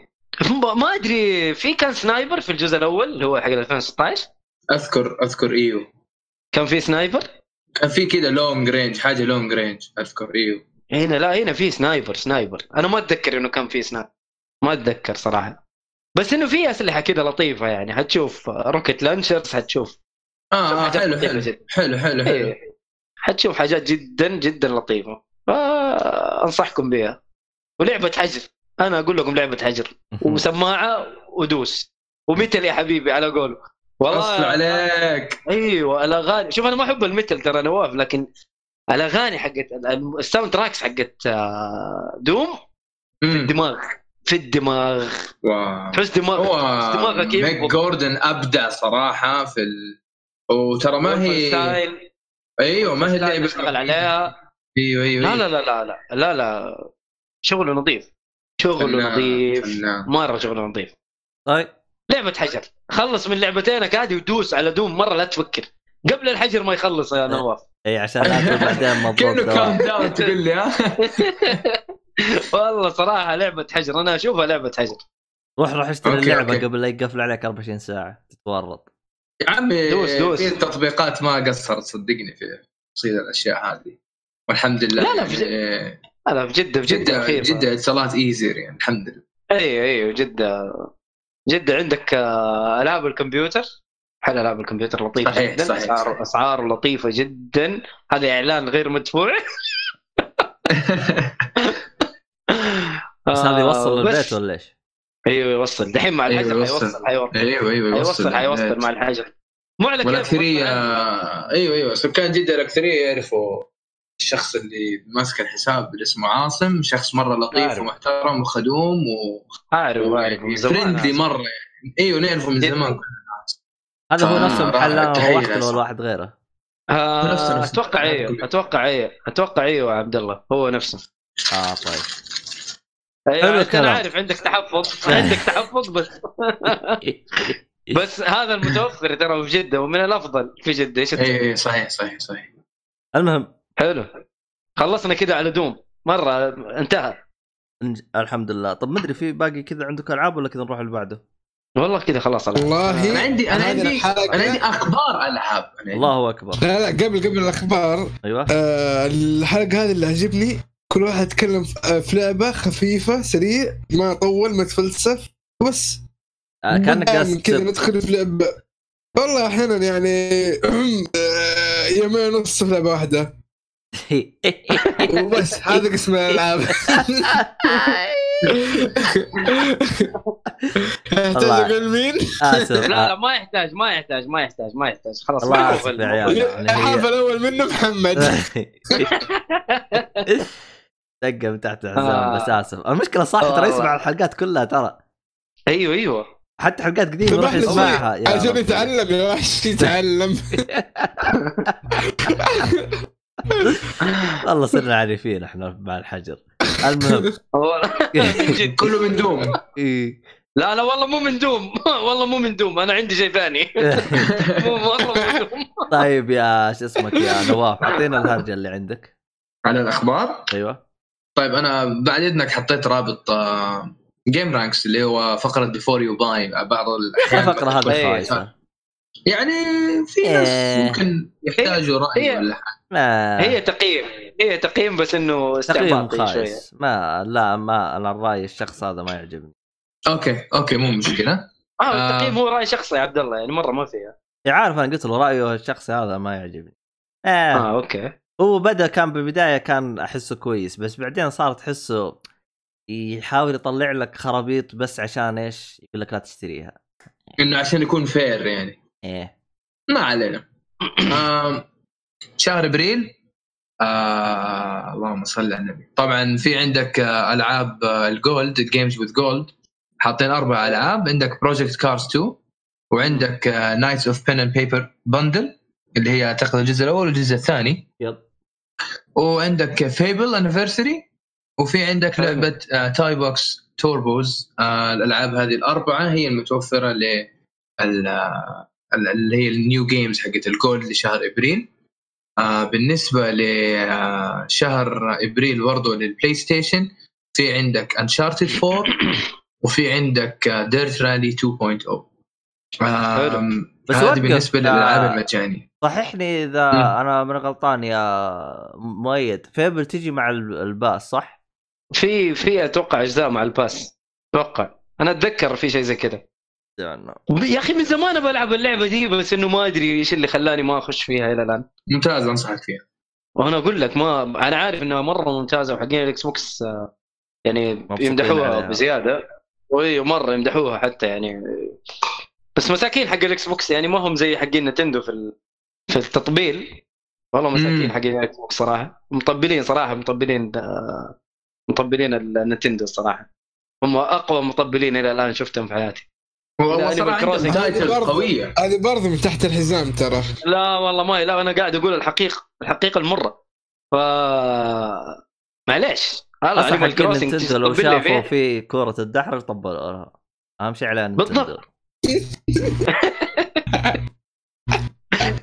Speaker 2: ما- ما أدري في كان sniper في الجزء الأول اللي هو حق 2016
Speaker 4: أذكر أذكر إيوه.
Speaker 2: كان في sniper؟
Speaker 4: كان في كذا long range حاجة long range أذكر إيوه.
Speaker 2: هنا لا هنا في sniper sniper. أنا ما أتذكر إنه كان في sniper. ما أتذكر صراحة. بس إنه في أسلحة كذا لطيفة يعني حتشوف rocket launchers حتشوف
Speaker 4: آه, آه
Speaker 2: حاجات
Speaker 4: حلو حلو
Speaker 2: جدا.
Speaker 4: حلو حلو حلو.
Speaker 2: إيه. حتشوف حاجات جدا جدا لطيفة. فانصحكم بها ولعبة حجر. أنا أقول لكم لعبة حجر. وسماعة ودوس. و metal يا حبيبي على قوله
Speaker 4: أصل عليك.
Speaker 2: أيوه الأغاني. شوف أنا ما أحب المثل ترى نواف لكن الأغاني حقت ال- الساوند تراكس حقت آه، دوم في. الدماغ. في الدماغ.
Speaker 4: واو.
Speaker 2: تحس دماغ
Speaker 4: هو
Speaker 2: دماغك
Speaker 4: ميك
Speaker 2: ينبض.
Speaker 4: جوردن ابدع صراحة في ال... وترى ما هي
Speaker 2: ستايل
Speaker 4: أيوه ما هي اللعبه
Speaker 2: اشتغل عليها.
Speaker 4: أيوه أيوه
Speaker 2: لا لا لا لا لا لا لا. شغله نظيف. شغله
Speaker 4: فنان،
Speaker 2: نظيف.
Speaker 4: فنان.
Speaker 2: مرة شغله نظيف.
Speaker 1: طيب.
Speaker 2: لعبة حجر. خلص من لعبتينك هذه ودوس على Doom مرة لا تفكر. قبل الحجر ما يخلص يا نواف.
Speaker 1: إي عشان لا تقول بعدين مضبوط.
Speaker 4: كأنه. countdown تقول لي ها؟
Speaker 2: والله صراحة لعبة حجر أنا أشوفها لعبة حجر
Speaker 1: روح روح اشتري اللعبة
Speaker 4: okay.
Speaker 1: قبل لا يقفل عليك 24 ساعة تتورط
Speaker 4: يا عمي
Speaker 2: دوس- دوس.
Speaker 4: في التطبيقات ما قصرت صدقني في تصير الأشياء هذه والحمد لله
Speaker 2: لا، لا، في
Speaker 4: يعني
Speaker 2: لا في جدة في جدة
Speaker 4: جدا
Speaker 2: أخير.
Speaker 4: جدا اتصالات ايزر يعني الحمد لله
Speaker 2: أيوه أيوه جدة جدة عندك آه، ألعاب الكمبيوتر حل ألعاب الكمبيوتر لطيفة
Speaker 4: صحيح،
Speaker 2: جدا
Speaker 4: صحيح،
Speaker 2: اسعار
Speaker 4: صحيح.
Speaker 2: أسعار لطيفة جدا هذا إعلان غير مدفوع
Speaker 1: بس هذا يوصل
Speaker 2: آه،
Speaker 1: للبيت
Speaker 2: بس-
Speaker 1: ولا إيش؟
Speaker 2: أيوه يوصل دحين مع
Speaker 4: أيوة،
Speaker 2: الحجر
Speaker 4: يوصل.
Speaker 2: حيوصل حيوصل
Speaker 4: أيوه أيوه
Speaker 2: حيوصل حيوصل مع الحجر مو على كيف
Speaker 4: والاكثريه
Speaker 2: وصل.
Speaker 4: أيوه أيوه سكان جدة الاكثريه يعرفوا الشخص اللي ماسك الحساب اللي اسمه عاصم شخص مرة لطيف
Speaker 2: أعرف.
Speaker 4: ومحترم وخدوم
Speaker 2: اعرف اعرف من زمان
Speaker 4: فريندلي. مرة يعني أيوه نعرفه من. زمان
Speaker 1: هذا هو
Speaker 4: آه،
Speaker 1: نفس المحل
Speaker 4: راح-
Speaker 1: أنا
Speaker 4: تحية
Speaker 1: روحت له
Speaker 4: لأسف.
Speaker 1: ولا واحد غيره
Speaker 2: آه،
Speaker 4: نفسه- نفسه.
Speaker 2: أتوقع أيوه أتوقع أيوه أتوقع أيوه عبد الله هو نفسه
Speaker 1: آه طيب أيوه
Speaker 2: عشان
Speaker 1: الكلام.
Speaker 2: عارف عندك تحفظ. عندك تحفظ بس بس هذا المتوفر ترى في جدة ومن الأفضل في جدة. إيش
Speaker 4: اي اي صحيح صحيح صحيح.
Speaker 1: المهم.
Speaker 2: حلو. خلصنا كذا على دوم. مرة انتهى.
Speaker 1: الحمد لله طب ما أدري في باقي كذا عندك ألعاب ولا كذا نروح اللي بعده؟
Speaker 2: والله كذا خلاص.
Speaker 3: والله
Speaker 4: أنا عندي
Speaker 3: أنا
Speaker 4: عندي أنا عندي أخبار ألعاب.
Speaker 1: الله أكبر.
Speaker 3: لا لا قبل قبل الأخبار
Speaker 1: أيوه.
Speaker 3: آه الحلقة هذه اللي عجبني كل واحد يتكلم في- آه، في لعبة خفيفة سريع ما طول ما تفلسف بس.
Speaker 1: آه كأنك
Speaker 3: كذا ندخل في لعبة. والله أحيانا يعني آه، يومين ونص في لعبة واحدة. وبس هذا قسم الألعاب.
Speaker 1: الله.
Speaker 3: أقول مين؟
Speaker 1: آسف.
Speaker 2: لا لا ما يحتاج ما يحتاج ما يحتاج ما يحتاج. خلاص
Speaker 1: الله يا. عيال.
Speaker 3: الحرف الأول منه محمد.
Speaker 1: دقة من تحت الحزام
Speaker 2: آه.
Speaker 1: بس آسف. المشكلة صح ترى
Speaker 2: والله.
Speaker 1: يسمع الحلقات كلها ترى.
Speaker 2: أيوه أيوه.
Speaker 1: حتى حلقات قديمة يروح
Speaker 3: سمح لي
Speaker 1: يسمعها يا
Speaker 3: عشان. يتعلم يا وحش يتعلم
Speaker 1: والله صرنا عارفين إحنا مع الحجر. المهم.
Speaker 4: كله من دوم.
Speaker 1: إيه.
Speaker 2: لا لا والله مو من دوم. والله مو من دوم. أنا عندي شيء ثاني. مو والله مو من دوم.
Speaker 1: طيب يا شو اسمك يا نواف؟ أعطينا الهرجة اللي عندك.
Speaker 4: على الأخبار؟
Speaker 1: أيوه.
Speaker 4: طيب أنا بعد إذنك حطيت رابط gameranx اللي هو فقرة Before You Buy بعض الأحيان
Speaker 1: الفقره هذه
Speaker 2: إيه.
Speaker 1: خايسه
Speaker 4: يعني في ناس
Speaker 1: إيه.
Speaker 4: ممكن يحتاجوا رأي
Speaker 2: هي-
Speaker 4: ولا حاجة
Speaker 1: ما
Speaker 2: هي تقييم هي تقييم بس إنه
Speaker 1: تقييم
Speaker 2: شوية
Speaker 1: خايس ما لا ما أنا الراي الشخص هذا ما يعجبني
Speaker 4: okay okay مو مشكلة
Speaker 2: آه
Speaker 4: آه.
Speaker 2: التقييم هو رأي شخصي يا عبد الله يعني مرة ما فيها
Speaker 1: عارف أنا قلت له رأيه الشخصي هذا ما يعجبني آه.
Speaker 2: آه okay
Speaker 1: هو بدأ كان بالبداية كان أحسه كويس بس بعدين صار تحسه يحاول يطلع لك خرابيط بس عشان إيش؟ يقول لك لا تشتريها.
Speaker 4: إنه عشان يكون fair يعني.
Speaker 1: إيه.
Speaker 4: ما علينا. آم، شهر إبريل. آه اللهم صل على النبي. طبعا في عندك آه ألعاب آه ال Gold Games with Gold حاطين أربع ألعاب. عندك Project Cars 2 وعندك Knights of Pen and Paper Bundle اللي هي أعتقد الجزء الأول والجزء الثاني.
Speaker 1: Yep.
Speaker 4: وعندك Fable Anniversary وفي عندك
Speaker 2: حلو.
Speaker 4: لعبة Toybox Turbos آه الألعاب هذه الأربعة هي المتوفرة ل آه، ال- اللي هي ال new games حقت ال Gold لشهر إبريل. آه بالنسبة لشهر إبريل برضه لل PlayStation في عندك Uncharted 4 وفي عندك Dirt Rally 2.0 آم،
Speaker 1: بس
Speaker 4: هذه بالنسبة
Speaker 1: آه،
Speaker 4: للالعاب المجانية.
Speaker 1: صححني إذا
Speaker 4: مم.
Speaker 1: أنا من غلطان يا مؤيد. Fable تجي مع ال- ال pass صح؟
Speaker 2: في في أتوقع أجزاء مع ال pass أتوقع. أنا أتذكر في شيء زي كذا.
Speaker 1: يعني
Speaker 2: يا أخي من زمان بلعب اللعبة دي بس إنه ما أدري إيش اللي خلاني ما أخش فيها إلى الآن.
Speaker 4: ممتاز أنصحك فيها.
Speaker 2: وأنا أقول لك ما أنا عارف إنها مرة ممتازة وحقين ال Xbox آه، يعني
Speaker 1: مبسوطين
Speaker 2: يمدحوها. بزيادة. أيوه مرة يمدحوها حتى يعني. بس مساكين حق ال Xbox يعني ما هم زي حقين Nintendo في ال- في التطبيل. والله مساكين. حقين ال Xbox صراحة. مطبلين صراحة مطبلين آه، مطبلين ال Nintendo الصراحه هم أقوى مطبلين إلى الآن شفتهم في حياتي.
Speaker 4: والله
Speaker 3: برضه.
Speaker 4: قوية.
Speaker 3: هذه برضه من تحت الحزام ترى.
Speaker 2: لا والله ما لا أنا قاعد أقول الحقيقة الحقيقة المرة. ف معليش.
Speaker 1: أصلا
Speaker 2: Animal
Speaker 1: Crossing لو شافوا في كرة الدحرج طبلوا لها أهم شيء على Nintendo
Speaker 2: بالضبط.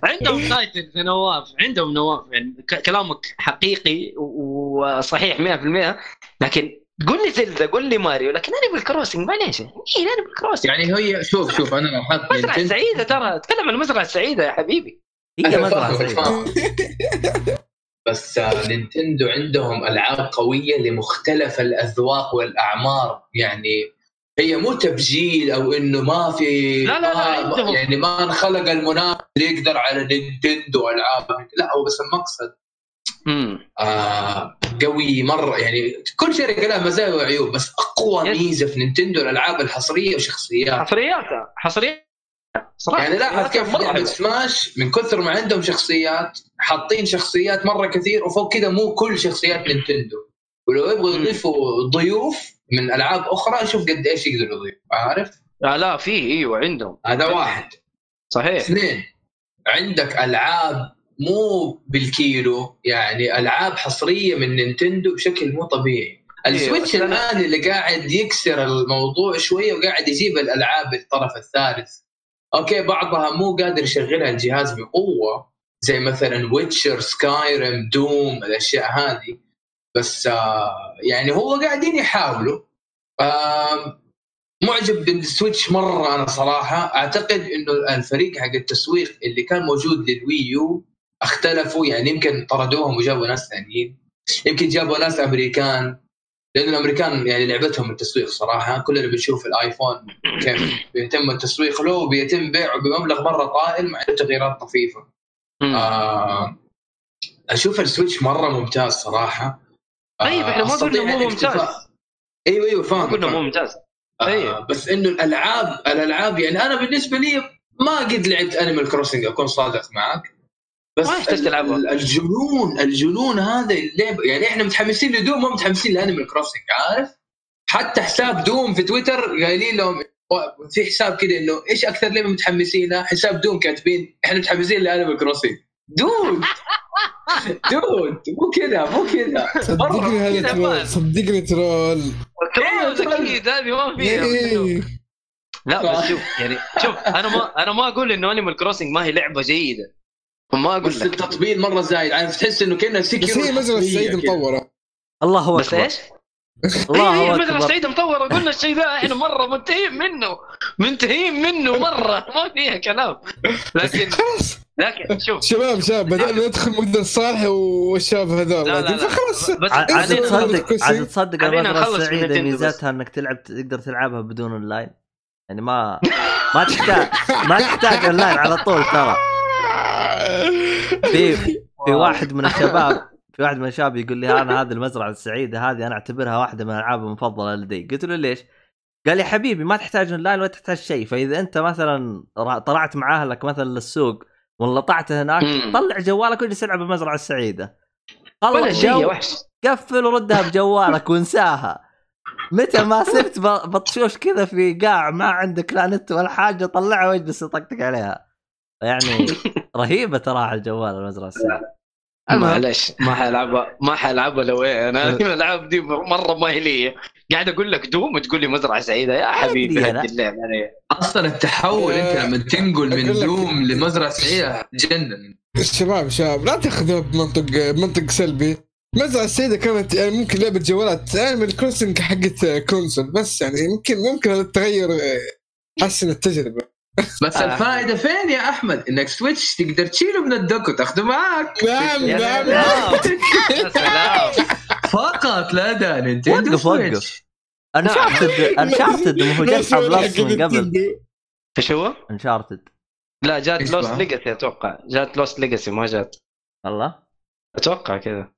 Speaker 2: عندهم titles يا نواف عندهم نواف. يعني كلامك حقيقي وصحيح 100% لكن قول لي Zelda قول لي ماريو. لكن Animal Crossing معليش. مين Animal Crossing
Speaker 4: يعني هي شوف شوف أنا لاحظت
Speaker 2: المزرعه
Speaker 4: Nintendo-
Speaker 2: السعيده ترى. أتكلم عن المزرعه السعيده يا حبيبي.
Speaker 1: هي سعيدة.
Speaker 4: فاهم. بس آه، Nintendo عندهم ألعاب قوية لمختلف الأذواق والأعمار. يعني هي مو تبجيل أو إنه ما في
Speaker 2: لا، لا، لا، عندهم.
Speaker 4: يعني ما انخلق المنافس اللي يقدر على Nintendo العاب لا هو بس المقصد
Speaker 2: امم
Speaker 4: آه قوي مرة يعني كل شركه لها مزايا وعيوب بس أقوى
Speaker 2: yes.
Speaker 4: ميزة في Nintendo الألعاب الحصرية وشخصيات
Speaker 2: حصريات حصريات صراحة
Speaker 4: يعني لاحظ كيف لعبه
Speaker 2: حلوة.
Speaker 4: سماش من كثر ما عندهم شخصيات حاطين شخصيات مرة كثير وفوق كذا مو كل شخصيات Nintendo ولو يبغوا. يضيفوا ضيوف من ألعاب أخرى شوف قد إيش يقدروا يضيفوا عارف؟
Speaker 2: لا لا في إيوه عندهم.
Speaker 4: هذا واحد.
Speaker 2: صحيح.
Speaker 4: اثنين عندك ألعاب مو بالكيلو يعني ألعاب حصرية من Nintendo بشكل مو طبيعي. ال Switch
Speaker 2: أيوة.
Speaker 4: الآن اللي قاعد يكسر الموضوع شوية وقاعد يجيب الألعاب الطرف الثالث. Okay بعضها مو قادر يشغلها الجهاز بقوة زي مثلا Witcher Skyrim Doom الأشياء هذه. بس آه يعني هو قاعدين يحاولوا. آه معجب بال Switch مرة أنا صراحة. أعتقد إنه الفريق حق التسويق اللي كان موجود لل Wii U اختلفوا يعني يمكن طردوهم وجابوا ناس ثانيين. يمكن جابوا ناس أمريكان لأن الأمريكان يعني لعبتهم التسويق صراحة. كلنا بنشوف ال iPhone كيف بيتم التسويق. له وبيتم بيعه بمبلغ مرة طائل مع تغييرات
Speaker 2: طفيفة.
Speaker 4: آه أشوف ال Switch مرة ممتاز صراحة.
Speaker 2: طيب إحنا ما قلنا مو ممتاز.
Speaker 4: الاكتفاء- أيوه
Speaker 2: أيوه
Speaker 4: فاهم
Speaker 2: قلنا. مو ممتاز. أيوة.
Speaker 4: بس إنه الألعاب الألعاب يعني أنا بالنسبة لي ما قد لعبت Animal Crossing أكون صادق معك. بس
Speaker 2: ما يحتاج تلعبها.
Speaker 4: ال- الجنون الجنون هذا اللعبه يعني إحنا متحمسين ل Doom ما متحمسين ل Animal Crossing عارف؟ حتى حساب Doom في تويتر قايلين لهم في حساب كده إنه إيش أكثر لعبة متحمسين حساب Doom كاتبين إحنا متحمسين ل Animal Crossing Dude. Dude. مو كذا مو كذا
Speaker 3: صدقني هذا
Speaker 2: troll.
Speaker 3: صدقني troll.
Speaker 2: troll أكيد هذه ما فيها
Speaker 3: إيه.
Speaker 2: لا بس شوف يعني شوف أنا ما أنا ما أقول إنه Animal Crossing ما هي لعبة جيدة. ما أقول
Speaker 4: بس
Speaker 2: لك.
Speaker 4: التطبيل مرة زايد. عارف تحس إنه كانها سكر
Speaker 3: بس هي مزرعة السعيد مطورة.
Speaker 1: الله
Speaker 2: بس
Speaker 1: أكبر.
Speaker 2: إيش؟
Speaker 1: الله
Speaker 2: هي
Speaker 1: أكبر.
Speaker 2: المزرعه السعيده مطوره قلنا الشيء ذا إحنا مرة منتهين منه. منتهين منه مرة. ما فيها كلام. لكن
Speaker 3: خلاص
Speaker 2: لكن شوف.
Speaker 3: شباب شباب بدأنا ندخل مدة الصالح والشباب هذول
Speaker 2: لا لا
Speaker 3: فخلاص
Speaker 2: بس
Speaker 1: عاد تصدق. عاد تصدق
Speaker 2: Nintendo بس.
Speaker 1: ميزتها إنك تلعب تقدر تلعبها بدون اونلاين يعني ما ما تحتاج ما تحتاج اونلاين على طول ترى. في في واحد من الشباب في واحد من الشباب يقول لي أنا هذه المزرعة السعيدة هذه أنا أعتبرها واحدة من الالعاب المفضلة لدي. قلت له ليش؟ قال يا حبيبي ما تحتاج أونلاين ولا تحتاج شيء فإذا أنت مثلا طلعت مع أهلك مثلا للسوق وانلطعت هناك. طلع جوالك واجلس العب المزرعة السعيدة.
Speaker 2: ولا شيء وحش.
Speaker 1: قفل وردها بجوالك وانساها. متى ما صرت ب- بطشوش كذا في قاع ما عندك لا نت ولا حاجة طلعها واجلس يطقطق عليها. يعني رهيبة ترى على الجوال المزرعة السعيدة.
Speaker 2: معلش ما حلعبها ما حلعبها لو إيه. أنا الألعاب دي مرة ما هي لي. قاعد أقول لك Doom وتقول لي مزرعة سعيدة. يا حبيبي علي
Speaker 4: أصلا التحول أنت لما تنقل من Doom لمزرعة سعيدة تجنن
Speaker 3: الشباب شباب لا تاخذوها بمنطق بمنطق سلبي. مزرعة السيدة كانت يعني ممكن لعبة جوالات Animal Crossing حقت console. بس يعني يمكن ممكن التغير حسن التجربة.
Speaker 4: بس
Speaker 2: آه.
Speaker 4: الفائدة فين يا أحمد؟ إنك Switch تقدر تشيله من ال dock وتاخذه معك
Speaker 3: نعم نعم.
Speaker 2: سلام. يا سلام.
Speaker 4: فقط لا دا Nintendo
Speaker 1: وقف، وقف.
Speaker 4: سويتش
Speaker 1: Uncharted Uncharted مو هو جت Plus من قبل.
Speaker 2: إيش هو؟
Speaker 1: Uncharted
Speaker 2: لا جات
Speaker 4: Lost?
Speaker 2: Legacy أتوقع. جات Lost Legacy ما جات.
Speaker 1: الله.
Speaker 2: أتوقع كذا.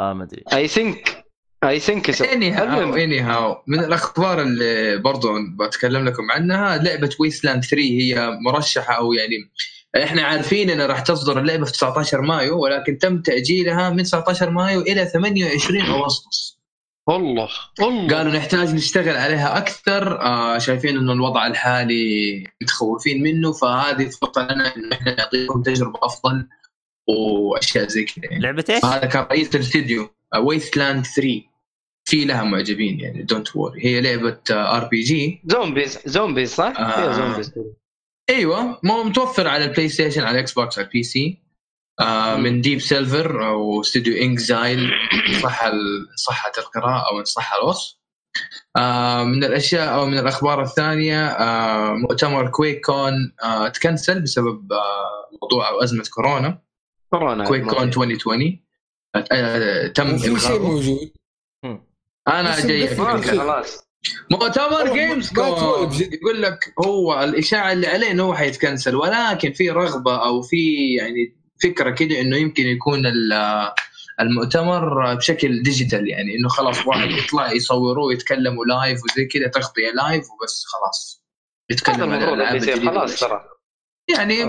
Speaker 1: آه ما أدري.
Speaker 2: I think I think
Speaker 4: اني هاو اني هاو من الأخبار اللي برضو بتكلم لكم عنها لعبة ويستلاند 3 هي مرشحة أو يعني إحنا عارفين إنها راح تصدر اللعبة في 19 مايو ولكن تم تأجيلها من 19 مايو إلى 28 أغسطس
Speaker 2: والله والله
Speaker 4: قالوا نحتاج نشتغل عليها أكثر آه شايفين إنه الوضع الحالي متخوفين منه فهذه فرصة لنا انه إحنا نعطيكم تجربة أفضل وأشياء زي كذا يعني.
Speaker 1: لعبة إيش؟
Speaker 4: هذا كان رئيس الاستديو Wasteland 3 في لها معجبين يعني don't worry هي لعبة RPG
Speaker 2: zombies zombies صح؟
Speaker 4: آه.
Speaker 2: فيها zombies
Speaker 4: أيوه. مو متوفر على ال PlayStation على ال Xbox على ال PC آه. من Deep Silver أو استوديو inXile صح ال- صحة القراءة أو ان صح الوصف. آه من الأشياء أو من الأخبار الثانية آه مؤتمر QuakeCon آه ت cancel بسبب آه موضوع أو أزمة كورونا.
Speaker 2: كورونا
Speaker 4: QuakeCon
Speaker 2: في.
Speaker 4: 2020 آه آه تم
Speaker 3: في شيء موجود أنا
Speaker 4: جاي.
Speaker 2: خلاص
Speaker 4: مؤتمر
Speaker 3: Gamescom.
Speaker 4: يقول لك هو الإشاعة اللي عليه إنه هو حيت cancel ولكن في رغبة أو في يعني فكرة كده إنه يمكن يكون ال- المؤتمر بشكل digital يعني إنه خلاص واحد يطلع يصوروه ويتكلموا live وزي كذا تغطية live وبس خلاص يتكلم عن الألعاب
Speaker 2: خلاص. ترى
Speaker 4: يعني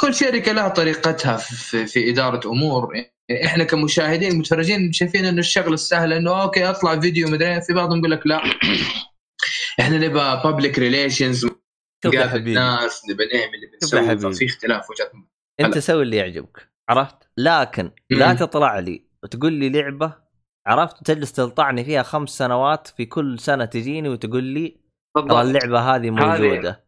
Speaker 4: كل شركة لها طريقتها في, في إدارة أمور يعني إحنا كمشاهدين متفرجين شايفين إنه الشغله السهله إنه okay أطلع فيديو مدري إيه. في بعضهم يقول لك لا إحنا نبغى
Speaker 1: public relations
Speaker 4: نقابل الناس نبغى نعمل بنسويه
Speaker 1: حبيبي.
Speaker 4: ففي اختلاف وجهات. أنت.
Speaker 1: سوي اللي يعجبك عرفت لكن لا. تطلع لي وتقول لي لعبة عرفت تجلس تلطعني فيها خمس سنوات في كل سنة تجيني وتقول لي ترى اللعبة هذه موجودة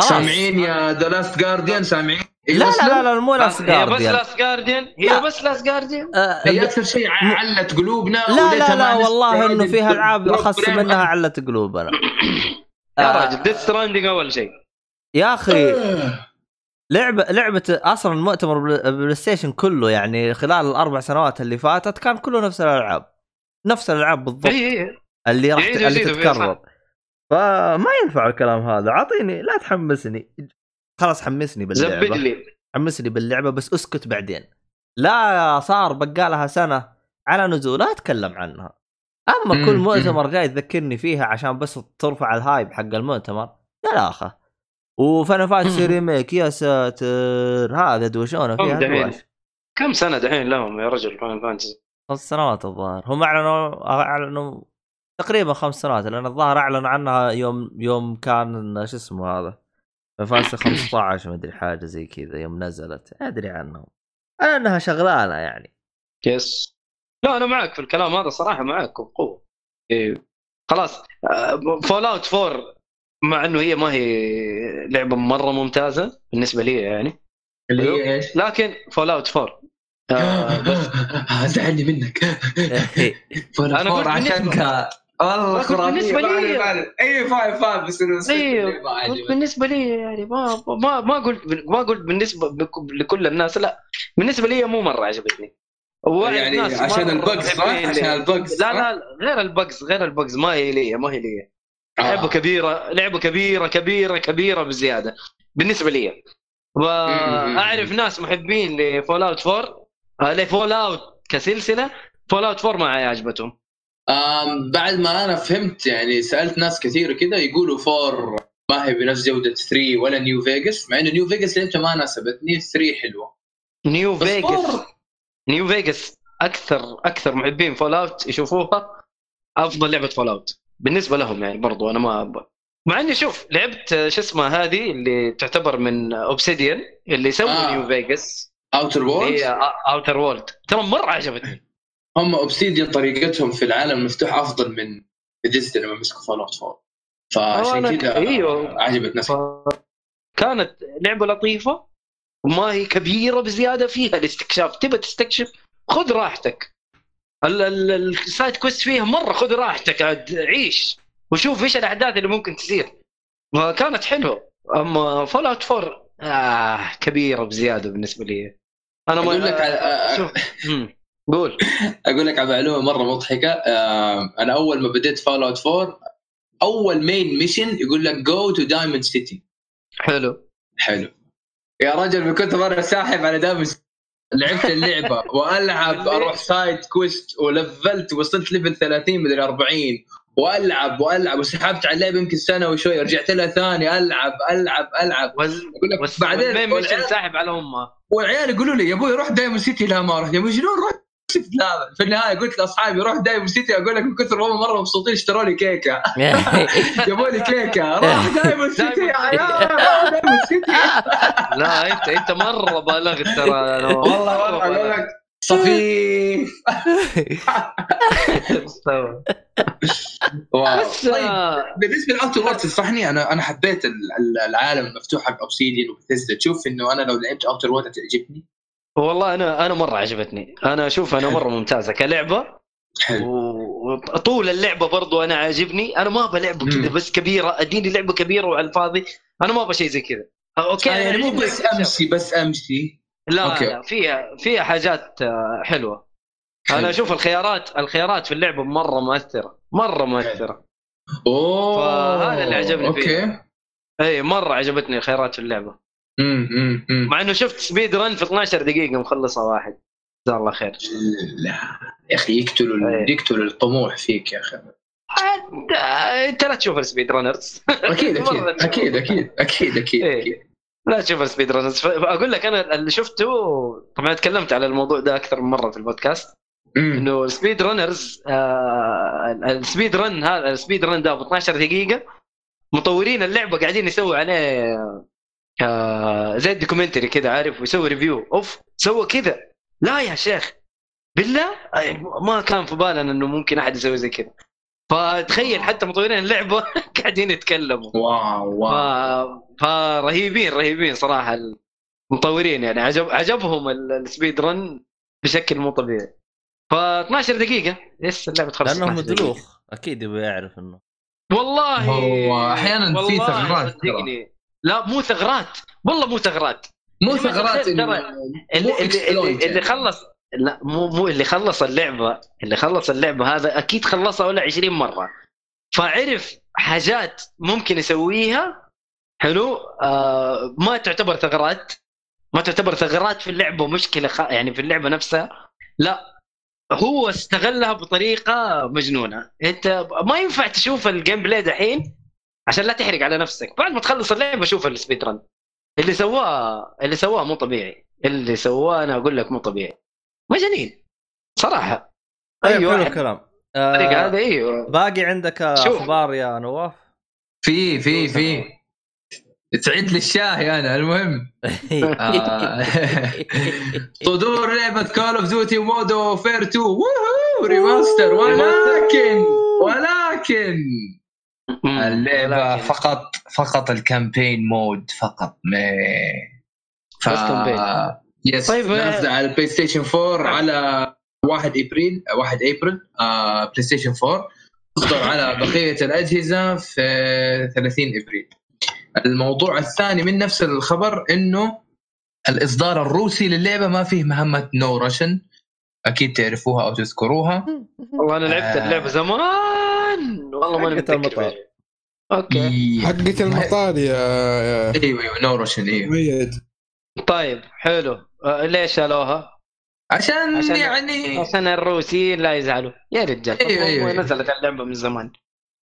Speaker 1: خلاص.
Speaker 4: سامعين يا The Last Guardian سامعين؟
Speaker 1: لا لا لا؟ لا مو Last
Speaker 2: هي بس
Speaker 1: Guardian
Speaker 2: Last Guardian
Speaker 1: لا.
Speaker 2: هي بس Last Guardian
Speaker 1: آه،
Speaker 4: هي أكثر شيء علت قلوبنا
Speaker 1: لا لا لا والله إنه فيها ألعاب
Speaker 4: Dream.
Speaker 1: منها علت قلوبنا.
Speaker 2: يا
Speaker 1: آه،
Speaker 2: راجل Death Stranding أول شيء.
Speaker 1: يا أخي
Speaker 4: آه.
Speaker 1: لعبة لعبة أصلا المؤتمر بل- PlayStation كله يعني خلال الأربع سنوات اللي فاتت كان كله نفس الألعاب. نفس الألعاب بالضبط.
Speaker 2: اي اي
Speaker 1: اللي راح اللي تتكرر. فما ينفع الكلام هذا. اعطيني لا تحمسني. خلاص حمسني باللعبة.
Speaker 2: لي.
Speaker 1: حمسني باللعبة بس اسكت بعدين. لا صار بقالها سنة على نزول لا أتكلم عنها.
Speaker 4: أما
Speaker 1: كل. مؤتمر جاي تذكرني فيها عشان بس ترفع الهايب حق المؤتمر. يا لا اخه وفانا فانتسي. ريميك يا ساتر. هذا دوشونه
Speaker 2: هم
Speaker 1: فيها
Speaker 2: دحين. كم سنة دحين لهم يا رجل Final Fantasy؟
Speaker 1: خمس سنوات الظاهر. هم اعلنوا أعلنوا تقريبا خمس سنوات لأن الظاهر اعلنوا عنها يوم يوم كان شو اسمه هذا؟ Fantasy 15 مدري حاجة زي كذا يوم نزلت. أدري عنهم. على إنها شغلانة يعني.
Speaker 2: yes لا أنا معك في الكلام هذا صراحة معك بقوة. إيه. خلاص. Fallout 4 مع إنه هي ما هي لعبة مرة ممتازة بالنسبة لي يعني.
Speaker 4: اللي هي إيش؟
Speaker 2: لكن Fallout 4 آه بس
Speaker 4: زعلني منك.
Speaker 2: أنا
Speaker 4: أنا
Speaker 2: قلت
Speaker 4: قلت
Speaker 2: بالنسبة-
Speaker 4: والله
Speaker 2: قلت بالنسبة لي-
Speaker 4: أي فاهم فاهم بس
Speaker 2: أيوه
Speaker 4: عجبتني.
Speaker 2: بالنسبة لي يعني ما ما ما قلت ما قلت بالنسبة بك- لكل الناس لا بالنسبة لي مو مرة عجبتني
Speaker 4: يعني عشان
Speaker 2: مرة
Speaker 4: ال bugs
Speaker 2: صح؟
Speaker 4: عشان.
Speaker 2: ال
Speaker 4: bugs
Speaker 2: لا؟ لا غير ال bugs غير ال bugs ما هي لي ما هي لي
Speaker 4: آه.
Speaker 2: كبيرة لعبة كبيرة كبيرة كبيرة بزيادة بالنسبة لي واعرف ناس محبين ل Fallout 4 آه، ل Fallout كسلسلة Fallout 4 ما عجبتهم
Speaker 4: بعد ما أنا فهمت يعني سألت ناس كثير كذا يقولوا four ما هي بنفس جودة 3 ولا New Vegas مع إنه New Vegas لعبتها ما ناسبتني 3 حلوة.
Speaker 2: New
Speaker 4: Vegas
Speaker 2: New Vegas أكثر أكثر محبين Fallout يشوفوها أفضل لعبة Fallout بالنسبة لهم يعني برضو أنا ما أب... مع إني شوف لعبت شو اسمه هذه اللي تعتبر من Obsidian اللي سووا
Speaker 4: آه. New
Speaker 2: Vegas
Speaker 4: Outer
Speaker 2: Worlds Outer Worlds ترى مرة عجبتني.
Speaker 4: هم Obsidian طريقتهم في العالم المفتوح أفضل من بيديستا لما مسكوا Fallout 4 فعشان كذا
Speaker 2: أيوه.
Speaker 4: عجبت ناس
Speaker 2: كانت لعبة لطيفة وما هي كبيرة بزيادة فيها الاستكشاف. تبى تستكشف خذ راحتك. ال- ال- ال side quest فيها مرة خذ راحتك عاد عيش وشوف إيش الأحداث اللي ممكن تصير. وكانت حلوة. أما Fallout 4 آه كبيرة بزيادة بالنسبة لي. أنا
Speaker 4: أقول لك على
Speaker 2: شوف. قول.
Speaker 4: أقول لك على معلومة مرة مضحكة. آه، أنا أول ما بديت Fallout 4 أول main mission يقول لك go to Diamond City
Speaker 2: حلو.
Speaker 4: حلو. يا رجل من كنت مره ساحب على Diamond لعبت اللعبة وألعب أروح side quest ولفلت وصلت level 30 مدري 40 وألعب وألعب وسحبت على اللعبة يمكن سنة وشوي رجعت لها ثاني ألعب ألعب ألعب.
Speaker 2: وز...
Speaker 4: أقول لك
Speaker 2: بس
Speaker 4: بعدين والعيال-
Speaker 2: ساحب على أمها.
Speaker 4: والعيال يقولوا لي يا أبوي روح Diamond City لا ما أروح يا أبوي شنو روح لا في النهاية قلت لأصحابي روح Diamond City أقول لك من كثر ما هم مرة مبسوطين اشتروا لي كيكة. جابوا لي كيكة. روح Diamond City يا عيال روح دايموند سيتي.
Speaker 2: لا انت أنت مرة بالغت ترى.
Speaker 4: والله والله
Speaker 2: أقول.
Speaker 4: لك صفيف. طيب
Speaker 2: آه،
Speaker 4: بالنسبة ل Outer Worlds تنصحني أنا أنا حبيت ال- ال- العالم المفتوح حق Obsidian و Bethesda تشوف إنه أنا لو لعبت Outer Worlds تعجبني
Speaker 2: والله أنا أنا مرة عجبتني. أنا أشوف أنا مرة ممتازة
Speaker 4: كلعبة.
Speaker 2: وطول اللعبة برضو أنا عاجبني. أنا ما أبغى لعبة كذا. بس كبيرة. أديني لعبة كبيرة وعلى الفاضي أنا ما أبغى شيء زي كذا. okay
Speaker 4: آه، يعني مو
Speaker 2: عجبني
Speaker 4: بس. امشي بس امشي
Speaker 2: لا
Speaker 4: okay.
Speaker 2: لا فيها فيها حاجات آه، حلوة.
Speaker 4: حلو.
Speaker 2: أنا أشوف الخيارات الخيارات في اللعبة مرة مؤثرة. مرة مؤثرة.
Speaker 4: أوه.
Speaker 2: فهذا اللي عجبني فيه.
Speaker 4: okay.
Speaker 2: اي مرة عجبتني الخيارات في
Speaker 4: اللعبة.
Speaker 2: مع إنه شفت speed run في 12 دقيقة مخلصها واحد. جزاه الله خير.
Speaker 4: لا يا أخي يقتلوا
Speaker 2: إيه.
Speaker 4: يقتلوا الطموح فيك يا
Speaker 2: أخي. أنت لا تشوف
Speaker 4: ال
Speaker 2: speed runners
Speaker 4: أكيد أكيد. أكيد أكيد
Speaker 2: أكيد
Speaker 4: أكيد
Speaker 2: لا تشوف ال speed runners أقول لك أنا اللي شفته طبعا تكلمت على الموضوع ده أكثر من مرة في البودكاست.
Speaker 4: إنه
Speaker 2: ال speed runners آه ال speed run هذا ال speed run ده ب 12 دقيقة مطورين اللعبة قاعدين يسووا عليه آه زي ال documentary كذا عارف؟ ويسوي review أوف سوى كذا. لا يا شيخ. بالله؟ ما كان في بالنا إنه ممكن أحد يسوي زي كذا. فتخيل حتى مطورين اللعبة قاعدين يتكلموا.
Speaker 4: wow
Speaker 2: ف...
Speaker 4: wow
Speaker 2: فرهيبين رهيبين صراحة المطورين يعني. عجب عجبهم ال- ال speed run بشكل مو طبيعي. ف 12 دقيقة. لسه اللعبة تخلص
Speaker 1: لانهم
Speaker 2: 12 دقيقة.
Speaker 1: دلوخ أكيد يبغى يعرف إنه.
Speaker 2: والله.
Speaker 4: هو أحياناً في ثغرات.
Speaker 2: صدقني. لا مو ثغرات. والله مو ثغرات.
Speaker 4: مو ثغرات
Speaker 2: اللي, اللي,
Speaker 4: exploit
Speaker 2: اللي,
Speaker 4: يعني.
Speaker 2: اللي خلص لا مو مو اللي خلص اللعبة اللي خلص اللعبة هذا أكيد خلصها ولا 20 مرة. فعرف حاجات ممكن يسويها. حلو؟ آه ما تعتبر ثغرات. ما تعتبر ثغرات في اللعبة مشكلة خ... يعني في اللعبة نفسها. لا هو استغلها بطريقة مجنونة. أنت ما ينفع تشوف ال gameplay دحين عشان لا تحرق على نفسك. بعد ما تخلص اللعبه شوف ال speed run. اللي سواه اللي سواه مو طبيعي. اللي سواه أنا أقول لك مو طبيعي. مجانين صراحة.
Speaker 1: طيب
Speaker 2: اي
Speaker 1: حلو الكلام. آه
Speaker 2: هذا أيوه.
Speaker 1: باقي عندك. أخبار يا نواف؟
Speaker 4: في في في. تعيد لي الشاهي أنا المهم. آه. صدور لعبة Call of Duty Modern Warfare 2 وهو remaster ولكن ولكن.
Speaker 2: اللعبة
Speaker 4: فقط فقط ال campaign mode فقط. ما ف...
Speaker 2: بس campaign.
Speaker 4: yes
Speaker 2: طيب،
Speaker 4: طيب نازله على ال PlayStation 4 على 1 إبريل 1 إبريل آه PlayStation 4 تصدر على بقية الأجهزة في 30 إبريل. الموضوع الثاني من نفس الخبر إنه الإصدار الروسي للعبة ما فيه مهمة No Russian أكيد تعرفوها أو تذكروها.
Speaker 2: والله أنا لعبت
Speaker 4: آه.
Speaker 2: اللعبة زمان. والله ما
Speaker 1: حقت
Speaker 2: متذكر
Speaker 1: المطار.
Speaker 4: okay.
Speaker 3: حقة المطار يا يا
Speaker 4: أيوه أيوه No Russian
Speaker 3: أيوه
Speaker 2: طيب حلو. آه ليش شالوها؟
Speaker 4: عشان,
Speaker 2: عشان-
Speaker 4: يعني
Speaker 2: عشان الروسيين لا يزعلوا. يا رجال
Speaker 4: أيوة، أيوة.
Speaker 2: نزلت اللعبة من زمان.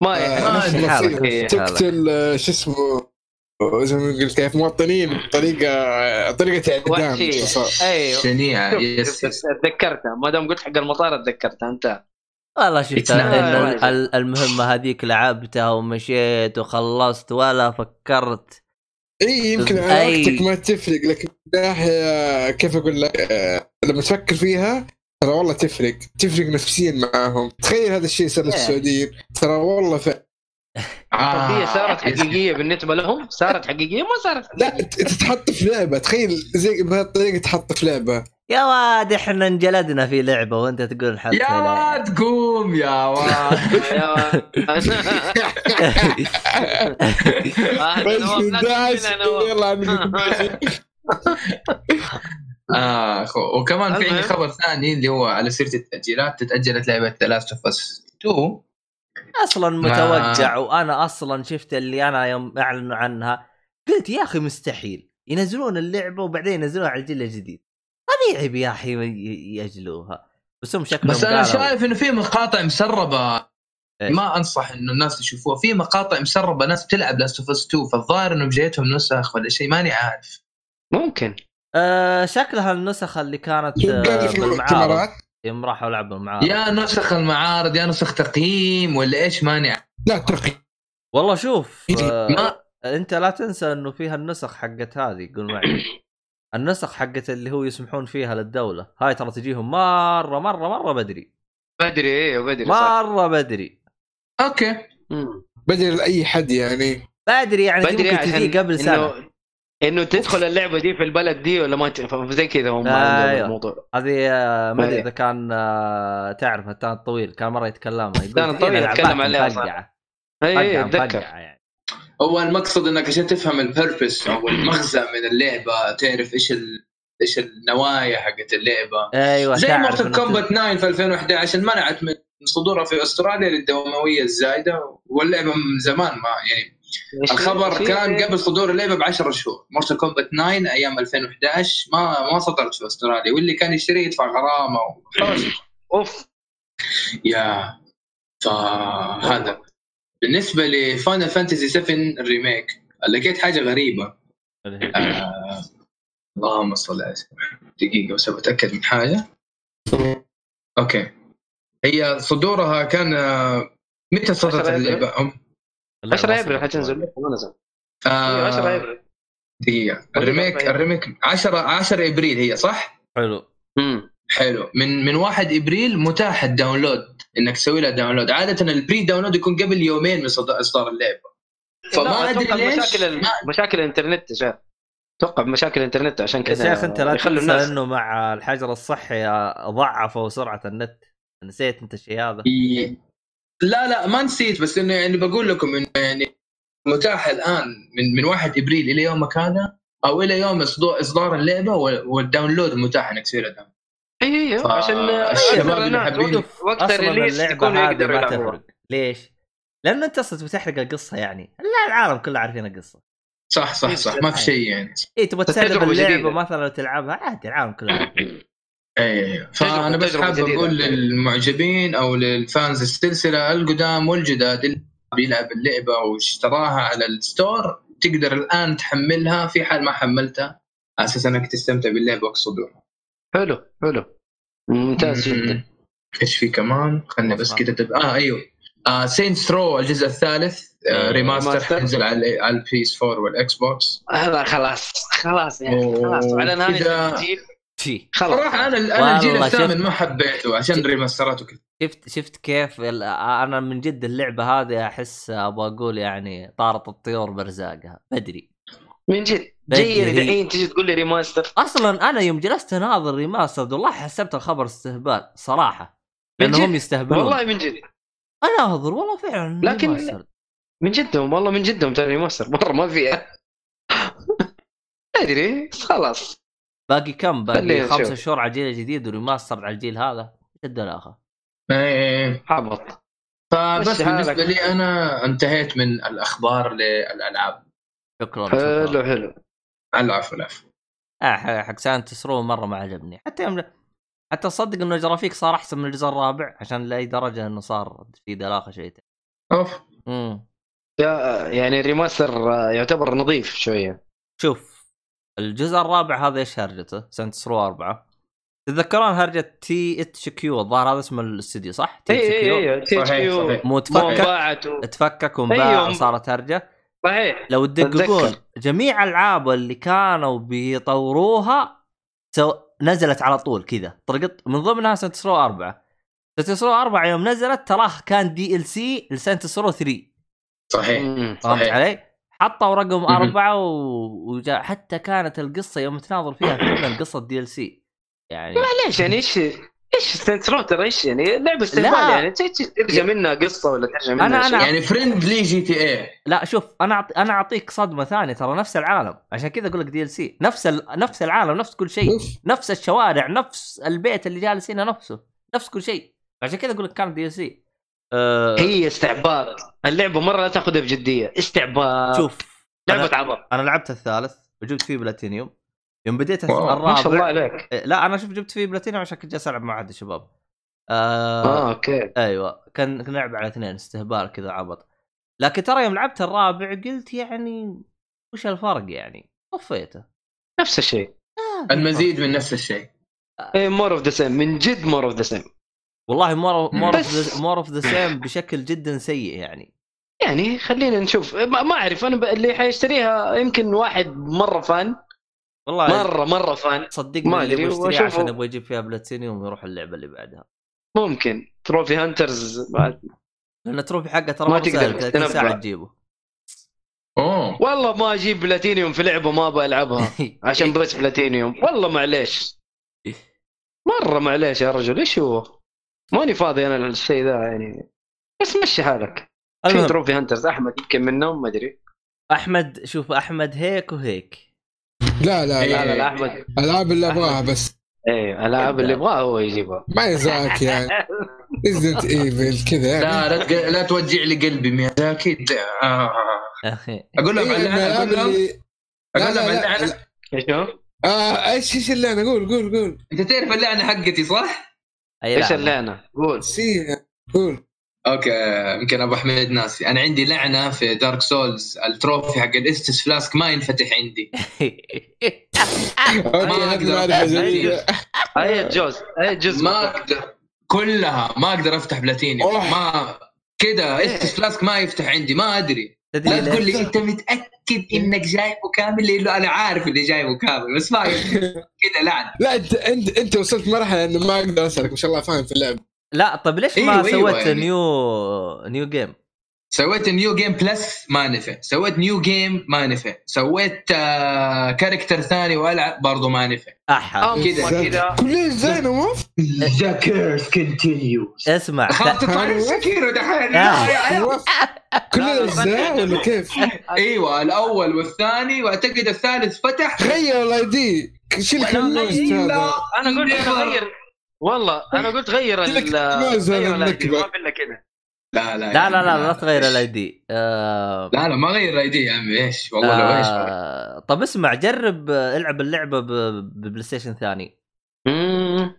Speaker 2: ما
Speaker 3: آه،
Speaker 1: حالك.
Speaker 3: تقتل شو اسمه؟ زي ما قلت كيف مواطنين بطريقه طريقة اعدام.
Speaker 4: أيوه.
Speaker 2: شنيعة تذكرتها. ما دام قلت حق المطار تذكرتها. انت
Speaker 1: والله شفت. ال- المهمة هذيك لعبتها ومشيت وخلصت ولا فكرت
Speaker 3: إي يمكن على. وقتك ما تفرق لكن من ناحيه كيف أقول لك آه، لما تفكر فيها ترى والله تفرق تفرق نفسيا معاهم تخيل هذا الشيء صار. للسعوديين ترى والله ف...
Speaker 4: آه،
Speaker 2: صارت
Speaker 4: يس.
Speaker 2: حقيقية بالنسبة لهم صارت حقيقية ما صارت
Speaker 3: لا
Speaker 2: حقيقية.
Speaker 3: ت- تتحط في لعبة تخيل زي بهالطريقة تحط في لعبة
Speaker 1: يا واد إحنا انجلدنا في لعبة وأنت تقول حتى
Speaker 4: يا واد قوم يا واد.
Speaker 2: نواف.
Speaker 3: يلا عنك
Speaker 4: آه. وكمان في عندي. خبر ثاني اللي هو على سيرة التأجيلات. تتأجلت لعبة The Last of Us 2
Speaker 1: أصلا متوقع وأنا أصلا شفت اللي أنا يوم أعلنوا عنها. قلت يا أخي مستحيل. ينزلون اللعبة وبعدين ينزلونها على الجيل الجديد طبيعي يا أخي ي- ياجلوها بس هم شكلهم
Speaker 4: بس أنا
Speaker 1: قالوا-
Speaker 4: شايف إنه في مقاطع مسربة.
Speaker 1: إيش؟
Speaker 4: ما أنصح إنه الناس يشوفوها في مقاطع مسربة ناس بتلعب Last of Us 2 فالظاهر إنه بجيتهم نسخ ولا شيء ماني عارف.
Speaker 2: ممكن.
Speaker 1: آه شكلها النسخ اللي كانت آه بالمعارض. يوم راحوا لعبوا المعارض.
Speaker 4: يا نسخ المعارض يا نسخ تقييم ولا إيش ماني عارف.
Speaker 3: لا تقي
Speaker 1: والله شوف آه
Speaker 4: ما
Speaker 1: أنت لا تنسى إنه فيها النسخ حقت هذه قول معي. النسخ حقت اللي هو يسمحون فيها للدولة. هاي ترى تجيهم مرة مرة مرة بدري.
Speaker 2: بدري أيوه بدري صح.
Speaker 1: مرة بدري.
Speaker 4: أوكي.
Speaker 2: مم.
Speaker 3: بدل لأي حد يعني.
Speaker 1: بدري يعني
Speaker 2: بدري
Speaker 1: ممكن تجي
Speaker 2: عشان
Speaker 1: قبل سنة.
Speaker 2: إنه انه تدخل اللعبة دي في البلد دي ولا ما ت- زي كذا هم عندهم
Speaker 1: أيوه.
Speaker 2: الموضوع.
Speaker 1: هذه آه، ما أدري
Speaker 2: أيه.
Speaker 1: إذا كان آه، تعرف التان الطويل. كان مرة يتكلم. يقول
Speaker 2: التان الطويل يتكلم عليها صح. اي
Speaker 1: مفقعه أتذكر. يعني.
Speaker 4: هو المقصد إنك عشان تفهم ال purpose أو المغزى من اللعبة تعرف إيش ال... إيش النوايا حقت اللعبة.
Speaker 1: أيوه
Speaker 4: زي
Speaker 1: Mortal
Speaker 4: Kombat 9 في 2011 منعت من صدورها في أستراليا للدموية الزايدة واللعبة من زمان ما يعني الخبر كان قبل صدور اللعبة ب 10 شهور. Mortal Kombat 9 أيام 2011 ما ما صدرت في أستراليا واللي كان يشتري يدفع غرامة
Speaker 2: أوف.
Speaker 4: يا فهذا. بالنسبة ل Final Fantasy 7 ال remake لقيت حاجة غريبة. آه... اللهم صل على سيدنا محمد. دقيقة بس بتاكد من حاجة. okay. هي صدورها كان آه، متى صدرت
Speaker 2: 10
Speaker 4: اللعبه أم؟
Speaker 2: 10 أبريل حتنزل ما نزل أيوه 10
Speaker 4: آه...
Speaker 2: أبريل.
Speaker 4: دقيقة. ال remake ال remake 10 10 أبريل هي صح؟
Speaker 1: حلو.
Speaker 2: امم
Speaker 4: حلو. من من 1 إبريل متاح ال download إنك تسوي لها download. عادة ال pre-download يكون قبل يومين من صد- إصدار اللعبة. فما أدري ليش
Speaker 2: مشاكل ال- مشاكل الإنترنت يا شيخ. أتوقع بمشاكل الإنترنت عشان
Speaker 1: يا
Speaker 2: كذا
Speaker 1: شيخ أنت لا تنسى
Speaker 2: الناس.
Speaker 1: إنه مع الحجر الصحي ضعفوا سرعة النت. نسيت أنت الشيء هذا.
Speaker 4: لا لا ما نسيت بس إنه يعني بقول لكم إنه يعني متاح الآن من من 1 إبريل إلى يومك هذا أو إلى يوم إصدار اللعبة وال- وال download متاح إنك تسوي له download.
Speaker 2: اي اي
Speaker 4: ف-
Speaker 2: عشان
Speaker 4: الشباب اللي
Speaker 2: الناس
Speaker 4: حابين-
Speaker 2: وقت- ال
Speaker 1: release
Speaker 2: يكونوا يقدروا
Speaker 1: ما
Speaker 2: يلعبوها.
Speaker 1: تفرق. ليش؟ لأنه أنت أصلا بتحرق القصة يعني. لا العالم كله عارفين القصة.
Speaker 4: صح صح صح. ما في شيء يعني.
Speaker 1: اي تبغى تسلم
Speaker 2: اللعبة.
Speaker 1: مثلا وتلعبها؟ عادي العالم كله عارف.
Speaker 4: اي فأنا بس حاب. أقول للمعجبين أو لل fans السلسلة القدام والجداد اللي بيلعب اللعبة واشتراها على ال store تقدر الآن تحملها في حال ما حملتها على أساس إنك تستمتع باللعبة وقت صدورها
Speaker 2: حلو حلو. ممتاز جدا.
Speaker 4: إيش في كمان؟ خلني بس كذا تب... آه أيوه. آه Saints Row الجزء الثالث آه
Speaker 2: remaster.
Speaker 4: حينزل على على ال PS 4 وال Xbox
Speaker 2: هذا خلاص خلاص يا أخي خلاص. وعلى نهايه
Speaker 4: وكذا-
Speaker 2: الجيل خلاص.
Speaker 4: صراحة أنا أنا الجيل الثامن ما حبيته عشان remaster ات وكذا.
Speaker 1: شفت شفت كيف ال- أنا من جد اللعبة هذه أحس أبغى أقول يعني طارت الطيور برزاقها. بدري.
Speaker 2: من جد. جاي الحين تجي تقول لي remaster
Speaker 1: أصلا أنا يوم جلست أناظر remaster والله حسبت الخبر استهبال صراحة
Speaker 2: من
Speaker 1: لأنهم
Speaker 2: جد؟
Speaker 1: يستهبلون
Speaker 2: والله من جد
Speaker 1: أناظر والله فعلا
Speaker 2: لكن-
Speaker 1: remaster.
Speaker 2: من جدهم والله من جدهم ترى remaster مرة ما فيها أدري خلاص
Speaker 1: باقي كم باقي خمسة. شهور على الجيل الجديد و remaster على الجيل هذا إيش الدلاخة
Speaker 4: إيه.
Speaker 2: حبط
Speaker 4: فبس
Speaker 2: مشي حالك.
Speaker 4: بالنسبة لي أنا انتهيت من الأخبار للألعاب
Speaker 1: شكرا
Speaker 2: حلو حلو
Speaker 4: العفو العفو.
Speaker 1: آه حق Saints Row مرة ما عجبني. حتى يوم حتى تصدق إنه الجرافيك صار أحسن من الجزء الرابع عشان لأي درجة إنه صار في دلاخة شويتين
Speaker 4: أوف.
Speaker 1: امم
Speaker 2: يا- يعني ال remaster يعتبر نظيف شوية.
Speaker 1: شوف الجزء الرابع هذا إيش هرجته؟ Saints Row 4 تتذكرون هرجة THQ الظاهر هذا اسم الاستديو صح؟ T
Speaker 2: اي
Speaker 1: H
Speaker 2: اي
Speaker 1: Q
Speaker 2: اي
Speaker 4: THQ.
Speaker 1: مو تفكك؟ تفكك وانباع
Speaker 2: أيوة.
Speaker 1: وصارت هرجة.
Speaker 2: صحيح
Speaker 1: لو تدققون. جميع الالعاب اللي كانوا بيطوروها سو... نزلت على طول كذا طرقت من ضمنها Saints Row 4 Saints Row 4 يوم نزلت تراه كان DLC ل Saints Row 3
Speaker 4: صحيح.
Speaker 1: فهمت
Speaker 4: صحيح.
Speaker 1: علي؟ حطوا رقم. أربعة و... وجا... حتى كانت القصة يوم تناظر فيها فعلا قصة DLC يعني
Speaker 2: معليش يعني إيش إيش Saints Row ترى إيش يعني؟ لعبة استهبال
Speaker 1: لا.
Speaker 2: يعني ترجع منها قصة ولا ترجع منها
Speaker 1: أنا-
Speaker 2: شيء.
Speaker 1: أنا-
Speaker 4: يعني friendly GTA
Speaker 1: لا شوف أنا أعط... أنا أعطيك صدمة ثانية ترى نفس العالم. عشان كذا أقول لك DLC نفس ال... نفس العالم نفس كل شيء. نفس الشوارع نفس البيت اللي جالسينه نفسه. نفس كل شيء. عشان كذا أقول لك كان DLC أه...
Speaker 2: هي استعباط اللعبة مرة لا تأخذها بجدية. استعباط
Speaker 1: شوف
Speaker 2: لعبة
Speaker 1: أنا...
Speaker 2: عبط
Speaker 1: أنا لعبت الثالث وجبت فيه بلاتينيوم. يوم بديت الرابع
Speaker 2: ما شاء الله عليك.
Speaker 1: إيه، لا أنا شوف جبت فيه بلاتينيوم عشان كنت جالس ألعب مع أحد الشباب آه...
Speaker 2: آه okay.
Speaker 1: أيوه. كان كان لعب على اثنين استهبال كذا عبط. لكن ترى يوم لعبت الرابع قلت يعني وش الفرق يعني؟ طفيته.
Speaker 2: نفس الشيء.
Speaker 1: آه،
Speaker 4: المزيد من نفس الشيء.
Speaker 2: more of the same من جد more of the same
Speaker 1: والله more more
Speaker 2: بس-
Speaker 1: more of the same بشكل جدا سيء يعني.
Speaker 2: يعني خلينا نشوف. ما ما أعرف. أنا ب... اللي حيشتريها يمكن واحد مرة fan.
Speaker 1: والله
Speaker 2: مره مرة fan.
Speaker 1: صدقني
Speaker 2: ما
Speaker 1: يشتريها
Speaker 2: وأشوفه-
Speaker 1: عشان يبغى يجيب فيها بلاتينيوم ويروح اللعبة اللي بعدها.
Speaker 2: ممكن. trophy hunters ما...
Speaker 1: لأن trophy حقه ترى
Speaker 2: ما تقدر
Speaker 1: سهل 30
Speaker 2: ساعة.
Speaker 1: تجيبه.
Speaker 4: أوه.
Speaker 2: والله ما أجيب بلاتينيوم في لعبة ما أبغى ألعبها. عشان بس بلاتينيوم. والله معليش. مرة معليش يا رجل. إيش هو؟ ماني فاضي أنا للشيء ذا يعني. بس مشي حالك. في trophy hunters. أحمد يمكن منهم ما أدري.
Speaker 1: أحمد شوف أحمد هيك وهيك.
Speaker 3: لا لا
Speaker 2: لا لا
Speaker 3: لا.
Speaker 2: لا احمد
Speaker 3: ألعاب اللي أبغاها بس.
Speaker 2: إيه الالعاب اللي يبغاها هو يجيبها.
Speaker 3: ما يزعك يعني. Resident Evil كذا يعني.
Speaker 4: لا لا تق- لا توجع لي قلبي ميازاكي آه. أقول لهم
Speaker 3: إيه،
Speaker 4: على
Speaker 3: الالعاب
Speaker 4: أقول لهم أقول لهم
Speaker 3: لا
Speaker 4: على
Speaker 3: لا, لا.
Speaker 2: إيش هو؟
Speaker 3: آه إيش إيش اللعنة؟ قول قول قول.
Speaker 4: أنت تعرف اللعنة حقتي صح؟
Speaker 1: أي
Speaker 2: إيش
Speaker 1: لا
Speaker 2: اللعنة؟ قول.
Speaker 3: سي قول.
Speaker 4: okay يمكن أبو حميد ناسي. أنا عندي لعنة في Dark Souls ال trophy حق ال Estus Flask ما ينفتح عندي. ما
Speaker 3: جديده
Speaker 2: أي جزء أي جزء
Speaker 4: ما أقدر. كلها ما أقدر أفتح بلاتينيوم.
Speaker 3: أوه.
Speaker 4: ما كذا Estus Flask ما يفتح عندي ما
Speaker 1: أدري.
Speaker 4: لا تقول؟ لي أنت متأكد إنك جايبه كامل لأنه أنا عارف اللي جايبه كامل بس ما. كذا لعنة.
Speaker 3: لا أنت أنت أنت وصلت مرحلة إنه ما أقدر أسألك ما شاء الله فاهم في اللعبه
Speaker 1: لا طيب ليش ما
Speaker 4: أيوة، أيوة
Speaker 1: سويت
Speaker 4: يعني.
Speaker 1: new new game؟
Speaker 4: سويت new game plus ما نفع. سويت new game ما نفع. سويت آه character ثاني وألعب برضه ما نفع.
Speaker 1: احا
Speaker 4: كذا.
Speaker 2: كذا
Speaker 3: كل زين
Speaker 4: the curse continues
Speaker 1: اسمع.
Speaker 4: خلاص تطلع Sekiro دحين.
Speaker 1: آه.
Speaker 3: كل الاجزاء ولا كيف؟
Speaker 4: إيوه الأول والثاني وأعتقد الثالث فتح.
Speaker 3: غير ال ID. شيل هذا.
Speaker 2: أنا قلت أنا غير والله أنا قلت غير ال غير. ما في الا كذا
Speaker 4: لا لا
Speaker 1: لا لا لا لا تغير ال ID. آه
Speaker 4: لا لا ما غير ال ID يا عمي إيش؟ والله لو إيش
Speaker 1: آه طب اسمع جرب العب اللعبة ب PlayStation ثاني.
Speaker 2: مم.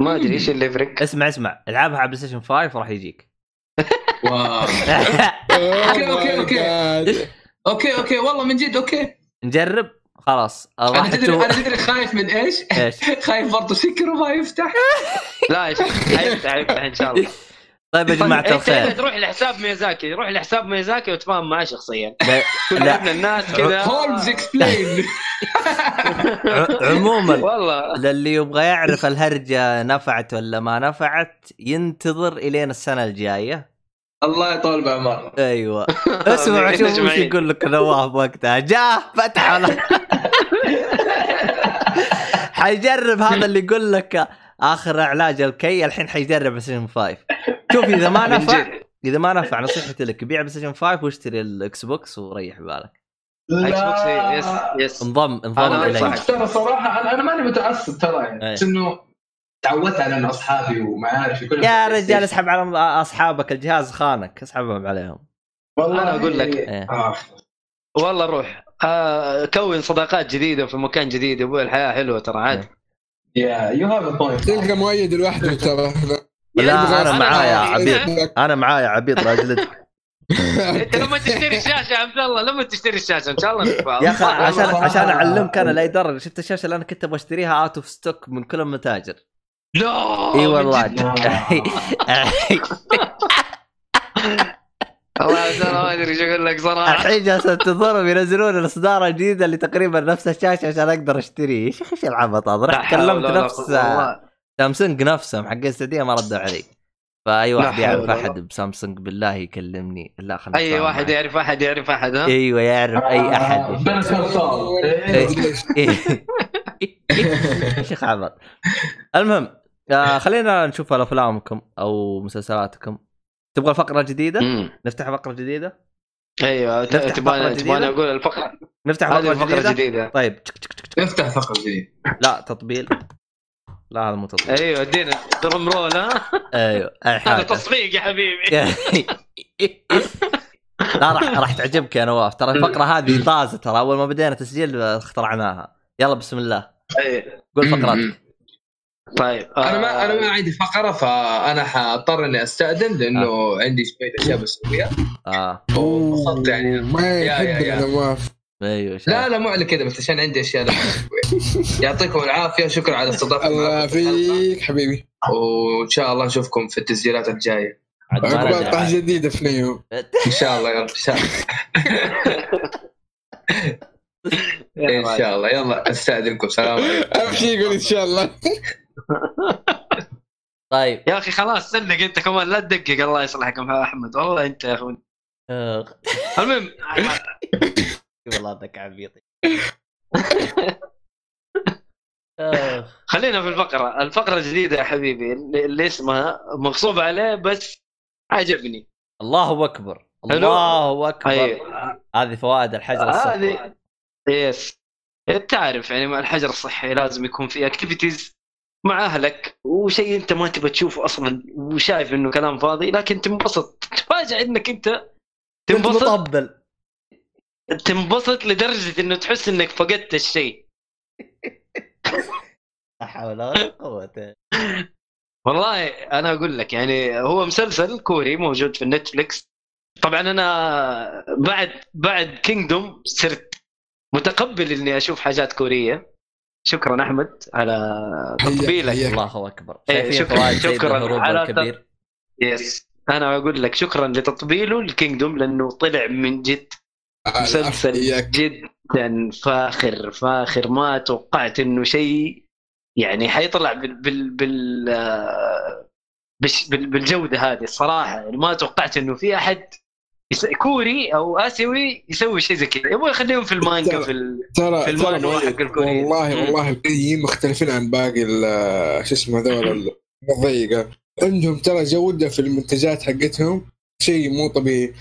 Speaker 2: ما أدري إيش اللي يفرق؟
Speaker 1: اسمع اسمع العبها على PlayStation 5 راح يجيك.
Speaker 4: wow.
Speaker 3: okay
Speaker 4: okay، okay. okay okay والله من جد okay.
Speaker 1: نجرب. خلاص أنا
Speaker 4: تدري أنا تدري خايف من إيش؟
Speaker 1: إيش؟
Speaker 4: خايف برضه سكر ما يفتح.
Speaker 2: لا إيش- حيفتح حيفتح إن شاء الله.
Speaker 1: طيب يا جماعة
Speaker 2: انت هنا
Speaker 1: الخير.
Speaker 2: تروح لحساب ميازاكي روح لحساب ميازاكي وتفاهم معاه شخصيا.
Speaker 1: لا-
Speaker 2: الناس كذا.
Speaker 4: Holmes
Speaker 1: explain عموما
Speaker 2: والله.
Speaker 1: للي يبغى يعرف الهرجة نفعت ولا ما نفعت ينتظر إلين السنة الجاية.
Speaker 4: الله يطول بعمرنا
Speaker 1: أيوه. اسمع شوف وش
Speaker 2: أجمعين.
Speaker 1: يقول لك نواف وقتها. جاه فتح حيجرب هذا اللي يقول لك آخر علاج الكي الحين حيجرب PlayStation 5 شوف إذا ما نفع إذا ما نفع نصيحتي لك بيع PlayStation 5 واشتري ال Xbox وريح بالك
Speaker 2: Xbox yes yes
Speaker 1: انضم انضم الي.
Speaker 4: ترى صراحة أنا أنا ماني متعصب ترى يعني. بس انه تعودت على إنه أصحابي ومعارفي كلهم
Speaker 1: يا رجال. اسحب على أصحابك الجهاز خانك اسحبهم عليهم
Speaker 4: والله
Speaker 2: أنا أقول لك.
Speaker 1: إيه.
Speaker 4: آه.
Speaker 2: والله روح آه كون صداقات جديدة في مكان جديد يا أبوي الحياة حلوة ترى عادي
Speaker 4: yeah you have a point
Speaker 3: تلقى مؤيد لوحده ترى.
Speaker 1: لا أنا
Speaker 2: أنا-
Speaker 1: معايا عبيط أنا معايا عبيط راجلتك
Speaker 2: أنت لما تشتري الشاشة يا عبد الله لما تشتري الشاشة إن شاء الله.
Speaker 1: يا أخي عشان. عشان أعلمك أنا لا يضر شفت الشاشة اللي أنا كنت أبغى أشتريها out of stock من كل المتاجر.
Speaker 2: لا إي
Speaker 1: والله.
Speaker 2: والله يا ترى ما أدري إيش أقول لك صراحة.
Speaker 1: الحين جالس انتظرهم ينزلون الإصدار الجديد اللي تقريبا نفس الشاشة عشان أقدر اشتريه إيش إيش العبط هذا؟ رحت كلمت نفس. سامسونج نفسهم حق السعوديه ما ردوا علي فأي واحد يعرف أحد بسامسونج بالله يكلمني. لا خلنا أي
Speaker 2: واحد. يعرف أحد يعرف أحد ها؟
Speaker 1: أيوه يعرف أي أحد. إيه. شيخ عبط المهم آه خلينا نشوف أفلامكم أو مسلسلاتكم. تبغى الفقره الجديده؟
Speaker 2: مم.
Speaker 1: نفتح فقرة جديدة؟
Speaker 2: أيوه
Speaker 1: نفتح فقرة
Speaker 2: تبغى؟ تبغى أقول الفقرة
Speaker 1: نفتح
Speaker 2: فقرة
Speaker 1: جديدة؟
Speaker 2: جديدة
Speaker 1: طيب تك تك تك تك.
Speaker 4: افتح فقرة جديدة
Speaker 1: لا تطبيل لا هذا مو تطبيل
Speaker 2: أيوه ادينا درم رول ها
Speaker 1: أيوه أي
Speaker 2: هذا تصفيق يا حبيبي
Speaker 1: لا راح راح تعجبك يا نواف ترى الفقرة هذه طازة ترى أول ما بدينا تسجيل اخترعناها يلا بسم الله
Speaker 2: أي.
Speaker 1: قول. فقراتك
Speaker 2: طيب
Speaker 4: أنا ما
Speaker 2: آه،
Speaker 4: أنا ما عندي فقرة فأنا حأضطر إني أستأذن لأنه عندي شوية أشياء بسويها
Speaker 1: آه.
Speaker 4: وانبسطت يعني.
Speaker 3: ما
Speaker 4: يا- يا-
Speaker 3: يحب
Speaker 4: يا.
Speaker 3: نواف
Speaker 1: أيوه.
Speaker 4: لا لا مو على كذا بس عشان عندي أشياء يعطيكم العافية شكرا على استضافتكم.
Speaker 3: الله. يعافيك حبيبي.
Speaker 4: وإن شاء الله نشوفكم في التسجيلات
Speaker 1: الجاية.
Speaker 3: عقبال. طاح جديدة في نيوم
Speaker 4: إن شاء الله يلا إن شاء الله. إن شاء الله. يلا أستأذنكم. سلام عليكم.
Speaker 3: اهم شيء يقول إن شاء الله.
Speaker 1: طيب.
Speaker 2: يا أخي خلاص سنك أنت كمان لا تدقق الله يصلحك يا أحمد. والله أنت يا
Speaker 1: أخوي.
Speaker 2: المهم.
Speaker 1: والله انك عبيط. آه.
Speaker 2: خلينا في الفقرة. الفقرة الجديدة يا حبيبي اللي اسمها مغصوب عليه بس عجبني.
Speaker 1: الله
Speaker 2: أكبر.
Speaker 1: الله أكبر.
Speaker 2: أيوه
Speaker 1: هذه فوائد الحجر الصحي.
Speaker 2: هذه yes. تعرف يعني مع الحجر الصحي لازم يكون في activities مع أهلك وشيء أنت ما تبى تشوفه أصلا وشايف إنه كلام فاضي لكن تنبسط. تفاجئ إنك
Speaker 1: أنت
Speaker 2: تنبسط.
Speaker 1: مطبل.
Speaker 2: تنبسط لدرجة إنه تحس إنك فقدت الشيء.
Speaker 1: لا حول ولا قوة.
Speaker 2: والله أنا أقول لك يعني هو مسلسل كوري موجود في Netflix طبعا أنا بعد بعد Kingdom صرت متقبل إني أشوف حاجات كورية. شكرا أحمد على تطبيلك.
Speaker 1: الله أكبر.
Speaker 2: إيه، شكراً- شكراً على
Speaker 1: الكبير
Speaker 2: yes أنا أقول لك شكرا لتطبيله ال Kingdom لأنه طلع من جد مسلسل. جدا فاخر فاخر. ما توقعت إنه شيء يعني حيطلع بال بال بال آه، بش- بال- بالجودة هذه الصراحة. يعني ما توقعت إنه في أحد yes- كوري أو آسيوي يسوي شيء زي كذا يبغى يخليهم في المانجا في ال...
Speaker 3: ترى
Speaker 2: في
Speaker 3: مؤيد.
Speaker 2: حق الكوريين.
Speaker 3: والله. والله الكوريين مختلفين عن باقي شو اسمه ذول الضيقة عندهم ترى جوده في المنتجات حقتهم شيء مو طبيعي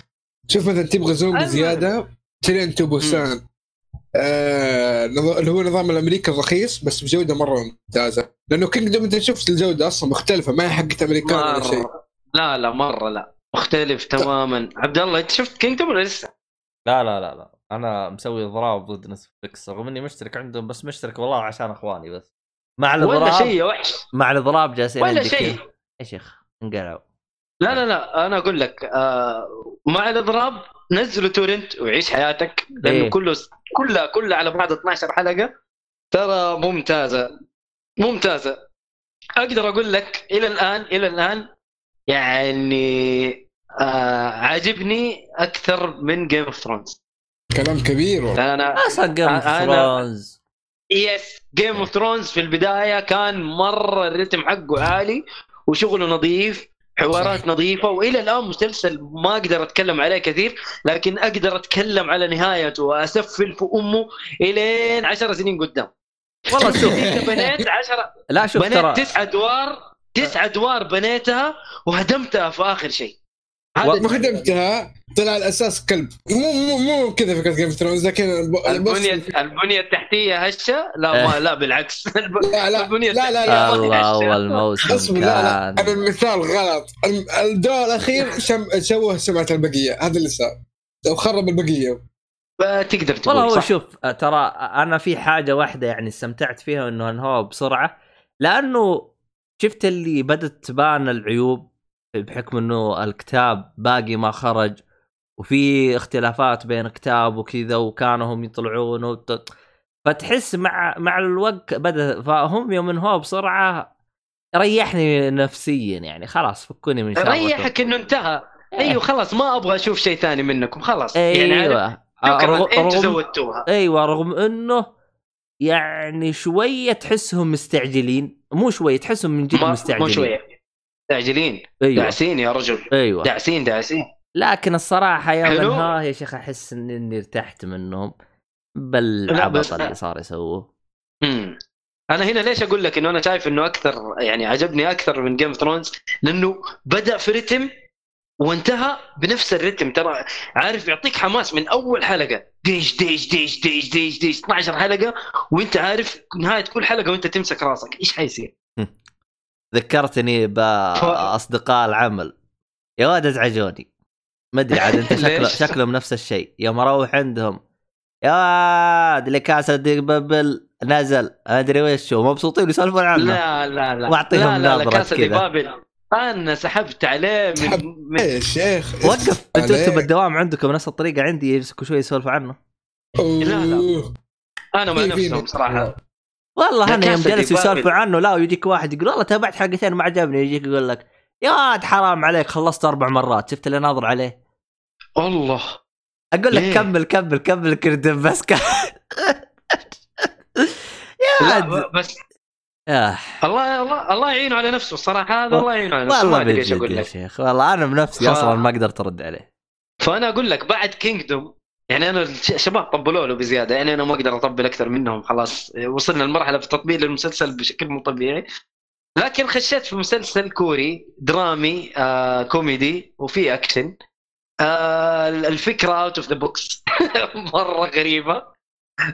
Speaker 3: شوف مثلا تبغى
Speaker 2: زومبي.
Speaker 3: زي Train to Busan آه اللي هو نظام الأمريكي الرخيص بس بجودة مرة ممتازة لأنه Kingdom أنت شفت الجودة أصلا مختلفة ما هي حقت أمريكان ولا شيء
Speaker 2: لا لا مرة لا مختلف تماما. عبد الله أنت شفت Kingdom ولا لسه؟
Speaker 1: لا لا لا لا. أنا مسوي ضراب ضد Netflix رغم إني مشترك عندهم بس مشترك والله عشان أخواني بس. مع
Speaker 2: ولا
Speaker 1: الاضراب
Speaker 2: شيء يا وحش.
Speaker 1: مع الإضراب جالسين
Speaker 2: ولا شيء.
Speaker 1: يا شيخ انقلعوا.
Speaker 2: لا لا لا. أنا أقول لك آه مع الإضراب نزلوا torrent وعيش حياتك. لأنه
Speaker 1: إيه.
Speaker 2: كله كلها كلها على بعض 12 حلقة. ترى ممتازة. ممتازة. أقدر أقول لك إلى الآن إلى الآن يعني آه عاجبني أكثر من Game of Thrones
Speaker 3: كلام كبير والله.
Speaker 2: أنا
Speaker 1: أصلا Game of
Speaker 2: أنا-
Speaker 1: Thrones
Speaker 2: yes Game of Thrones في البداية كان مرة ال rhythm حقه عالي وشغله نظيف حوارات. نظيفة وإلى الآن مسلسل ما أقدر أتكلم عليه كثير لكن أقدر أتكلم على نهايته وأتفل في أمه إلين عشر سنين قدام.
Speaker 1: والله شوف.
Speaker 2: انت بنيت عشرة
Speaker 1: لا شوف ترى.
Speaker 2: بنيت تسع أدوار تسع ادوار بنيتها وهدمتها في اخر شيء. هذا
Speaker 3: ما هدمتها طلع الاساس كلب. مو مو مو كذا فكرة Game of Thrones لكن الب-
Speaker 2: البنيه البنية التحتية هشة؟ لا
Speaker 1: إيه.
Speaker 2: ما لا بالعكس.
Speaker 3: لا لا
Speaker 2: البنية
Speaker 3: لا لا لا.
Speaker 1: اول موسم
Speaker 3: اصبر لا لا
Speaker 1: أنا
Speaker 3: المثال غلط. الدور الأخير شم... شوه سمعة البقية. هذا اللي صار. لو خرب البقية.
Speaker 2: تقدر تقول
Speaker 1: والله هو. شوف ترى أنا في حاجة واحدة يعني استمتعت فيها إنه انهوا بسرعة. لأنه شفت اللي بدت تبان العيوب بحكم إنه الكتاب باقي ما خرج وفي اختلافات بين كتاب وكذا وكانوا هم يطلعون وت... فتحس مع مع الوقت بدأ فهم يوم انهوا بسرعة ريحني نفسيا يعني خلاص فكوني من شر
Speaker 2: ريحك إنه انتهى. أيوه خلاص ما أبغى أشوف شيء ثاني منكم خلاص.
Speaker 1: أيوه
Speaker 2: يعني عارف
Speaker 1: آه،
Speaker 2: شكرا أنتوا
Speaker 1: رغم
Speaker 2: زودتوها.
Speaker 1: أيوه رغم إنه يعني شوية تحسهم مستعجلين. مو شوية تحسهم من جد مستعجلين
Speaker 2: مو شوية. مستعجلين
Speaker 1: أيوه.
Speaker 2: داعسين يا رجل.
Speaker 1: أيوه.
Speaker 2: داعسين داعسين.
Speaker 1: لكن الصراحة
Speaker 2: حلو.
Speaker 1: انها يا شيخ أحس إني ارتحت منهم. بالعبط اللي صار يسووه.
Speaker 2: أنا هنا ليش أقول لك إنه أنا شايف إنه أكثر يعني عجبني أكثر من Game of Thrones لأنه بدأ في رتم وانتهى بنفس الرتم. ترى عارف يعطيك حماس من أول حلقة. ديش ديش ديش ديش ديش ديش. 12 حلقة وانت عارف نهاية كل حلقة وانت تمسك راسك. إيش حيصير؟
Speaker 1: ذكرتني باصدقاء العمل. يا واد أزعجوني. ما أدري عاد أنت شكله؟ شكلهم نفس الشيء. يوم أروح عندهم يا واد لكاسة دي بابل. نزل. ما أدري وش هو مبسوطين يسولفون عنه.
Speaker 2: لا لا لا.
Speaker 1: وأعطيهم
Speaker 2: لا لا لا. كاسا دي
Speaker 1: كذا.
Speaker 2: بابل. أنا سحبت عليه من, من
Speaker 3: يا شيخ
Speaker 1: وقف أنتوا
Speaker 3: عليك.
Speaker 1: أنتوا بالدوام عندكم نفس الطريقة عندي يمسكوا شوي يسولفوا عنه
Speaker 3: أوه.
Speaker 2: لا، لا. أنا مع نفسهم صراحة
Speaker 1: والله أنا يوم جلسوا يسولفوا. عنه لا ويجيك واحد يقول والله تابعت حلقتين ما عجبني يجيك يقول لك يا واد حرام عليك خلصت أربع مرات شفت اللي ناظر عليه
Speaker 2: الله
Speaker 1: أقول لك
Speaker 2: ليه؟
Speaker 1: كمل كمل كمل كردم بس ك... يا
Speaker 2: لا بس
Speaker 1: آه.
Speaker 2: الله الله الله يعينه على نفسه. الصراحه هذا الله يعينه على نفسه. ما
Speaker 1: والله
Speaker 2: أدري
Speaker 1: إيش
Speaker 2: أقول
Speaker 1: يا
Speaker 2: لك.
Speaker 1: شيخ. والله أنا بنفسي
Speaker 2: ف-
Speaker 1: أصلا ما قدرت ارد عليه.
Speaker 2: فأنا أقول لك بعد Kingdom يعني أنا الش- الشباب طبلوا له بزيادة. يعني أنا ما أقدر أطبل أكثر منهم. خلاص وصلنا لمرحلة في تطبيل المسلسل بشكل مو طبيعي. لكن خشيت في مسلسل كوري درامي آه كوميدي وفي أكشن. آه الفكرة out of the box مرة غريبة.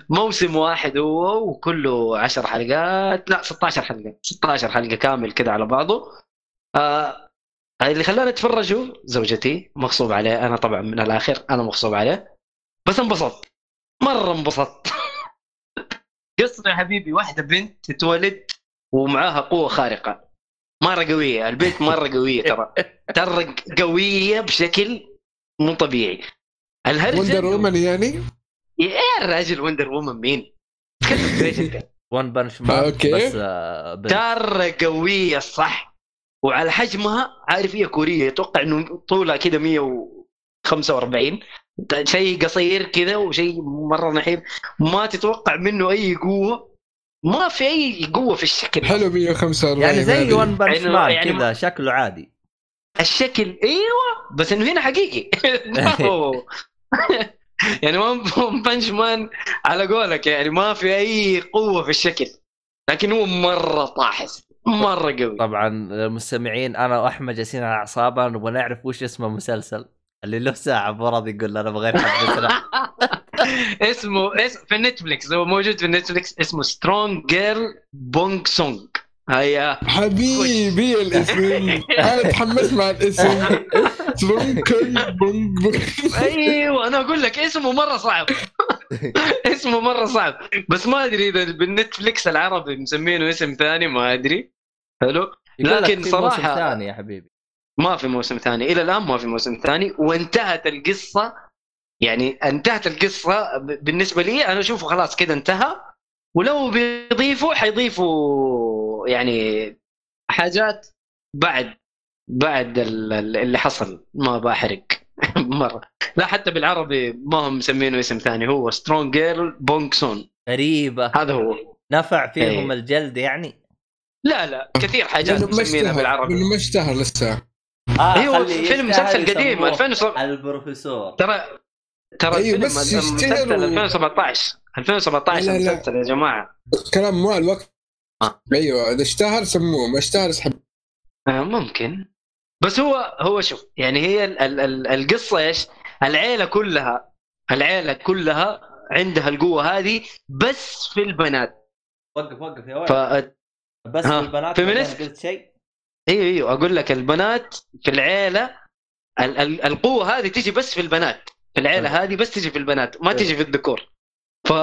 Speaker 2: موسم واحد هو وكله 10 حلقات لا 16 حلقة 16 حلقة كامل كذا على بعضه. آه اللي خلاني اتفرجه زوجتي مغصوب عليه. أنا طبعا من الآخر أنا مغصوب عليه. بس انبسطت. مرة انبسطت. قصة يا حبيبي واحدة بنت تتولد ومعاها قوة خارقة. مرة قوية البنت مرة قوية ترى. ترى قوية بشكل مو طبيعي.
Speaker 3: الهرجة
Speaker 2: Wonder
Speaker 3: Woman يعني؟
Speaker 2: يا الراجل Wonder Woman مين؟ تكلم انت؟
Speaker 1: One Punch
Speaker 3: آه،
Speaker 1: Man
Speaker 3: okay.
Speaker 1: بس آه.
Speaker 2: ترى قوية صح وعلى حجمها عارف هي كورية أتوقع إنه طولها كذا 145 شيء قصير كذا وشيء مرة نحيف ما تتوقع منه أي قوة ما في أي قوة في الشكل
Speaker 3: حلو 145
Speaker 1: يعني زي. One Punch
Speaker 2: يعني-
Speaker 1: Man
Speaker 2: يعني
Speaker 1: كذا شكله عادي
Speaker 2: الشكل أيوه بس إنه هنا حقيقي يعني ما Punch Man على قولك يعني ما في أي قوة في الشكل لكن هو مرة طاحس مرة قوي.
Speaker 1: طبعا المستمعين أنا وأحمد جالسين على أعصابنا نبغى نعرف وش اسم المسلسل اللي له ساعة مو راضي يقول أنا بغير
Speaker 2: اسمه اسم في Netflix هو موجود في Netflix اسمه Strong Girl Bong-soon هيا.
Speaker 3: حبيبي الاسم. أنا تحمست مع الاسم. ترونكن بوم بوم.
Speaker 2: أيوه أنا أقول لك اسمه مرة صعب. اسمه مرة صعب. بس ما أدري إذا بالنتفلكس العربي مسمينه اسم ثاني ما أدري. حلو؟ لكن
Speaker 1: في موسم ثاني يا حبيبي.
Speaker 2: ما في موسم ثاني. إلى الآن ما في موسم ثاني. وانتهت القصة. يعني انتهت القصة ب- بالنسبة لي أنا أشوفه خلاص كذا انتهى. ولو بيضيفوا حيضيفوا يعني حاجات بعد بعد ال- ال- اللي حصل ما بحرق مرة. لا حتى بالعربي ما هم مسمينه اسم ثاني هو Strong Girl Bong-soon
Speaker 1: غريبة.
Speaker 2: هذا هو.
Speaker 1: نفع فيهم
Speaker 2: إيه.
Speaker 1: الجلد يعني؟
Speaker 2: لا لا كثير حاجات مسمينها بالعربي.
Speaker 3: ما اشتهر لسه.
Speaker 1: آه أيوه
Speaker 2: فيلم مسلسل قديم
Speaker 1: يسموه
Speaker 2: 2007
Speaker 1: البروفيسور.
Speaker 2: ترى ترى
Speaker 3: أيوة،
Speaker 2: الفيلم
Speaker 3: يشتهروا.
Speaker 2: 2017 2017
Speaker 3: لا، لا.
Speaker 2: المسلسل يا جماعة.
Speaker 3: كلام مو الوقت.
Speaker 2: آه.
Speaker 3: أيوه إذا اشتهر سموه ما اشتهر اسحب
Speaker 2: آه، ممكن بس هو هو شوف يعني هي ال ال ال القصة إيش؟ العيلة كلها العيلة كلها عندها القوة هذه بس في البنات
Speaker 1: وقف وقف يا
Speaker 2: ف
Speaker 1: ولد بس
Speaker 2: ها،
Speaker 1: البنات
Speaker 2: فيمينيست.
Speaker 1: قلت شيء
Speaker 2: أيوه أيوه أقول لك البنات في العيلة ال ال القوة هذه تجي بس في البنات في العيلة
Speaker 1: حلو.
Speaker 2: هذه بس تجي في البنات ما
Speaker 1: حلو.
Speaker 2: تجي في الذكور ف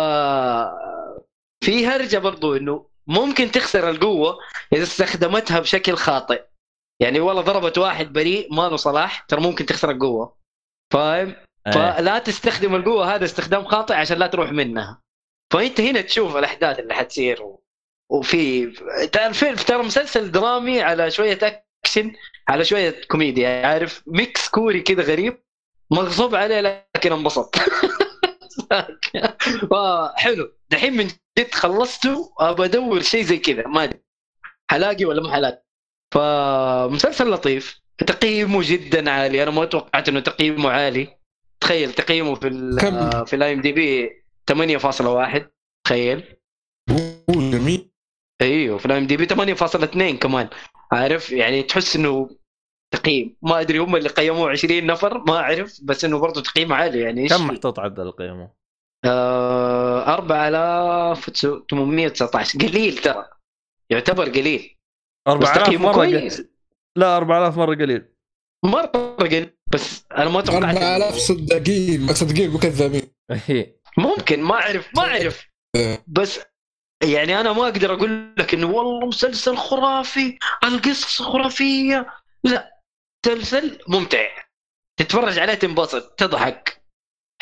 Speaker 2: في هرجة برضو إنه ممكن تخسر القوة إذا استخدمتها بشكل خاطئ. يعني والله ضربت واحد بريء ما له صلاح ترى ممكن تخسر القوة. فاهم؟
Speaker 1: إيه.
Speaker 2: فلا تستخدم القوة هذا استخدام خاطئ عشان لا تروح منها. فأنت هنا تشوف الأحداث اللي حتصير و... وفي الفيلم ترى مسلسل درامي على شوية أكشن على شوية كوميديا عارف؟ mix كوري كذا غريب مغصوب عليه لكن انبسط. حلو. دحين من جد خلصته أبى أدور شيء زي كذا ما أدري. حلاقي ولا ما حلاقي فمسلسل لطيف تقييمه جدا عالي. أنا ما توقعت إنه تقييمه عالي. تخيل تقييمه في ال
Speaker 3: كم؟
Speaker 2: في ال IMDb 8.1 تخيل.
Speaker 3: أوه، جميل.
Speaker 2: إيوه في ال IMDb 8.2 كمان. عارف؟ يعني تحس إنه تقييم. ما أدري هم اللي قيموه 20 نفر ما أعرف بس إنه برضه تقييم عالي يعني. إيش؟
Speaker 1: كم محطوط عدل قيمه؟
Speaker 2: آه 4819 قليل ترى. يعتبر قليل. بس
Speaker 1: 4000
Speaker 2: تقييمه
Speaker 1: مرة قليل لا 4000 مرة قليل.
Speaker 2: مرة قليل بس أنا ما توقعت
Speaker 3: 4000
Speaker 2: إنه-
Speaker 3: صداقين ما صدقين مكذبين
Speaker 1: إيه.
Speaker 2: ممكن ما أعرف ما أعرف. بس يعني أنا ما أقدر أقول لك إنه والله مسلسل خرافي القصة خرافية. لا مسلسل ممتع. تتفرج عليه تنبسط تضحك.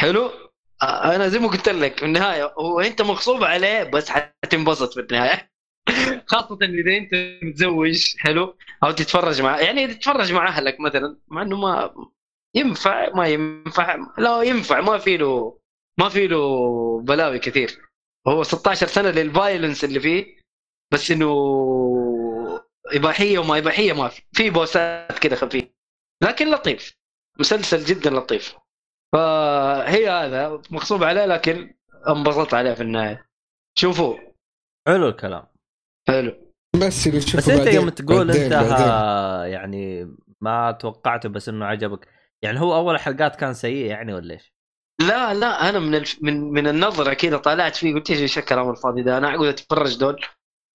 Speaker 2: حلو؟ آه، أنا زي ما قلت لك في النهاية هو أنت مغصوب عليه بس حتنبسط في النهاية. خاصة إذا أنت متزوج حلو؟ أو تتفرج مع يعني تتفرج مع أهلك مثلا مع إنه ما ينفع ما ينفع لا ينفع ما في له ما في له بلاوي كثير. هو 16 سنة للفايلنس اللي فيه بس إنه إباحية وما إباحية ما في في بوسات كذا خفيف لكن لطيف مسلسل جدا لطيف. فهي هذا مغصوب عليه لكن انبسطت عليه في النهاية. شوفوا.
Speaker 1: حلو الكلام.
Speaker 2: حلو.
Speaker 3: بس اللي
Speaker 1: بس انت يوم تقول
Speaker 3: بعدين-
Speaker 1: انت
Speaker 3: بعدين.
Speaker 1: يعني ما توقعته بس انه عجبك. يعني هو أول حلقات كان سيء يعني ولا إيش؟
Speaker 2: لا لا أنا من الف... من من النظرة كذا طالعت فيه قلت إيش الكلام الفاضي ده؟ أنا اقعد أتفرج دول.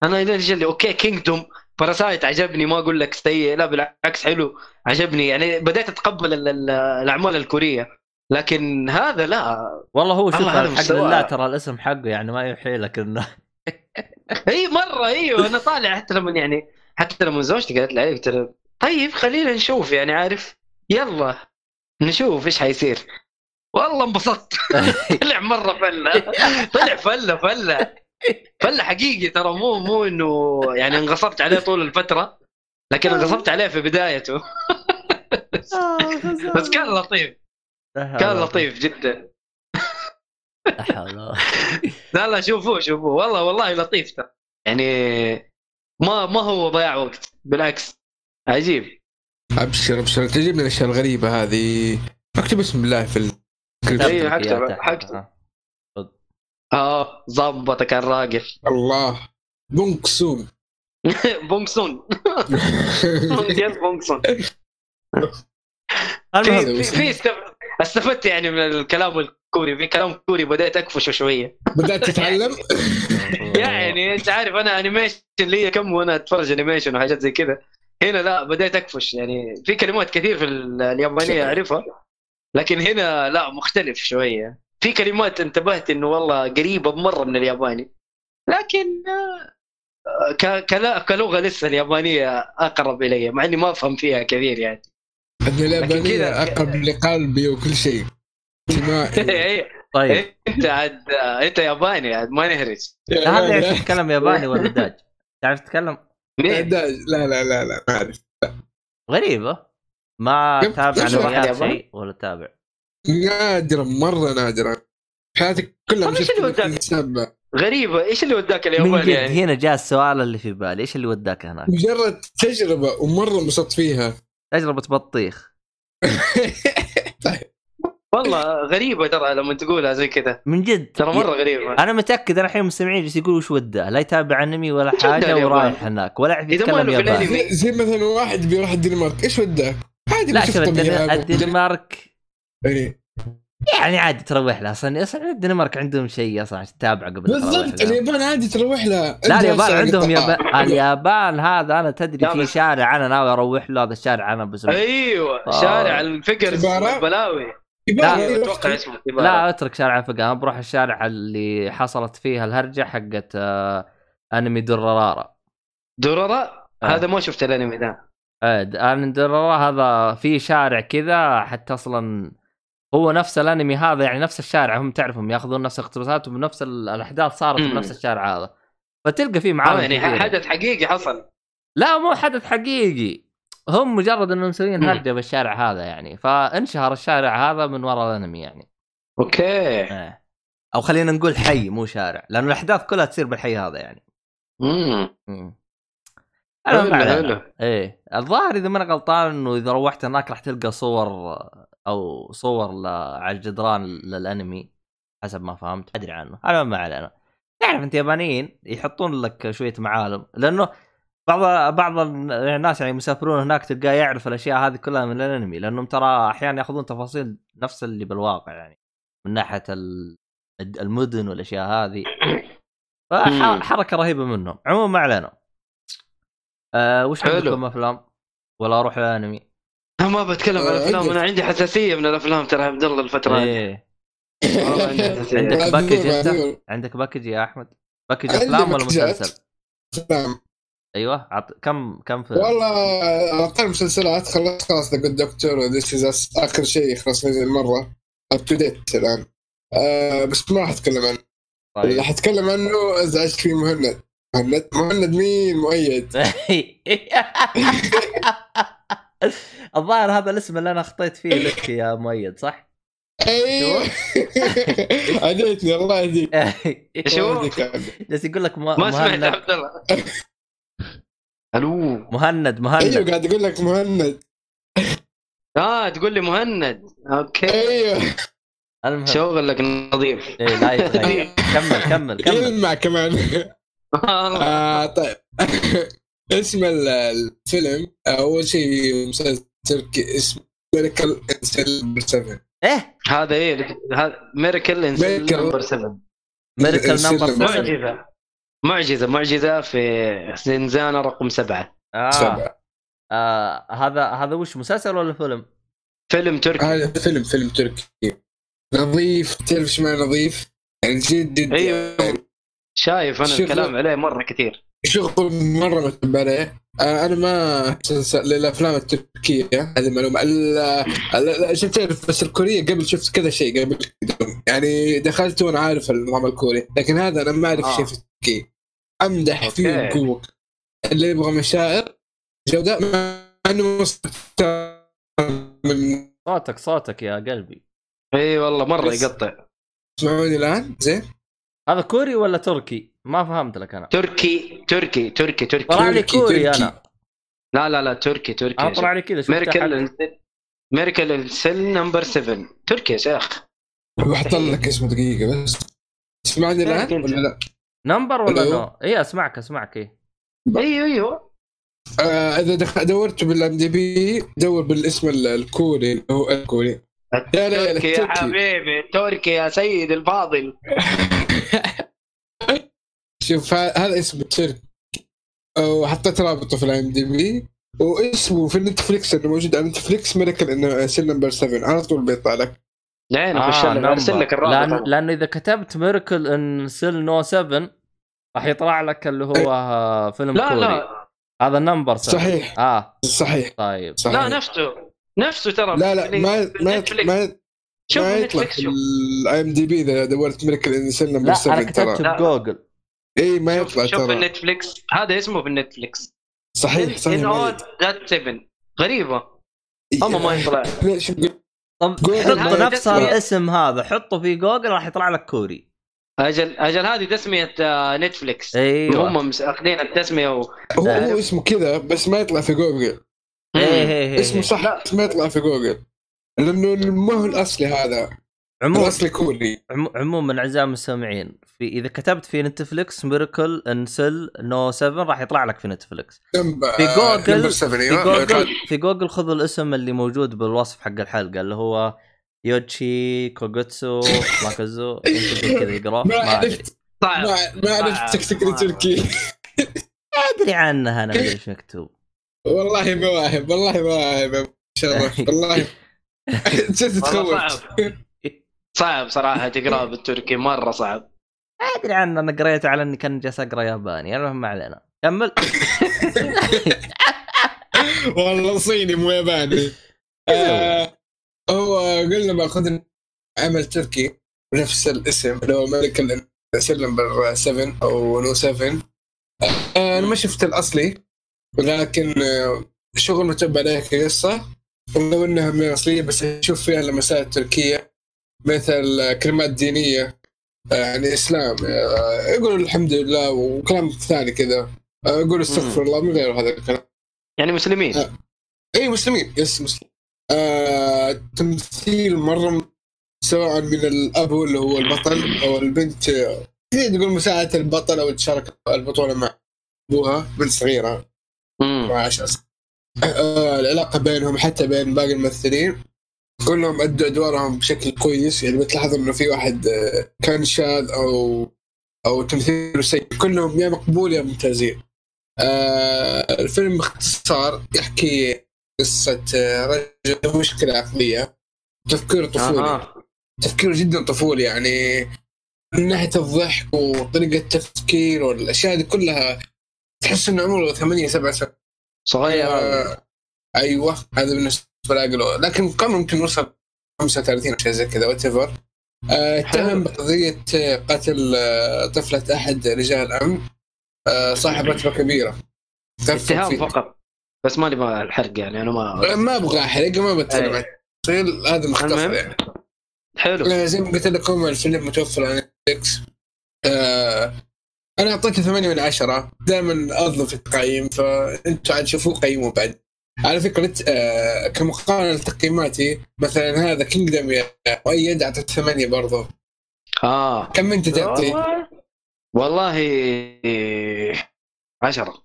Speaker 2: أنا ليش اللي okay Kingdom Parasite عجبني ما أقول لك سيء لا بالعكس حلو عجبني. يعني بديت أتقبل ال- ال- الأعمال الكورية. لكن هذا لا.
Speaker 1: والله هو شوف
Speaker 2: مستوى.
Speaker 1: لله ترى الاسم حقه يعني ما يوحي لك انه
Speaker 2: إي مرة أيوه أنا طالع حتى لما يعني حتى لما زوجتي قالت لي عليه قلت لها طيب خلينا نشوف يعني عارف يلا نشوف إيش حيصير. والله انبسطت. طلع مرة فلة. طلع فلة فلة. فلة حقيقي ترى مو مو إنه يعني انغصبت عليه طول الفترة لكن انغصبت عليه في بدايته. بس كان لطيف. كان لطيف جدا.
Speaker 1: لا حول ولا-
Speaker 2: لا لا شوفوه شوفوه. والله والله لطيف ترى. يعني ما ما هو ضياع وقت. بالعكس عجيب.
Speaker 3: أبشر أبشر. تعجبني الأشياء الغريبة هذه. اكتب اسم الله في ال...
Speaker 2: أيوة،
Speaker 1: تحت
Speaker 2: حكتب-.
Speaker 1: آه.
Speaker 2: آه ظبط كان راقل
Speaker 3: الله بونكسون
Speaker 2: ممتاز Bong-soon
Speaker 1: المهم
Speaker 2: في في استفدت يعني من الكلام الكوري في كلام كوري بديت اكفشه شوية.
Speaker 3: بدأت تتعلم؟
Speaker 2: يعني أنت عارف أنا animation لي كم وأنا أتفرج animation وحاجات زي كذا هنا لا بديت أكفش يعني. في كلمات كثير في ال- اليابانية أعرفها. لكن هنا لا مختلف شوية. في كلمات انتبهت إنه والله قريبة مره من الياباني. لكن آه، كلغة لسه اليابانية أقرب إلي مع إني ما أفهم فيها كثير يعني. كذا-
Speaker 3: اليابانيه اقرب لقلبي وكل شيء. اجتماعي.
Speaker 2: إيه،
Speaker 1: طيب.
Speaker 2: أنت عاد أنت ياباني عاد ما نهرج
Speaker 1: هذا يعرف يتكلم ياباني ولا داج؟ تعرف تتكلم؟
Speaker 2: مين؟
Speaker 3: لا لا لا لا ما أعرف.
Speaker 1: غريبة. ما تابع. شيء ولا تابع؟
Speaker 3: نادرا مرة نادرا. حياتي كلها
Speaker 2: إيش
Speaker 3: شفت
Speaker 2: اللي وداك؟ غريبة. إيش اللي وداك اليابان يعني؟
Speaker 1: هنا جاء السؤال اللي في بالي. إيش اللي وداك هناك؟
Speaker 3: مجرد تجربة ومرة انبسطت فيها
Speaker 1: تجربة بطيخ
Speaker 3: طيب
Speaker 2: والله غريبة ترى لما تقولها زي كذا
Speaker 1: من جد
Speaker 2: ترى مرة غريبة
Speaker 1: أنا متأكد أنا الحين المستمعين جالس يقولوا وش وداه لا يتابع أنمي ولا
Speaker 2: حاجة؟
Speaker 1: ورايح هناك ولا يعرف يتكلم ياباني.
Speaker 3: زي, زي مثلا واحد بيروح الدنمارك إيش وداه؟ عادي
Speaker 1: لا
Speaker 3: بيشوف
Speaker 1: شوف. الدنمارك
Speaker 3: إيه.
Speaker 1: يعني عادي تروح لها أصلا أصلا الدنمارك عندهم شيء أصلا عشان تتابعه قبل
Speaker 3: بالضبط. اليابان عادي تروح لها
Speaker 1: لا اليابان عندهم. يابان اليابان هذا أنا تدري في شارع أنا ناوي أروح له هذا الشارع أنا بس
Speaker 2: أيوه
Speaker 1: آه.
Speaker 2: شارع الفكر
Speaker 3: عبارة؟
Speaker 2: بلاوي
Speaker 3: يبان
Speaker 1: لا،
Speaker 3: أتوقع
Speaker 2: اسمه
Speaker 1: لا أترك شارع فقه أنا بروح الشارع اللي حصلت فيها الهرجة حقت آه، أنمي درارارا
Speaker 2: دورارا
Speaker 1: آه.
Speaker 2: هذا ما شفت الأنمي ذا
Speaker 1: د- أنمي درارارا هذا في شارع كذا حتى أصلا هو نفس الانمي هذا يعني نفس الشارع هم تعرفهم ياخذون نفس الاقتباسات وبنفس ال- الأحداث صارت
Speaker 2: مم.
Speaker 1: بنفس الشارع هذا فتلقى فيه معالم
Speaker 2: يعني
Speaker 1: كثيرة.
Speaker 2: حدث حقيقي حصل
Speaker 1: لا مو حدث حقيقي هم مجرد إنهم مسويين. هرجة بالشارع هذا يعني فانشهر الشارع هذا من وراء الانمي يعني
Speaker 2: أوكي
Speaker 1: إيه. أو خلينا نقول حي مو شارع لأنه الأحداث كلها تصير بالحي هذا يعني
Speaker 2: امم. حلو
Speaker 1: علينا.
Speaker 2: حلو
Speaker 1: إيه الظاهر إذا ما أنا غلطان إنه إذا روحت هناك راح تلقى صور أو صور ل- على الجدران للأنمي حسب ما فهمت أدري عنه. أنا ما علينا. تعرف أنت يابانيين يحطون لك شوية معالم لأنه بعض بعض الناس يعني مسافرون هناك تلقاه يعرف الأشياء هذه كلها من الأنمي لأنهم ترى أحيانا يأخذون تفاصيل نفس اللي بالواقع يعني من ناحية ال- المدن والأشياء هذه. حركة رهيبة منهم. عموما ما علينا. أه وش
Speaker 2: حلو.
Speaker 1: عندكم أفلام؟ ولا أروح للأنمي؟
Speaker 2: أنا ما بتكلم عن
Speaker 3: آه، الأفلام.
Speaker 2: أنا عندي حساسية من الأفلام ترى عبد الله الفترة هذه. إيه. حساسية.
Speaker 1: عندك package
Speaker 3: أنت؟
Speaker 1: عندك package يا أحمد؟
Speaker 3: package
Speaker 1: أفلام ولا. مسلسل؟
Speaker 3: نعم
Speaker 1: أيوه عط... كم كم فيلم؟
Speaker 3: والله على طول مسلسلات. خلصت خلاص The Good Doctor و This Is آخر شيء خلاص نزل مرة. up to date الآن. آه بس ما راح أتكلم عنه. اللي
Speaker 1: طيب
Speaker 3: حتكلم عنه ازعجت فيه مهند مهند مهند مين؟ مؤيد.
Speaker 1: الظاهر هذا الاسم اللي أنا أخطيت فيه لك يا مؤيد صح؟
Speaker 3: أيوه عديتني الله يهديك.
Speaker 2: شو؟
Speaker 1: جالس يقول لك.
Speaker 2: ما سمعت
Speaker 1: مهند.
Speaker 2: عبد الله. ألو.
Speaker 1: مهند مهند.
Speaker 3: أيوه قاعد أقول لك مهند.
Speaker 2: آه تقول لي مهند. أوكي.
Speaker 3: أيوه.
Speaker 1: المهم.
Speaker 2: شغلك نظيف.
Speaker 1: إيه لا يتغير كمل كمل كمل.
Speaker 3: يلمع كمان. آه طيب. اسم ال- الفيلم أول شيء مسلسل تركي اسمه ميركل انسل 7
Speaker 1: إيه؟
Speaker 2: هذا إيه؟ هذا ميركل ان
Speaker 3: Miracle.
Speaker 2: نمبر 7
Speaker 1: ميركل نمبر
Speaker 3: السلم.
Speaker 1: 7
Speaker 2: معجزه معجزة. معجزة في زنزانة رقم سبعة.
Speaker 1: آه.
Speaker 3: سبعة.
Speaker 1: آه هذا هذا وش مسلسل ولا فيلم؟
Speaker 2: فيلم تركي.
Speaker 3: هذا فيلم فيلم تركي. نظيف تعرف إيش معنى نظيف؟ يعني جد جد
Speaker 2: أيوه. شايف
Speaker 3: أنا
Speaker 2: الكلام عليه مرة كثير.
Speaker 3: شغل مرة متعب عليه آه، أنا ما للافلام التركية هذه معلومه ال- ال- شفت تعرف بس الكورية قبل شفت كذا شيء قبل. يعني دخلت وأنا عارف النظام الكوري لكن هذا أنا ما أعرف
Speaker 2: آه.
Speaker 3: شيء في التركي أمدح فيه. بقوه اللي يبغى مشاعر جوداء مع إنه من
Speaker 1: صوتك صوتك يا قلبي
Speaker 2: إي والله
Speaker 3: مرة
Speaker 2: يقطع
Speaker 3: تسمعوني الآن زين
Speaker 1: هذا كوري ولا تركي؟ ما فهمت لك أنا
Speaker 2: تركي تركي تركي تركي
Speaker 1: طلع لي
Speaker 3: تركي،
Speaker 1: كوري
Speaker 3: تركي.
Speaker 1: أنا
Speaker 2: لا لا لا تركي تركي
Speaker 1: أنا طلع لي كذا
Speaker 2: ميركل ميركل سيل نمبر 7 تركي يا شيخ
Speaker 3: بحط لك اسمه دقيقة بس تسمعني
Speaker 2: الآن.
Speaker 3: ولا لا؟
Speaker 1: نمبر ولا. نو؟ اي أسمعك أسمعك إيه
Speaker 2: أيوه أيوه
Speaker 3: آه إذا دخ... دورت بالام دي بي دور بالاسم ال- الكوري اللي هو الكوري لا لا لا
Speaker 2: تركي يا. حبيبي تركي يا سيد الفاضل
Speaker 3: شوف هذا اسم التركي وحطيت رابطه في الام دي بي واسمه في النتفليكس انه موجود على نتفليكس ملك انه سيل نمبر 7 على طول بيطلع لك.
Speaker 2: لين اخش لك أرسل لك
Speaker 1: لأن...
Speaker 2: الرابط
Speaker 1: لأنه إذا كتبت ميركل ان سيل نو 7 راح يطلع لك اللي هو آه، فيلم
Speaker 2: لا
Speaker 1: كوري.
Speaker 2: لا.
Speaker 1: هذا النمبر 7
Speaker 3: صحيح.
Speaker 1: آه.
Speaker 3: صحيح.
Speaker 1: طيب.
Speaker 3: صحيح.
Speaker 2: لا نفسه. نفسه ترى.
Speaker 3: لا لا ما ما
Speaker 2: نتفليكس.
Speaker 3: ما
Speaker 2: شوف
Speaker 3: ما يطلع في الاي ام دي بي إذا دورت ملك سيل نمبر
Speaker 1: لا
Speaker 3: 7
Speaker 1: أنا كتبت
Speaker 3: ترى.
Speaker 2: لا.
Speaker 1: بجوجل.
Speaker 3: اي ما
Speaker 2: شوف
Speaker 3: يطلع
Speaker 2: شوف
Speaker 3: ترى.
Speaker 2: ال Netflix. هذا اسمه في ال Netflix.
Speaker 3: صحيح
Speaker 2: ان
Speaker 3: صحيح.
Speaker 2: اول ذات 7 غريبة.
Speaker 3: إيه.
Speaker 2: هم ما يطلع.
Speaker 3: شوف
Speaker 1: حط
Speaker 2: هذا
Speaker 1: نفس. الاسم هذا. حطه في جوجل راح يطلع لك كوري.
Speaker 2: أجل أجل هذه تسمية آه، Netflix.
Speaker 1: أيوه.
Speaker 2: هم مس- أخذين التسمية و...
Speaker 3: هو؟ هو اسمه كذا بس ما يطلع في جوجل.
Speaker 1: إيه إيه إيه
Speaker 3: اسمه
Speaker 1: إيه.
Speaker 3: صح
Speaker 2: لا.
Speaker 3: بس ما يطلع في جوجل. لأنه ما هو الأصلي هذا.
Speaker 1: عموما
Speaker 3: كوري
Speaker 1: عمو- عموما أعزائي المستمعين في إذا كتبت في نتفلكس ميركل انسل نو 7 راح يطلع لك في نتفلكس في جوجل-
Speaker 3: نمبر 7
Speaker 1: في جوجل في جوجل خذوا الاسم اللي موجود بالوصف حق الحلقة اللي هو يوتشي كوغوتسو ماكازو يمكن كذا يقرأ.
Speaker 3: ما عرفت. ما عرفت
Speaker 2: صعب.
Speaker 3: تكتيكلي تركي.
Speaker 1: أدري عنها أنا إيش مكتوب.
Speaker 3: والله مواهب والله مواهب ان شاء الله والله جد تخوف
Speaker 2: صعب صراحة تقراه بالتركي مرة صعب.
Speaker 1: أدري عن أنا قريت على إني كان جالس أقرأ ياباني المهم ما علينا. كمل.
Speaker 3: والله صيني مو ياباني. آه هو قلنا بأخذ عمل تركي بنفس الاسم اللي هو ملك سلمبر 7 أو نو 7 آه أنا ما شفت الأصلي ولكن آه شغل متبع عليه كقصة. ولو انها من اصليه بس أشوف فيها لمسات تركية. مثل كلمات دينية آه، يعني إسلام آه، يقولوا الحمد لله وكلام ثاني كذا آه، يقولوا استغفر الله من غير هذا الكلام.
Speaker 2: يعني مسلمين.
Speaker 3: آه. إي مسلمين. يس مسلمين. آه تمثيل مرة سواء من الأب اللي هو البطل أو البنت تقدر تقول مساعدة البطل أو تشارك البطولة مع أبوها بنت صغيرة.
Speaker 2: مم.
Speaker 3: مع 10 سنين آه العلاقة بينهم حتى بين باقي الممثلين. كلهم أدوا أدوارهم بشكل كويس. يعني بتلاحظ إنه في واحد آه، كان شاذ أو أو تمثيله سيء. كلهم يا مقبول يا ممتازين. آه الفيلم باختصار يحكي قصة آه، رجل مشكلة عقلية. تفكير طفولي.
Speaker 2: آه.
Speaker 3: تفكيره جدا طفولي. يعني من ناحية الضحك وطريقة التفكير والأشياء دي كلها تحس إنه عمره ثمانية سبع سنوات
Speaker 2: صغير.
Speaker 3: آه، أيوه. هذا بالنسبة له لكن كان ممكن يوصل 35 أو شيء زي كذا whatever اتهم بقضية آه، قتل آه، طفلة أحد رجال الأمن آه، صاحب رتبة كبيرة. ترفض
Speaker 2: اتهام. فقط. بس ما نبغى الحرق يعني أنا ما
Speaker 3: ما أبغى أحرق ما بتكلم
Speaker 2: أي.
Speaker 3: عن التفصيل هذا مختصر. يعني.
Speaker 2: حلو.
Speaker 3: آه، زي ما قلت لكم الفيلم متوفر على نتفلكس آه أنا أعطيته 8 من 10 دائما اظلم في التقييم فأنتوا عاد شوفوه قيموا بعد. على فكرة آه كمقارنة لتقييماتي مثلا هذا كينجدم يا مؤيد اعطيته 8 برضه
Speaker 2: آه.
Speaker 3: كم أنت تعطي؟
Speaker 2: والله. عشرة.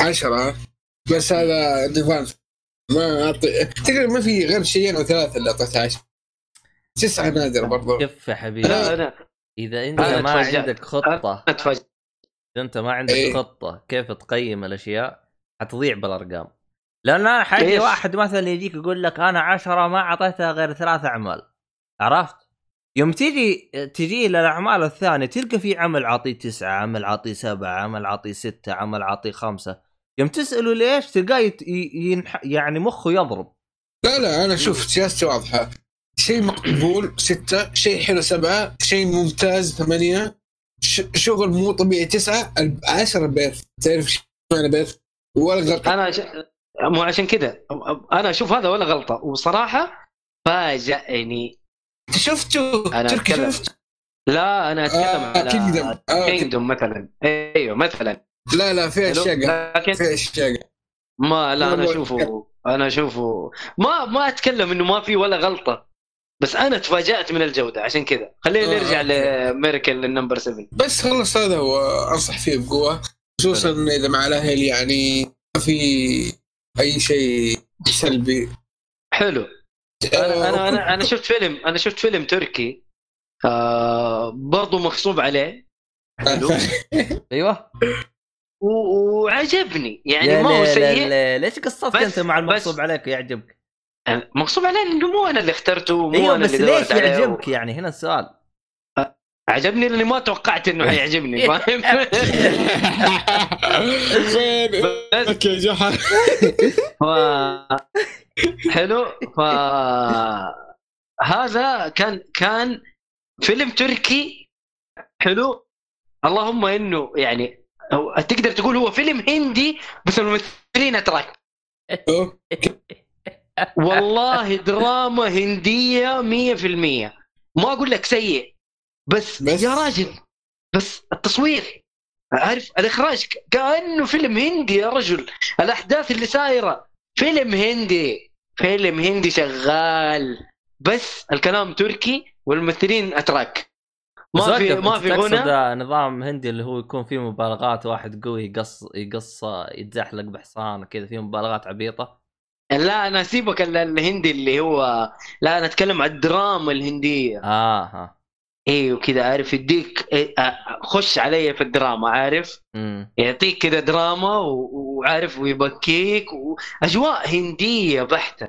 Speaker 3: 10 بس هذا نظام ما أعطي تقريبا ما في غير شيئين أو ثلاثة اللي اعطيته 10 تسعة نادر برضه
Speaker 1: شوف يا حبيبي.
Speaker 2: لا
Speaker 1: أنا إذا
Speaker 2: أنت
Speaker 1: ما
Speaker 2: تفاجأت.
Speaker 1: عندك
Speaker 2: خطة
Speaker 1: إذا أنت ما عندك
Speaker 3: إيه.
Speaker 1: خطة كيف تقيم الأشياء حتضيع بالأرقام. لأن أنا حاجي
Speaker 2: كيف؟
Speaker 1: واحد مثلا يجيك يقول لك أنا عشرة ما أعطيتها غير ثلاث أعمال. عرفت؟ يوم تيجي تجي للاعمال الثانية تلقى في عمل عاطيه تسعة، عمل عاطيه سبعة، عمل عاطيه ستة، عمل عاطيه خمسة، يوم تسأله ليش تلقاه يت- ينح... يعني مخه يضرب.
Speaker 3: لا لا أنا شوف سياستي واضحة. شيء مقبول ستة شيء حلو سبعة شيء ممتاز ثمانية ش- شغل مو طبيعي تسعة الب- عشرة perfect تعرف شو معنى perfect ولا غلط
Speaker 2: أنا ش... مو عشان كذا أنا أشوف هذا ولا غلطة. وصراحة فاجأني.
Speaker 3: انت شفته تركي
Speaker 2: أتكلم.
Speaker 3: شفت؟
Speaker 2: لا أنا أتكلم
Speaker 3: آه
Speaker 2: على
Speaker 3: Kingdom. آه
Speaker 2: Kingdom مثلا. أيوه مثلا.
Speaker 3: لا لا في؟ اشياء
Speaker 2: لكن
Speaker 3: في اشياء.
Speaker 2: ما لا
Speaker 3: أنا
Speaker 2: أشوفه. أنا أشوفه. ما ما أتكلم إنه ما في ولا غلطة. بس أنا تفاجأت من الجودة. عشان كذا خلينا
Speaker 3: آه،
Speaker 2: نرجع. لميركل النمبر 7
Speaker 3: بس خلص هذا هو انصح فيه بقوة. خصوصا إذا مع الأهل يعني في أي شيء سلبي.
Speaker 2: حلو. أنا أنا أنا, أنا شفت فيلم أنا شفت فيلم تركي. آه برضو مغصوب عليه. حلو.
Speaker 1: أيوه.
Speaker 2: و- وعجبني. يعني ما هو
Speaker 1: لا-
Speaker 2: سيء.
Speaker 1: لا، ليش قصتك
Speaker 2: بس-
Speaker 1: أنت مع
Speaker 2: بس-
Speaker 1: المغصوب عليك؟ يعجبك؟
Speaker 2: مغصوب عليه لأنه مو أنا اللي اخترته مو
Speaker 1: أيوه
Speaker 2: أنا
Speaker 1: بس
Speaker 2: اللي
Speaker 1: ليش يعجبك يعني؟ هنا السؤال.
Speaker 2: عجبني لاني ما توقعت إنه حيعجبني فاهم؟
Speaker 3: لك يا جحا
Speaker 2: ف... حلو. ف هذا كان كان فيلم تركي. حلو. اللهم إنه يعني أو تقدر تقول هو فيلم هندي بس الممثلين أتراك. والله دراما هندية 100% ما أقول لك سيء. بس,
Speaker 3: بس-
Speaker 2: يا راجل بس التصوير. عارف الإخراج كأنه فيلم هندي يا رجل. الأحداث اللي سايرة. فيلم هندي فيلم هندي شغال. بس الكلام تركي والممثلين
Speaker 1: أتراك.
Speaker 2: ما في ما في
Speaker 1: تقصد
Speaker 2: غنى.
Speaker 1: نظام هندي اللي هو يكون فيه مبالغات واحد قوي يقص يقص يتزحلق بحصان كذا فيه مبالغات عبيطة؟
Speaker 2: لا أنا سيبك ال- الهندي اللي هو لا أنا أتكلم عن الدراما الهندية.
Speaker 1: آه ها
Speaker 2: أيوه كذا عارف يديك إيه، خش علي في الدراما عارف؟
Speaker 1: امم
Speaker 2: يعطيك كذا دراما وعارف ويبكيك واجواء هندية بحتة.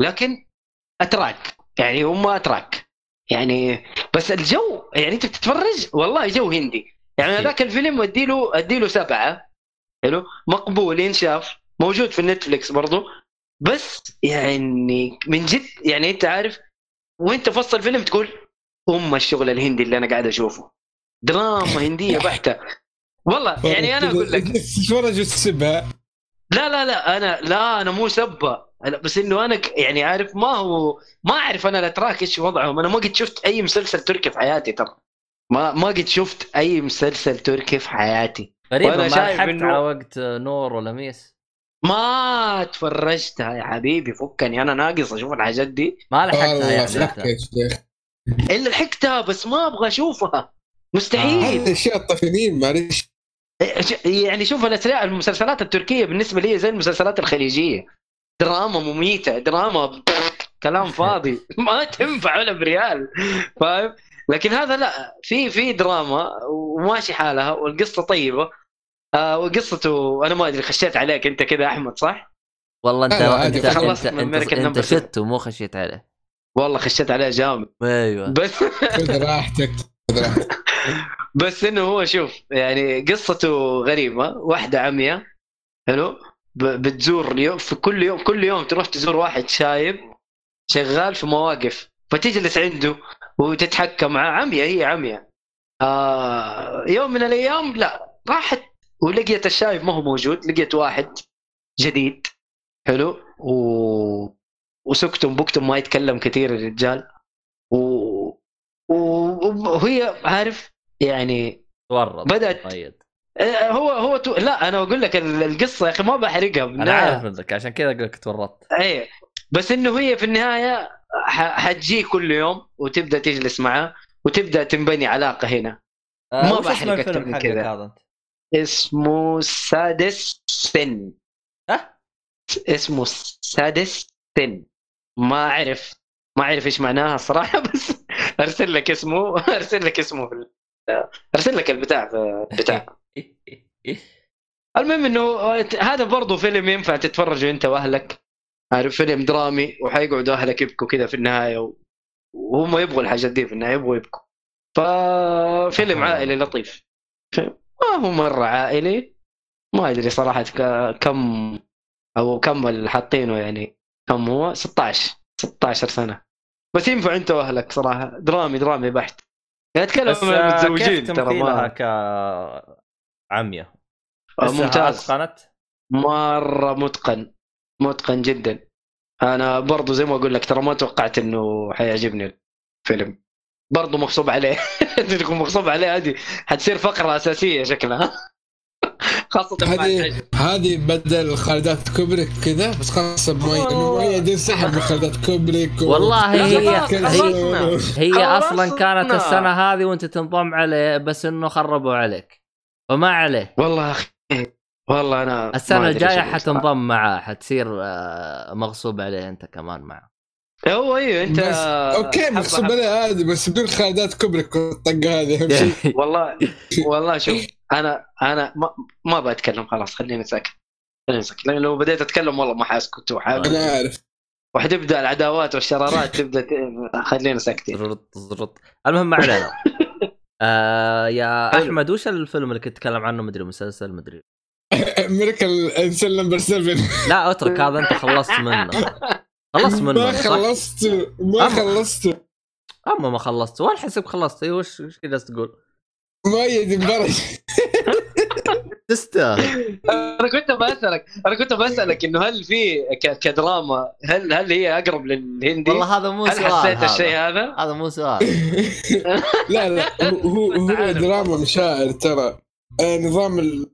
Speaker 2: لكن أتراك يعني هم أتراك. يعني بس الجو يعني أنت بتتفرج والله جو هندي. يعني. هذاك الفيلم أديله أديله سبعة. حلو؟ مقبول ينشاف. موجود في ال Netflix برضو. بس يعني من جد يعني أنت عارف وأنت في وسط الفيلم تقول ام الشغل الهندي اللي أنا قاعد أشوفه. دراما هندية بحتة. والله يعني أنا أقول لك.
Speaker 3: تتفرج وتسبها
Speaker 2: لا لا لا أنا لا أنا مو سبه بس إنه أنا ك- يعني عارف ما هو ما أعرف أنا الاتراك إيش وضعهم. أنا ما قد شفت أي مسلسل تركي في حياتي ترى. ما ما قد شفت أي مسلسل تركي في حياتي. وأنا
Speaker 1: ما
Speaker 2: شايف إنه-
Speaker 1: على وقت نور ولا ميس.
Speaker 2: ما تفرجتها يا حبيبي فكني. أنا ناقص أشوف الحاجات دي.
Speaker 1: ما لحقتها
Speaker 3: والله
Speaker 1: يعني.
Speaker 3: يا شيخ.
Speaker 2: إلا لحقتها بس ما أبغى أشوفها. مستحيل.
Speaker 3: هذه اشياء طفنين معلش
Speaker 2: يعني شوف الأسرع- المسلسلات التركية بالنسبة لي زي المسلسلات الخليجية. دراما مميتة دراما كلام فاضي. ما تنفع ولا بريال فاهم؟ لكن هذا لا في في دراما وماشي حالها والقصة طيبة. آه وقصته أنا ما أدري خشيت عليك أنت كذا أحمد صح؟
Speaker 1: والله
Speaker 3: أنت
Speaker 1: أنت
Speaker 2: خلصت
Speaker 1: أنت,
Speaker 2: من أنت,
Speaker 1: أنت
Speaker 2: Number
Speaker 1: شته مو خشيت عليه.
Speaker 2: والله خشيت عليه جامد.
Speaker 1: أيوه.
Speaker 2: بس
Speaker 3: خذ راحتك خذ راحتك.
Speaker 2: بس إنه هو شوف يعني قصته غريبة. واحدة عمياء حلو؟ ب- بتزور يوم في كل يوم كل يوم تروح تزور واحد شايب شغال في مواقف. فتجلس عنده وتتحكم معاه. عمياء هي عمياء. آه يوم من الأيام لا راحت ولقيت الشايب ما هو موجود لقيت واحد جديد حلو؟ و... وسكتم بكتم ما يتكلم كثير الرجال. و... و- وهي عارف يعني
Speaker 1: تورط.
Speaker 2: بدأت-
Speaker 1: طيب.
Speaker 2: آه، هو هو تو... لا أنا أقول لك ال- القصة يا أخي ما بحرقها. أنا.
Speaker 1: عارف منك عشان كذا أقول لك تورطت.
Speaker 2: إيه. بس إنه هي في النهاية ح... حتجي كل يوم وتبدأ تجلس معاه وتبدأ تنبني علاقة هنا.
Speaker 1: آه،
Speaker 2: ما بحرق
Speaker 1: الفيلم
Speaker 2: من كذا. اسمه سادس سن.
Speaker 1: ها؟
Speaker 2: اسمه سادس سن. ما أعرف ما أعرف إيش معناها الصراحه بس أرسل لك اسمه أرسل لك اسمه في أرسل لك البتاع في البتاع. المهم إنه هذا برضه فيلم ينفع تتفرجه أنت وأهلك. عارف فيلم درامي وحيقعدوا أهلك يبكوا كذا في النهاية و... وهم يبغوا الحاجات دي في النهاية يبغوا يبكوا. ففيلم عائلي لطيف. ما هو مرة عائلي ما أدري صراحة. كم أو كم اللي حاطينه يعني. كم هو 16 16 سنة. بس ينفع انت واهلك صراحة. درامي درامي بحت. يعني اتكلم عن
Speaker 1: آه،
Speaker 2: المتزوجين ترى ما
Speaker 1: كعمية
Speaker 2: آه،
Speaker 1: لسه
Speaker 2: ممتاز.
Speaker 1: اتقنت
Speaker 2: مرة متقن. متقن جدا. أنا برضو زي ما أقول لك ترى ما توقعت إنه حيعجبني الفيلم. برضو مغصوب عليه. تكون مغصوب عليه هذه حتصير فقرة أساسية شكلها. خاصة مع
Speaker 3: هذه هذه بدل خالدات كوبريك كذا بس مؤيد إنه مؤيد ينسحب من خالدات كوبريك و...
Speaker 1: والله هي. هي
Speaker 2: خلصنا.
Speaker 1: أصلا كانت السنة هذه وأنت تنضم عليه بس إنه خربوا عليك فما عليه
Speaker 2: والله أخي والله أنا أقول صراحة.
Speaker 1: حتنضم معاه حتصير آه، مغصوب عليه أنت كمان معه
Speaker 2: هو أيوه أنت
Speaker 3: بس okay
Speaker 2: حبة.
Speaker 3: عليه عادي بس بدون خالدات كوبريك والطقه هذه أهم شيء.
Speaker 2: والله والله شوف أنا أنا ما, ما بتكلم خلاص خليني ساكت خليني ساكت لأن لو بديت أتكلم والله ما حاسكت وحاب
Speaker 3: أنا عارف
Speaker 2: وحتبدأ العداوات والشرارات تبدأ ت... خلينا ساكتين
Speaker 1: زرط زرط. المهم ما علينا آه يا
Speaker 2: حلو.
Speaker 1: أحمد وش الفيلم اللي كنت تتكلم عنه؟ مدري مسلسل مدري
Speaker 3: Miracle in Cell Number 7
Speaker 1: لا أترك هذا أنت خلصت منه. خلصت منه
Speaker 3: ما؟ خلصت ما خلصت
Speaker 1: أما ما خلصت وين حسب خلصت أيوه وش وش كذا تقول؟
Speaker 3: مؤيد انبرج
Speaker 1: تستاهل
Speaker 2: أنا كنت بسألك أنا كنت بسألك إنه هل في ك... كدراما هل هل هي أقرب للهندي؟
Speaker 1: والله هذا مو
Speaker 2: هل
Speaker 1: سؤال
Speaker 2: حسيت
Speaker 1: هذا.
Speaker 2: الشيء هذا؟
Speaker 1: هذا مو سؤال
Speaker 3: لا لا هو هو. دراما مشاعر ترى آه، نظام ال...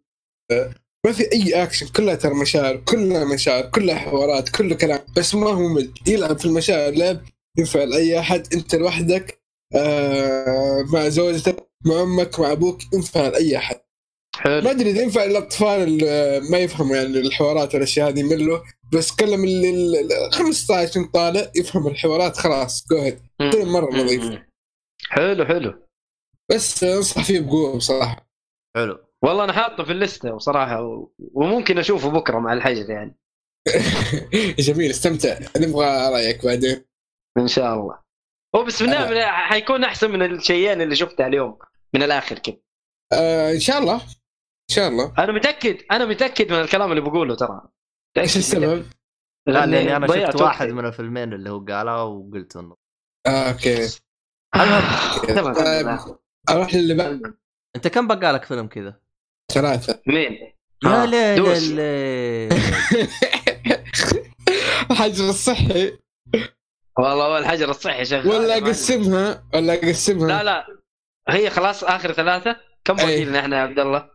Speaker 3: ما في أي اكشن كلها ترى مشاعر كلها مشاعر كلها حوارات كله كلام. بس ما هو ممل. يلعب في المشاعر لعب ينفع لأي أحد. أنت لوحدك آه مع زوجتك مع أمك مع أبوك ينفع لأي أحد. ما
Speaker 2: حلو
Speaker 3: أدري إذا ينفع الاطفال اللي ما يفهموا يعني الحوارات والأشياء هذه يملوا بس كلم اللي ال- 15 طالع يفهم الحوارات خلاص go ahead فيلم مرة نظيف.
Speaker 2: حلو حلو.
Speaker 3: بس أنصح فيه بقوة بصراحة.
Speaker 1: حلو.
Speaker 2: والله أنا حاطه في الليستة بصراحه و... وممكن أشوفه بكرة مع الحجر يعني.
Speaker 3: جميل استمتع. نبغى رأيك بعدين.
Speaker 2: إن شاء الله. هو بس من من- حيكون أحسن من الشيئين اللي شفتها اليوم من الآخر كذا
Speaker 3: آه إن شاء الله. إن شاء الله.
Speaker 2: أنا متأكد أنا متأكد من الكلام اللي بقوله ترى.
Speaker 3: إيش السبب؟
Speaker 1: لا
Speaker 2: لأني أنا
Speaker 1: شفت
Speaker 2: وقتي.
Speaker 1: واحد من الفيلمين اللي هو قالها وقلت إنه.
Speaker 3: آه أوكي.
Speaker 2: تمام.
Speaker 3: طيب أروح للي بعد.
Speaker 1: أنت كم بقى لك فيلم كذا؟
Speaker 3: ثلاثة
Speaker 2: مين؟
Speaker 1: يا
Speaker 2: آه، دوس.
Speaker 1: الليل.
Speaker 3: الحجر الصحي
Speaker 2: والله هو الحجر الصحي شغال
Speaker 3: ولا. أقسمها ولا أقسمها
Speaker 2: لا لا هي خلاص آخر ثلاثة كم. باقي لنا إحنا يا عبد الله؟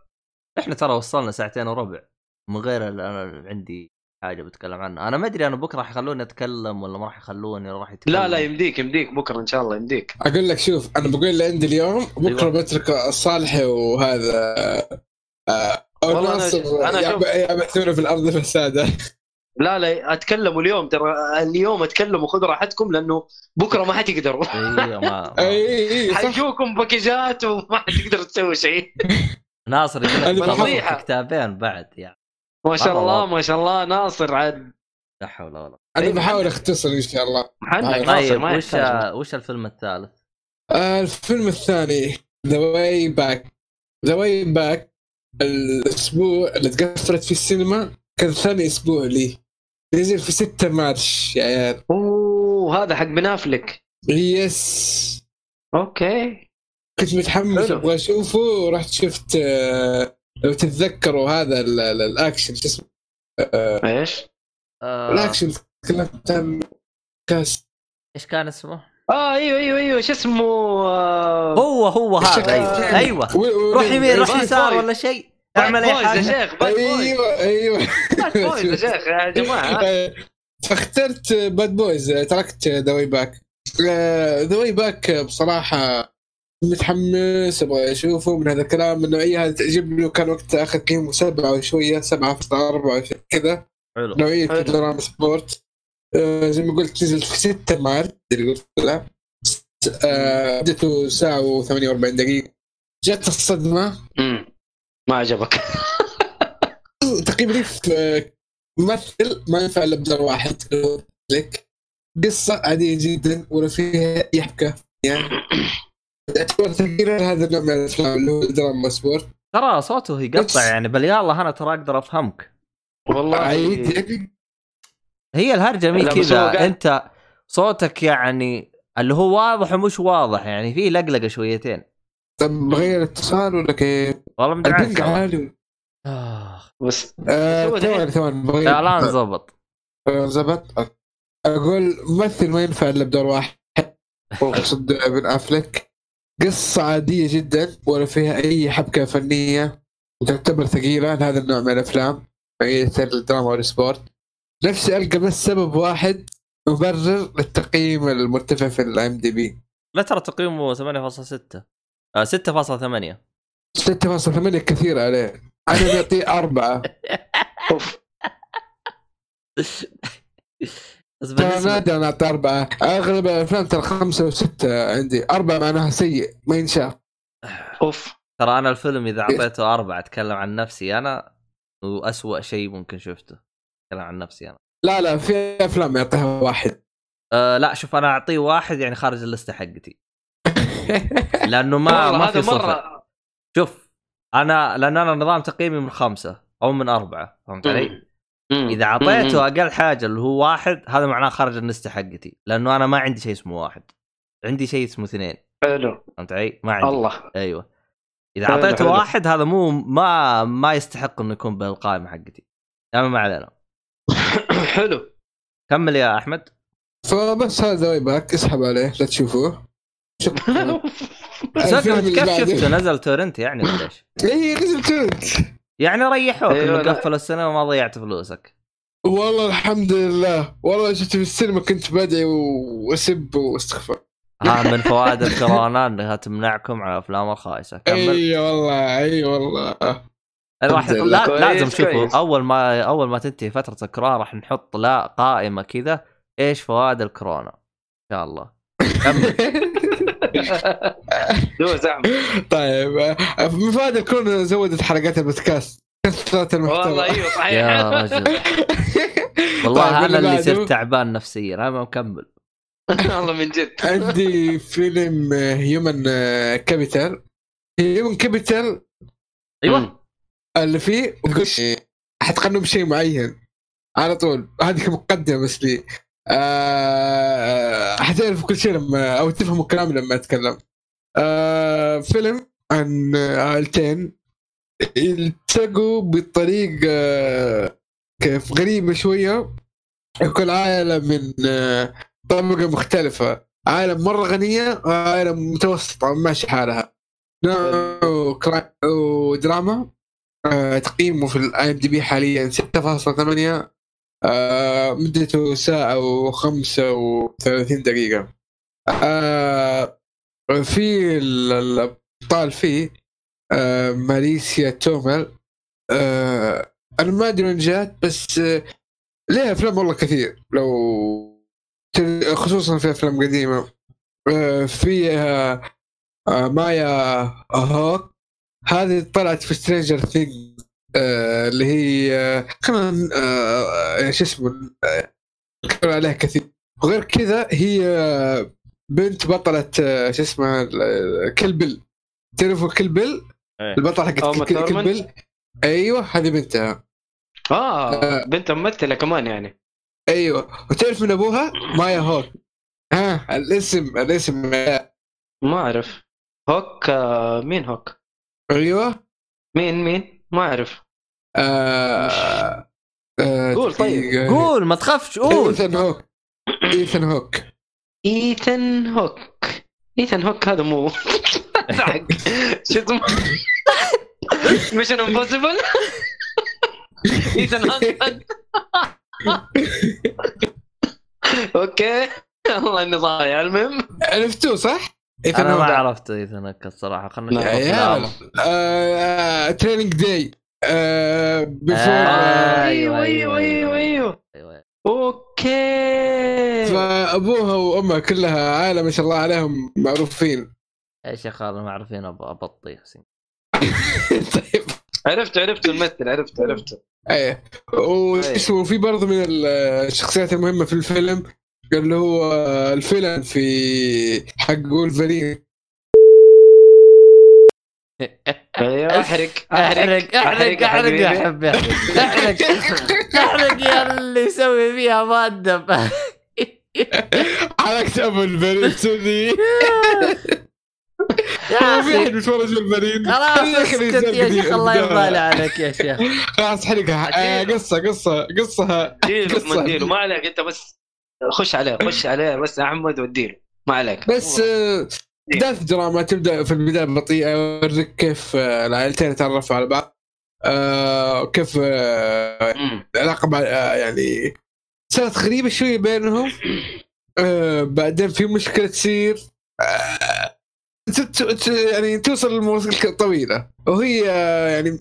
Speaker 1: إحنا ترى وصلنا ساعتين وربع من غير ال- أنا عندي حاجة بتكلم عنها أنا ما أدري أنا بكرة حيخلوني أتكلم ولا ما راح يخلوني راح يتكلم
Speaker 2: لا لا يمديك يمديك بكرة إن شاء الله يمديك
Speaker 3: أقول لك شوف أنا بقول اللي عندي اليوم بكرة
Speaker 1: أيوة.
Speaker 3: بترك الصالحي وهذا آه
Speaker 2: والله أنا
Speaker 3: ناصر
Speaker 2: أنا
Speaker 3: يعب- يبحثون في الأرض فسادا
Speaker 2: لا لا أتكلموا اليوم ترى اليوم أتكلموا خذوا راحتكم لأنه بكرة ما حتقدروا.
Speaker 1: أيوه ما,
Speaker 2: حيجوكم باكجات وما حتقدروا تسوي شيء.
Speaker 1: ناصر في كتابين بعد يعني
Speaker 2: ما شاء الله. ما شاء الله ناصر عاد.
Speaker 1: لا حول ولا
Speaker 3: قوة.
Speaker 2: أنا
Speaker 3: بحاول. أختصر إن شاء الله.
Speaker 1: طيب وش وش الفيلم الثالث؟
Speaker 3: آه الفيلم الثاني The Way Back The Way Back الأسبوع اللي تقفلت فيه السينما كان ثاني أسبوع لي. نزل في 6 March يا عيال.
Speaker 2: أوه هذا حق Ben Affleck
Speaker 3: yes
Speaker 2: okay.
Speaker 3: كنت متحمس. أبغى أشوفه ورحت شفت آه لو تتذكروا هذا ال- ال- الأكشن شو اسمه؟ آه
Speaker 2: إيش؟
Speaker 1: آه.
Speaker 3: الأكشن تكلمت عن كاس.
Speaker 1: إيش كان اسمه؟
Speaker 2: آه أيوه أيوه أيوه شو اسمه آه،
Speaker 1: هو هو هذا. أيوه.
Speaker 3: الثاني.
Speaker 1: أيوه.
Speaker 3: و- و-
Speaker 1: روح يمين روح يسار. ولا شيء. اعمل أي
Speaker 2: boys يا
Speaker 1: حاجة.
Speaker 2: شيخ Bad Boys.
Speaker 3: أيوه أيوه.
Speaker 2: Bad Boys يا شيخ يا جماعة.
Speaker 3: آه، فاخترت Bad Boys تركت The Way Back The Way Back بصراحة متحمس أبغى أشوفه من هذا الكلام. من النوعيه هذه تعجبني وكان وقتها اخذ قيمه سبعة وشوية سبعة في أربعة وشي كذا.
Speaker 1: حلو.
Speaker 3: نوعية
Speaker 2: حلو.
Speaker 3: drama sport زي ما قلت نزل في 6 مارس اللي قلت لا. آه، مدته ساعة و48 دقيقة. جت الصدمة.
Speaker 2: امم ما عجبك.
Speaker 3: تقريبا في ممثل ما ينفع إلا بدور واحد. لك. قصة عادية جدا ولا فيها اي حبكه يعني تعتبر تقريبا هذا النوع من الأفلام اللي هو drama sport.
Speaker 1: ترى صوته يقطع يعني بل يلا أنا ترى أقدر أفهمك.
Speaker 2: والله.
Speaker 3: عيد يعني
Speaker 1: هي الهرجة مي
Speaker 2: لا، بس هو
Speaker 1: كذا أنت صوتك يعني اللي هو واضح ومش واضح يعني في لقلقة شويتين.
Speaker 3: طب بغير اتصال ولا كيف؟
Speaker 1: والله مدري. عنك.
Speaker 3: عالي.
Speaker 1: آه.
Speaker 2: بس
Speaker 3: آه، ثواني ثواني بغير
Speaker 1: لا الآن زبط.
Speaker 3: زبط. أقول ممثل ما ينفع إلا بدور واحد. أقصد بن أفلك. قصة عادية جدا ولا فيها أي حبكة فنية. وتعتبر ثقيلة لهذا النوع من الأفلام. نوعيه الدراما وال sport. نفسي ألقى بس سبب واحد مبرر للتقييم المرتفع في ال IMDb
Speaker 1: لا ترى تقييمه 8.6 آه 6.8
Speaker 3: 6.8 كثير عليه. أنا بعطيه أربعة. ترى نادر أنا أعطي أربعة. أغلب الأفلام ترى خمسة وستة عندي. أربعة معناها سيء ما ينشاف.
Speaker 2: أوف.
Speaker 1: ترى أنا الفيلم إذا أعطيته أربعة أتكلم عن نفسي أنا وأسوأ شيء ممكن شفته. أتكلم عن نفسي أنا.
Speaker 3: لا لا في أفلام يعطيها واحد.
Speaker 1: أه لا شوف أنا أعطيه واحد يعني خارج اللسته حقتي. لأنه ما ما في صفر شوف أنا لأن أنا نظام تقييمي من خمسة أو من أربعة فهمت علي؟ إذا أعطيته أقل حاجة اللي هو واحد هذا معناه خارج اللسته حقتي لأنه أنا ما عندي شيء اسمه واحد. عندي شيء اسمه اثنين.
Speaker 2: حلو.
Speaker 1: فهمت علي؟ ما عندي.
Speaker 2: الله. أيوه.
Speaker 1: إذا
Speaker 2: أعطيته.
Speaker 1: واحد هذا مو ما ما يستحق إنه يكون بالقائمة حقتي. اما ما علينا.
Speaker 2: حلو.
Speaker 1: كمل يا أحمد.
Speaker 3: فبس هذا Way Back اسحب عليه لا تشوفوه. شكرا
Speaker 1: كيف. شفته؟ نزل تورنت يعني ولا إيش؟
Speaker 3: إيه نزل تورنت.
Speaker 1: يعني ريحوك
Speaker 2: أيوة،
Speaker 1: انه. قفلوا السنة وما ضيعت فلوسك.
Speaker 3: والله الحمد لله. والله شفت في السينما كنت بدعي وأسب واستغفر.
Speaker 1: ها من فوائد الكورونا إنها تمنعكم على الافلام الخايسة. كمل.
Speaker 3: إي والله إي والله.
Speaker 1: راح
Speaker 3: الحمد
Speaker 1: لا. لازم شوفوا. أول ما أول ما تنتهي فترة الكورونا راح نحط لا قائمة كذا. إيش فوائد الكورونا؟ إن شاء الله.
Speaker 2: دوس
Speaker 3: طيب آه، من فائدة الكورونا زودت حلقات البودكاست. كثرت المحتوى.
Speaker 2: والله أيوه صحيح.
Speaker 1: يا رجل. والله
Speaker 3: طيب،
Speaker 1: أنا اللي؟ صرت تعبان نفسيا. أنا مكمل.
Speaker 2: والله من جد.
Speaker 3: عندي فيلم Human Capital Human Capital
Speaker 1: أيوه.
Speaker 3: اللي فيه وتقول حتقنوا بشيء معين. على طول. هذه مقدمة بس لي. آه حتعرف كل شيء لما أو تفهموا كلامي لما أتكلم. آه فيلم عن عائلتين التقوا بطريقة كيف؟ غريبة شوية. كل عائله من آه، طبقة مختلفة. عائله مرة غنية وعائله متوسطه ماشي حالها. نوع ودراما آه، تقييمه في ال IMDb حاليا 6.8 آه، مدته ساعة وخمسة وثلاثين دقيقة. آه، في ال- الأبطال فيه آه، ماريسا تومي. آه، أنا ما أدري وين جات بس آه، لها أفلام والله كثير. لو خصوصا في أفلام قديمة. آه، فيها آه، مايا هوك. هذه طلعت في Stranger Things اللي هي آه، خلينا آه، شو اسمه آه، عليها كثير. وغير كذا هي آه، بنت بطلة آه، شو اسمها آه، Kill Bill تعرفوا Kill Bill
Speaker 1: إيه.
Speaker 3: البطلة حقت
Speaker 2: أوما
Speaker 3: Kill Kill
Speaker 2: ثورمان؟
Speaker 3: Bill أيوه هذه بنتها.
Speaker 2: آه بنت ممثلة كمان يعني.
Speaker 3: أيوه. وتعرف من أبوها؟ مايا هوك. ها الاسم الاسم آه،
Speaker 2: ما أعرف. هوك آه، مين هوك؟
Speaker 3: أيوه.
Speaker 2: مين مين؟ ما أعرف.
Speaker 3: آه آه
Speaker 2: قول طيب.
Speaker 1: قول ما تخافش قول.
Speaker 3: ايثن هوك. ايثن هوك.
Speaker 2: ايثن هوك. ايثن هوك هذا مو. شو اسمه؟ Mission Impossible ايثن هوك. أوكي. والله إني ضايع المهم.
Speaker 3: عرفتوه صح؟ ايثن
Speaker 1: أنا ما عرفت ايثن هوك الصراحة. خلنا نشوف.
Speaker 3: يا. آه Training Day آه Before
Speaker 1: آه.
Speaker 2: أيوه
Speaker 1: أيوة،
Speaker 2: أيوه
Speaker 1: أيوة،
Speaker 2: أيوه أيوه
Speaker 1: أيوة.
Speaker 2: أوكي.
Speaker 3: فأبوها وأمها كلها عائلة ما شاء الله عليهم معروفين.
Speaker 1: يا شيخ أنا ما عارفين أب- ابطيخ
Speaker 3: طيب.
Speaker 2: عرفت عرفت الممثل عرفت عرفت.
Speaker 3: إيه. واسمه في برضه من الشخصيات المهمة في الفيلم. اللي هو الفيلن في حق وولفرين.
Speaker 2: أيوه أحرق
Speaker 1: احرق أحرق احرق يا حبي أحرق أحرق يا اللي يسوي فيها مؤدب
Speaker 3: حركت ابو البرين سوري
Speaker 1: يا
Speaker 3: هو في أحد
Speaker 1: أخي
Speaker 3: بيتفرج البرين
Speaker 1: خلاص اسكت يا شيخ الله يبالي عليك يا شيخ.
Speaker 3: خلاص حرقها. آه، قصة
Speaker 2: قصة
Speaker 3: قصة.
Speaker 2: اديله ما عليك أنت بس خش عليه خش عليه بس احمد واديله ما عليك.
Speaker 3: بس آه، داث دراما تبدأ في البداية بطيئة يوريك كيف آه، العائلتين يتعرفوا على بعض. آه، آه،
Speaker 2: مم.
Speaker 3: العلاقة مع آه، يعني صارت غريبة شوية بينهم. آه، بعدين في مشكلة تصير. آه، يعني توصل لمرحله طويلة. وهي آه، يعني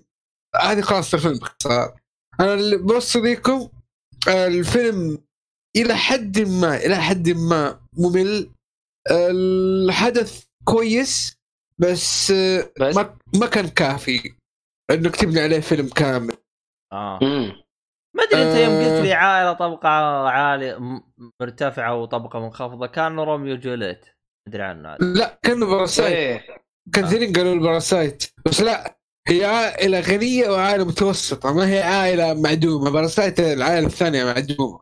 Speaker 3: هذه خلاص الفيلم باختصار. أنا اللي بوصل لكم الفيلم إلى حد ما إلى حد ما ممل. آه، الحدث كويس بس آه،
Speaker 2: بس؟
Speaker 3: ما ما كان كافي انك تبني عليه فيلم كامل.
Speaker 1: آه.
Speaker 2: مم.
Speaker 1: ما أدري أنت يوم
Speaker 3: آه.
Speaker 1: قلت لي عائلة طبقة عالية مرتفعة وطبقة منخفضة كان Romeo Juliet. أدري عنه.
Speaker 3: لا كانه Parasite
Speaker 2: إيه.
Speaker 3: كثيرين قالوا ال Parasite بس لا هي عائلة غنية وعائلة متوسطة ما هي عائلة معدومة. Parasite العائلة الثانية معدومة.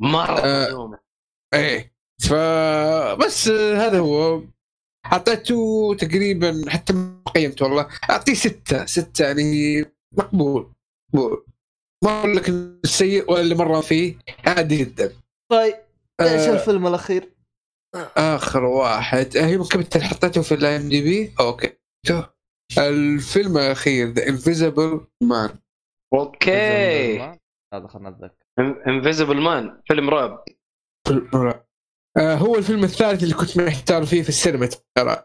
Speaker 2: مرة
Speaker 3: آه. إيه. فبس آه، هذا هو. أعطيته تقريبا حتى ما قيمته والله. أعطيه ستة. ستة يعني مقبول. مقبول. ما أقول لك إنه سيء ولا اللي مرة فيه. عادي جدا.
Speaker 1: طيب إيش
Speaker 3: آه،
Speaker 1: الفيلم الأخير؟
Speaker 3: آخر واحد. آه، هي ممكن انت حطيته في ال IMDb okay. الفيلم الأخير The Invisible Man
Speaker 2: okay.
Speaker 1: هذا خلنا نتذكر
Speaker 2: Invisible Man فيلم رعب.
Speaker 3: آه هو الفيلم الثالث اللي كنت محتار فيه في السينما ترى.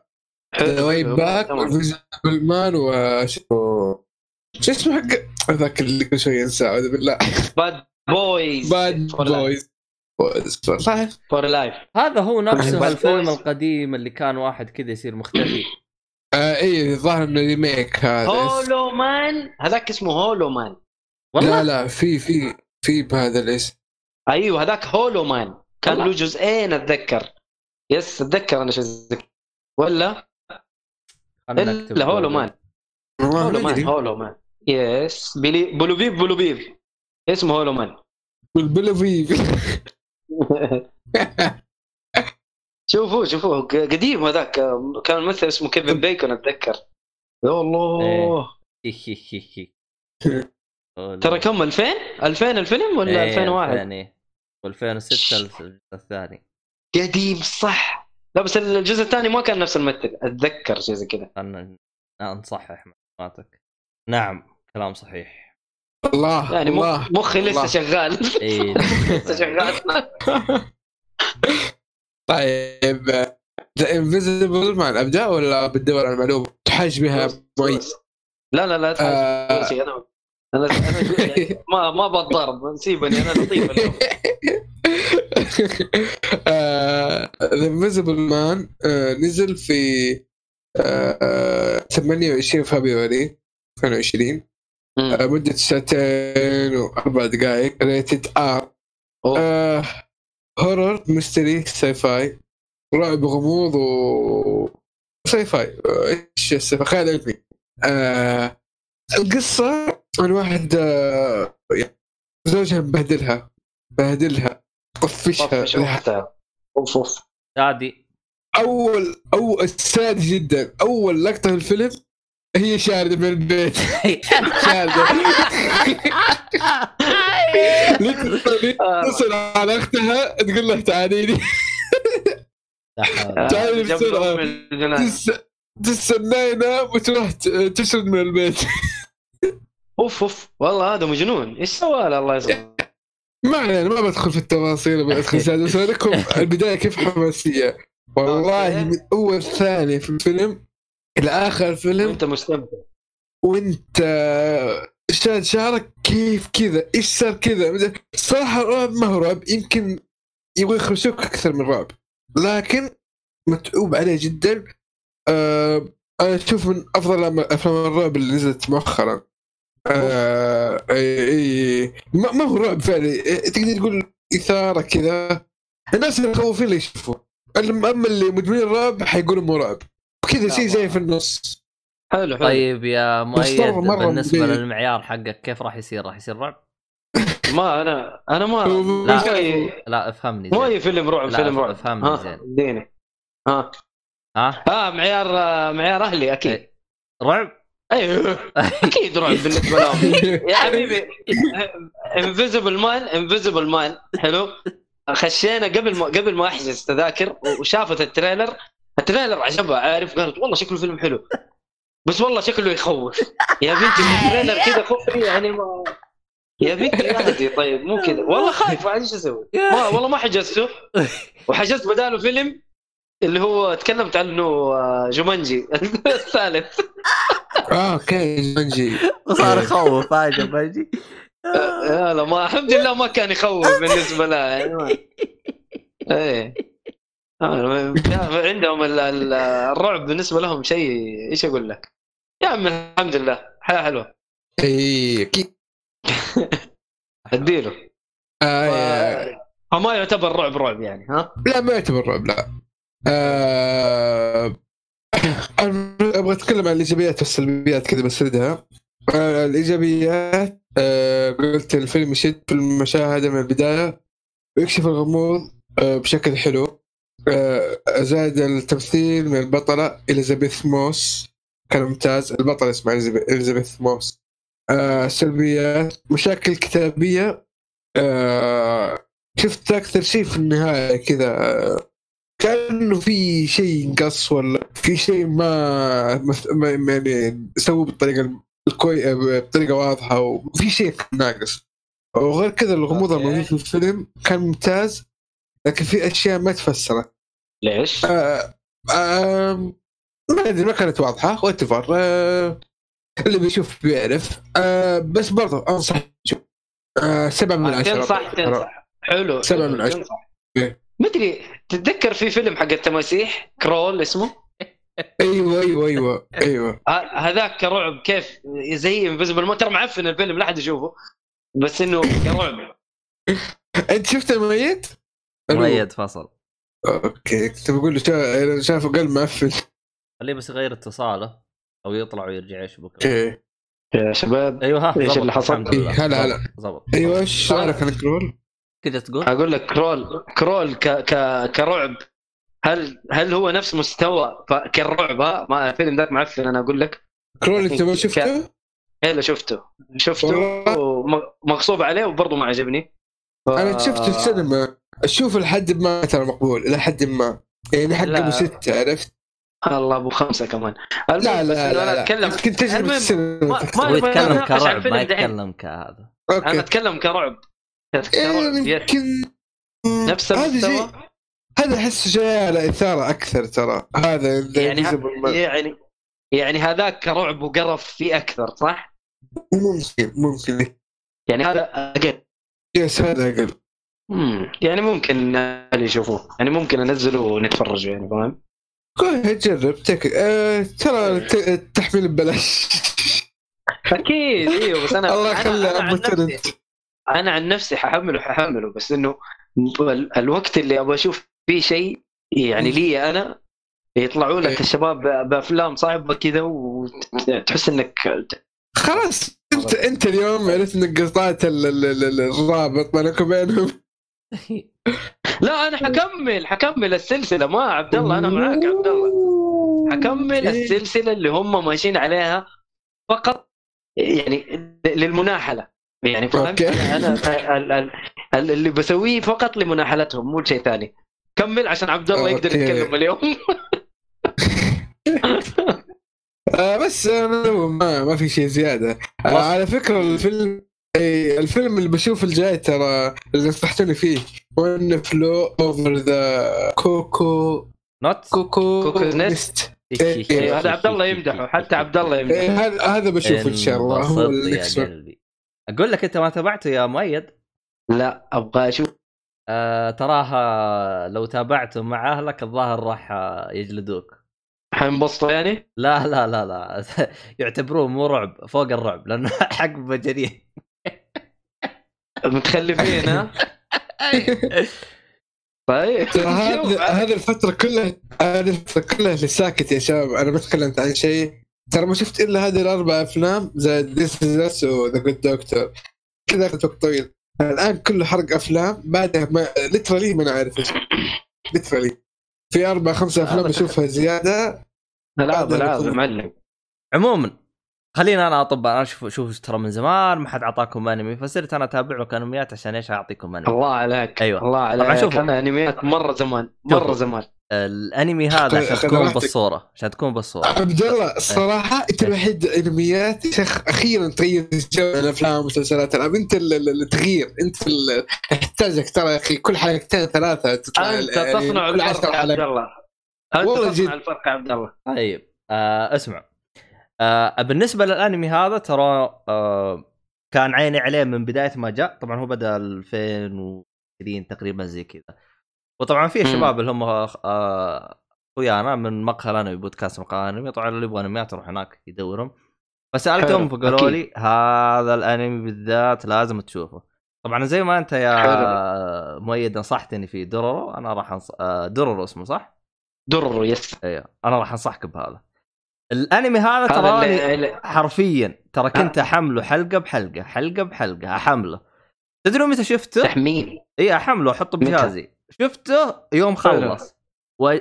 Speaker 3: Way
Speaker 2: Back.
Speaker 3: Invisible Man و شو شو اسمه حق ذاك اللي كل شوي انساه أعوذ بالله.
Speaker 2: Bad Boys
Speaker 3: Bad Boys Boys صح.
Speaker 2: For Life
Speaker 1: هذا هو نفسه الفيلم. القديم اللي كان واحد كذا يصير مختفي.
Speaker 3: آه إيه الظاهر إنه remake هذا.
Speaker 2: Hollow Man هذاك اسمه Hollow Man
Speaker 1: والله؟
Speaker 3: لا لا في في. في بهذا الاسم.
Speaker 2: أيوه هذاك Hollow Man. كان. له جزئين أتذكر. يس أتذكر أنا شو. ولا؟ إلا هولو مان. هولو
Speaker 3: ما
Speaker 2: مان هولو مان. يس. بلي بولوبيب بولوبيب اسمه هولو مان.
Speaker 3: بالبلوفي
Speaker 2: شوفوا شوفوا ق- قديم هذاك. كان ممثل اسمه كيفن بيكون أتذكر. يا الله. ترى كم 2000 2000 الفيلم ولا 2001
Speaker 1: 2000 و2006 الجزء الثاني.
Speaker 2: قديم صح. لا بس الجزء الثاني ما كان نفس الممثل. أتذكر شيء زي كذا.
Speaker 1: خلنا نصحح معلوماتك نعم كلام صحيح.
Speaker 3: الله
Speaker 2: يعني
Speaker 3: الله.
Speaker 2: مخ- مخي لسه
Speaker 3: الله.
Speaker 2: شغال.
Speaker 1: اي
Speaker 2: لسه شغال.
Speaker 3: طيب The Invisible مع الأبداع ولا بالدول على المعلومة؟ تحاج بها معين
Speaker 2: لا لا لا
Speaker 3: آه.
Speaker 2: أنا أنا يعني ما ما بتضارب سيبني أنا لطيف اليوم.
Speaker 3: The Invisible Man نزل في آه، 28 فبراير 2020
Speaker 2: مم.
Speaker 3: آه، مدة ساعتين وأربع دقائق
Speaker 2: rated.
Speaker 3: آه، horror mystery sci-fi رعب غموض و sci-fi آه، إيش ال sci-fi خيال علمي. آه، القصة عن واحد آه، يعني زوجها مبهدلها بهدلها طفشها
Speaker 2: طفش اختها أوف أوف.
Speaker 1: شادي
Speaker 3: أول اول السادس جدا. أول لقطة في الفيلم هي شاردة من البيت. شاردة. تتصل على أختها تقول لها تعالي لي. تعالي
Speaker 2: جنب
Speaker 3: بسرعة.
Speaker 2: أم الجنان.
Speaker 3: تس- تستناه ينام وتروح تشرد من البيت.
Speaker 2: أوف أوف. والله هذا مجنون. إيش سوى له الله يسلمك
Speaker 3: ما علينا ما بدخل في التفاصيل بدخل سادة بس أوريكم البداية كيف حماسية؟ والله. من أول ثانية في الفيلم إلى آخر الفيلم
Speaker 2: انت مستمتع.
Speaker 3: وأنت شاد شعرك كيف كذا؟ إيش صار كذا؟ صراحة الرعب ما هو رعب يمكن يبغى يخرسوك أكثر من رعب. لكن متعوب عليه جدا. آه أنا أشوف من أفضل افلام الرعب اللي نزلت مؤخرا. آه إي إي ما, ما هو رعب فعلي تقدر تقول إثارة كذا الناس اللي مخوفين اللي يشوفوا أما اللي مدمنين الرعب حيقولوا مو رعب كذا شيء زي في النص
Speaker 2: حلو حلو
Speaker 1: طيب يا مؤيد بالنسبة
Speaker 3: مبين.
Speaker 1: للمعيار حقك كيف راح يصير؟ راح يصير رعب؟
Speaker 2: ما أنا أنا ما
Speaker 1: لا.
Speaker 2: مو اي
Speaker 1: لا افهمني
Speaker 2: مو
Speaker 1: زين
Speaker 2: اي فيلم رعب فيلم رعب
Speaker 1: افهمني
Speaker 2: ها
Speaker 1: زين.
Speaker 2: اديني ها
Speaker 1: ها؟
Speaker 2: ها معيار معيار أهلي
Speaker 1: أكيد. رعب؟
Speaker 2: أيوه. أكيد رعب بالنسبة لهم. يا حبيبي. Invisible Man Invisible Man حلو؟ خشينا قبل ما قبل ما أحجز تذاكر وشافت ال trailer. ال trailer عجبها عارف قالت والله شكله فيلم حلو. بس والله شكله يخوف. يا بنتي ال trailer كذا خوف يعني ما يا بنتي اهدي طيب مو كذا. والله خايف إيش أسوي؟ ما والله ما حجزته. وحجزت بداله فيلم اللي هو تكلمت عنه آه، Jumanji. الثالث.
Speaker 3: آه أوكي Jumanji
Speaker 1: وصار يخوف هاي باجي
Speaker 2: يا لا ما الحمد لله ما كان يخوف بالنسبة لها يعني إيه. آه، عندهم ال- ال- الرعب بالنسبة لهم شيء إيش أقول لك؟ يا عم الحمد لله حياة حلوة.
Speaker 3: اي أكيد
Speaker 2: أديله.
Speaker 3: آه
Speaker 2: فما يعتبر رعب رعب يعني ها؟
Speaker 3: لا ما يعتبر رعب لا. اتكلم عن الإيجابيات والسلبيات كذا بسردها. آه الإيجابيات آه قلت الفيلم يشد في المشاهدة من البداية. ويكشف الغموض آه بشكل حلو. زاد التمثيل من البطلة إليزابيث موس كان ممتاز البطلة اسمها إليزابيث موس. آه سلبيات مشاكل كتابية. شفت أكثر شيء في النهاية كذا. كأنه في شيء نقص ولا في شيء ما ما- ما- يعني سووه بالطريقة الكوي بطريقة واضحة وفي شيء كان ناقص. وغير كذا الغموض. الموجود في الفيلم كان ممتاز لكن في أشياء ما تفسرت.
Speaker 2: ليش؟
Speaker 3: آه آه ما أدري ما كانت واضحة. وات آه اللي بيشوف بيعرف. آه بس برضه أنصح آه سبعة من عشرة.
Speaker 2: تنصح تنصح. حلو. حلو،
Speaker 3: من.
Speaker 2: تنصح.
Speaker 3: إيه.
Speaker 2: مدري تتذكر في فيلم حق التماسيح كرول اسمه؟
Speaker 3: أيوه أيوه أيوه
Speaker 2: أيوه. هذاك رعب كيف زي Invisible ترى معفن الفيلم لا حد يشوفه. بس إنه كرعب.
Speaker 3: أنت شفت الميت؟
Speaker 1: مؤيد فصل.
Speaker 3: أوكي. كنت بقول له شا... شافه قلب معفن.
Speaker 1: خليه بس يغير اتصاله أو يطلع ويرجع يشبك
Speaker 3: أوكي.
Speaker 2: يا شباب
Speaker 1: أيوه ها زبط،
Speaker 2: اللي حصل؟
Speaker 3: هلا، هلا.
Speaker 1: زبط
Speaker 3: أيوه إيش رايك عن Crawl؟
Speaker 1: كذا تقول؟
Speaker 2: أقول لك Crawl Crawl ك ك كرعب. هل هل هو نفس مستوى كالرعب ها ما الفيلم ذاك معفن أنا أقول لك
Speaker 3: كرول أنت ما شفته؟
Speaker 2: الا شفته شفته
Speaker 3: والله.
Speaker 2: وم- مغصوب عليه وبرضه ما عجبني ف...
Speaker 3: أنا شفته السينما أشوف لحد ما ترى مقبول إلى حد ما يعني حق
Speaker 2: لا.
Speaker 3: ابو ستة عرفت؟
Speaker 2: الله أبو خمسة كمان
Speaker 3: لا لا لا,
Speaker 2: أنا
Speaker 3: لا.
Speaker 2: اتكلم
Speaker 3: كنت تجربة
Speaker 2: المهم،
Speaker 3: السينما
Speaker 2: ما-
Speaker 1: يتكلم كرعب ما. يتكلم كهذا
Speaker 3: أنا
Speaker 2: أتكلم كرعب كرعب
Speaker 3: يعني. يمكن
Speaker 2: نفس المستوى
Speaker 3: هذا أحس جاي على اثاره أكثر ترى هذا
Speaker 2: يعني. يعني يعني هذاك كرعب وقرف في أكثر صح؟
Speaker 3: ممكن ممكن
Speaker 2: يعني هذا أقل
Speaker 3: يس هذا أقل
Speaker 2: مم. يعني ممكن اللي يشوفوه يعني ممكن أنزله ونتفرج يعني فاهم؟
Speaker 3: كويس جرب تك... آه ترى ت- التحميل ببلاش
Speaker 2: أكيد أيوه بس أنا
Speaker 3: الله
Speaker 2: أنا-
Speaker 3: يخلي
Speaker 2: أبو
Speaker 3: ترنت
Speaker 2: أنا عن نفسي ححمله ححمله بس إنه ال- الوقت اللي أبغى أشوف فيه شيء يعني لي أنا يطلعوا لك
Speaker 3: إيه.
Speaker 2: الشباب بأفلام صعبه كذا وتحس إنك
Speaker 3: خلاص انت أنت اليوم عرفت إنك قطعت ال- ال- ال- الرابط بينك وبينهم.
Speaker 2: لا أنا حكمل حكمل السلسلة. ما عبد الله أنا معاك عبد الله. حكمل
Speaker 3: إيه.
Speaker 2: السلسلة اللي هم ماشيين عليها فقط يعني للمناحلة. يعني فهمت. أنا أنا ال- ال- ال- اللي بسويه فقط لمناحلتهم مو شيء ثاني. كمل عشان عبد الله يقدر. يتكلم اليوم.
Speaker 3: آه بس أنا ما ما في شيء زيادة. آه على فكرة الفيلم إيه، الفيلم اللي بشوف الجاي ترى اللي نصحتني فيه One Flew Over the Cuckoo
Speaker 1: not
Speaker 3: Cuckoo
Speaker 2: Cuckoo Nest.
Speaker 3: نست إيه،
Speaker 2: إيه، هذا عبد الله يمدحه حتى عبد الله
Speaker 3: إيه،
Speaker 2: يمدحه
Speaker 3: هذا هذا بشوفه إن شاء الله هو
Speaker 1: أقول لك أنت ما تابعته يا مؤيد؟
Speaker 2: لا أبغى أشوف.
Speaker 1: آه تراها لو تابعته مع اهلك الظاهر راح آه، يجلدوك.
Speaker 2: حينبسطوا يعني؟
Speaker 1: لا لا لا لا. يعتبروه مو رعب فوق الرعب لأنه حق مجانين.
Speaker 2: متخلفين ها؟ طيب.
Speaker 3: ترى
Speaker 2: شوف،
Speaker 3: هذا هذه الفترة كلها هذه الفترة كلها اللي ساكت يا شباب. أنا ما تكلمت عن شيء. ترى ما شفت إلا هذه الأربع أفلام زي This Is و The Good Doctor كذا اخذت وقت طويل الآن كله حرق أفلام بعدها ما literally ما أنا عارف إيش. literally في أربع خمسة
Speaker 2: أفلام
Speaker 3: أشوفها زيادة.
Speaker 2: العاب العاب معلم.
Speaker 1: عموما خلينا أنا اطب أنا شوف شوف ترى من زمان ما حد أعطاكم أنمي فصرت أنا أتابع لكم أنميات عشان إيش أعطيكم أنمي.
Speaker 2: الله عليك.
Speaker 1: أيوة.
Speaker 2: الله عليك.
Speaker 1: طبعاً شوفوا.
Speaker 2: أنا أنميات مرة زمان مرة
Speaker 1: شوفوا.
Speaker 2: زمان.
Speaker 1: الانمي هذا عشان تكون. بالصورة عشان تكون بالصورة.
Speaker 3: عبد الله الصراحة أنت الوحيد انميات يا شيخ أخيرا تغير جو الأفلام والمسلسلات. العاب أنت ال- ال- التغيير. أنت ال- يحتاجك ترى يا أخي كل حلقتين ثلاثة تطلع
Speaker 2: أنت
Speaker 3: يعني
Speaker 2: تصنع
Speaker 3: كل
Speaker 2: الفرق يا عبد الله. أنت
Speaker 3: والله
Speaker 2: تصنع
Speaker 3: جد.
Speaker 2: الفرق يا عبد الله.
Speaker 1: طيب آه اسمع. آه بالنسبة للأنمي هذا ترى آه كان عيني عليه من بداية ما جاء. طبعا هو بدأ 2020 تقريبا زي كذا. وطبعا في. شباب اللي هم آه أخويانا من مقهى الأنمي بودكاست مقهى الأنمي طبعا اللي يبغى أنميات يروح هناك يدورهم فسألتهم
Speaker 2: حلو،
Speaker 1: فقالوا. لي هذا الأنمي بالذات لازم تشوفه طبعا زي ما أنت يا مؤيد نصحتني في دورورو أنا راح أنص... آه، دورورو اسمه صح؟
Speaker 2: در يس
Speaker 1: أيوه أنا راح أنصحك بهذا الأنمي هذا
Speaker 2: اللي-
Speaker 1: حرفيا ترى كنت أحمله حلقة بحلقة حلقة بحلقة أحمله تدرون متى شفته؟
Speaker 2: تحميل
Speaker 1: اي أحمله
Speaker 2: أحطه؟
Speaker 1: بجهازي شفته؟ يوم خلص. و...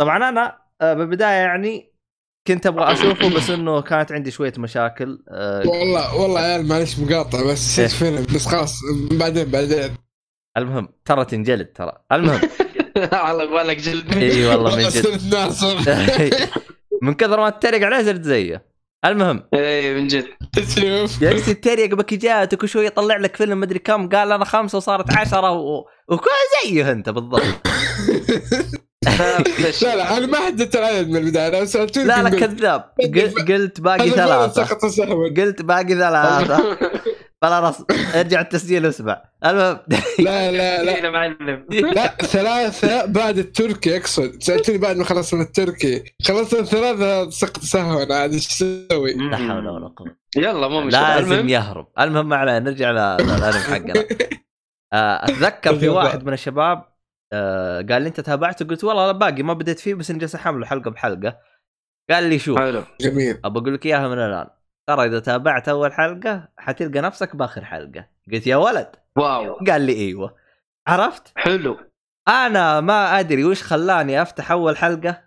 Speaker 1: طبعا أنا آه، بالبداية يعني كنت أبغى أشوفه بس إنه كانت عندي شوية مشاكل آه،
Speaker 3: والله والله يا عيال معلش مقاطع بس
Speaker 1: إيه.
Speaker 3: نسيت فيلم بس خلاص بعدين بعدين.
Speaker 1: المهم ترى تنجلد ترى. المهم.
Speaker 2: على بالك جلد.
Speaker 1: إي والله من جد.
Speaker 3: صرت ناصر
Speaker 1: من كثر ما اتريق عليه صرت زيه. المهم.
Speaker 2: اي من جد.
Speaker 1: جالس يتريق بكجات وكل شوي يطلع لك فيلم مدري كم قال أنا خمسة وصارت عشرة و... وكل زيه أنت بالضبط.
Speaker 3: لا لا أنا ما حددت العدد من البداية أنا سألتوني
Speaker 1: لا لا كذاب. قل- قلت باقي
Speaker 3: سهوا
Speaker 1: قلت باقي ثلاثة. خلاص ارجع التسجيل واسمع. المهم.
Speaker 3: لا لا لا.
Speaker 2: معلم.
Speaker 3: لا ثلاثة بعد التركي اقصد. سالتوني بعد ما خلص من التركي. خلصت ثلاثة سقط سهوا. عاد إيش أسوي؟
Speaker 1: لا حول ولا قوة.
Speaker 2: يلا مو مشكلة.
Speaker 1: لازم يهرب. المهم ما علينا. نرجع للانمي حقنا. آه، أتذكر في واحد من الشباب آه قال لي أنت تابعته قلت والله لا باقي. ما بديت فيه بس إني جالس أحمله حلقة بحلقة. قال لي شوف.
Speaker 2: حلو.
Speaker 3: جميل.
Speaker 1: ابى أقول لك إياها من الآن. ترى إذا تابعت أول حلقة حتلقى نفسك بآخر حلقة. قلت يا ولد.
Speaker 2: واو.
Speaker 1: قال لي إيوه. عرفت؟
Speaker 2: حلو.
Speaker 1: أنا ما أدري وش خلاني أفتح أول حلقة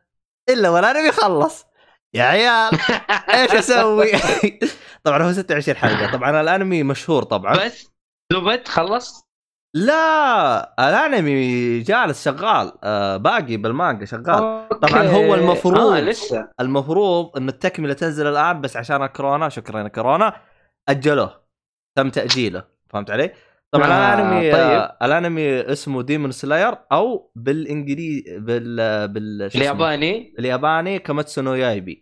Speaker 1: إلا والانمي خلص يا عيال. إيش أسوي؟ طبعا هو 26 حلقة. طبعا الأنمي مشهور طبعا.
Speaker 2: بس. زبد خلص.
Speaker 1: لا الانمي جالس شغال آه باقي بالمانجا شغال.
Speaker 2: أوكي.
Speaker 1: طبعاً هو المفروض-
Speaker 2: آه لسه.
Speaker 1: المفروض إن التكملة تنزل الآن بس عشان كورونا. شكرا كورونا. أجلوه. تم تأجيله. فهمت علي؟ طبعا
Speaker 2: آه،
Speaker 1: الانمي
Speaker 2: طيب.
Speaker 1: آه الانمي اسمه Demon Slayer أو بالانجليزي بال بال؟
Speaker 2: الياباني؟
Speaker 1: الياباني Kimetsu no Yaiba.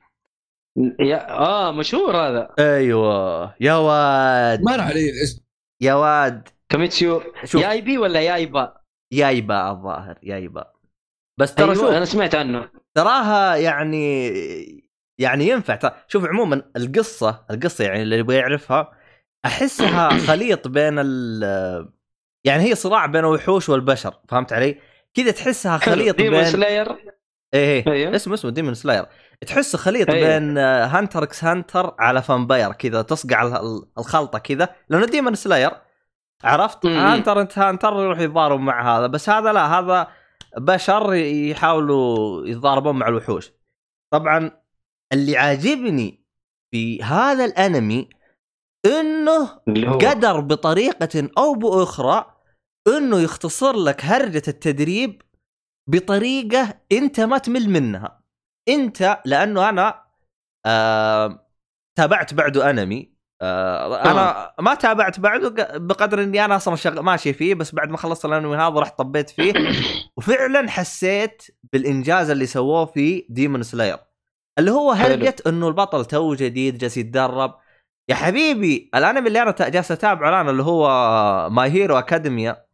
Speaker 2: يا آه مشهور هذا.
Speaker 1: أيوه. يا واد.
Speaker 3: مر علي الاسم.
Speaker 1: يا واد. Kimetsu
Speaker 2: Yaiba ولا Yaiba؟
Speaker 1: Yaiba الظاهر Yaiba. بس ترى
Speaker 2: أيوه
Speaker 1: شوف.
Speaker 2: أنا سمعت عنه.
Speaker 1: تراها يعني يعني ينفع. ترى شوف عموما القصة القصة يعني اللي يبغى يعرفها أحسها خليط بين ال يعني هي صراع بين الوحوش والبشر فهمت علي؟ كذا تحسها خليط
Speaker 2: Demon
Speaker 1: بين
Speaker 2: Slayer
Speaker 1: إيه إيه.
Speaker 2: أيوه.
Speaker 1: اسمه اسمه Demon Slayer تحسه خليط
Speaker 2: أيوه.
Speaker 1: بين Hunter x Hunter على vampire كذا تصقع ال- ال- الخلطة كذا. لأنه Demon Slayer عرفت. Hunter انت Hunter يروح يتضارب مع هذا. بس هذا لا هذا بشر يحاولوا يتضاربون مع الوحوش. طبعا اللي عاجبني في هذا الانمي انه قدر بطريقة أو بأخرى أنه يختصر لك هرجة التدريب بطريقة أنت ما تمل منها. أنت لأنه أنا آه تابعت بعده أنمي. آه أنا ما تابعت بعده بقدر أني أنا أصلا شغ... ماشي فيه بس بعد ما خلصت الأنمي هذا رحت طبيت فيه. وفعلا حسيت بالإنجاز اللي سووه في Demon Slayer اللي هو. هرجة أنه البطل تو جديد جالس يتدرب؟ يا حبيبي الأنمي اللي أنا جالس أتابعه الآن اللي هو My Hero Academia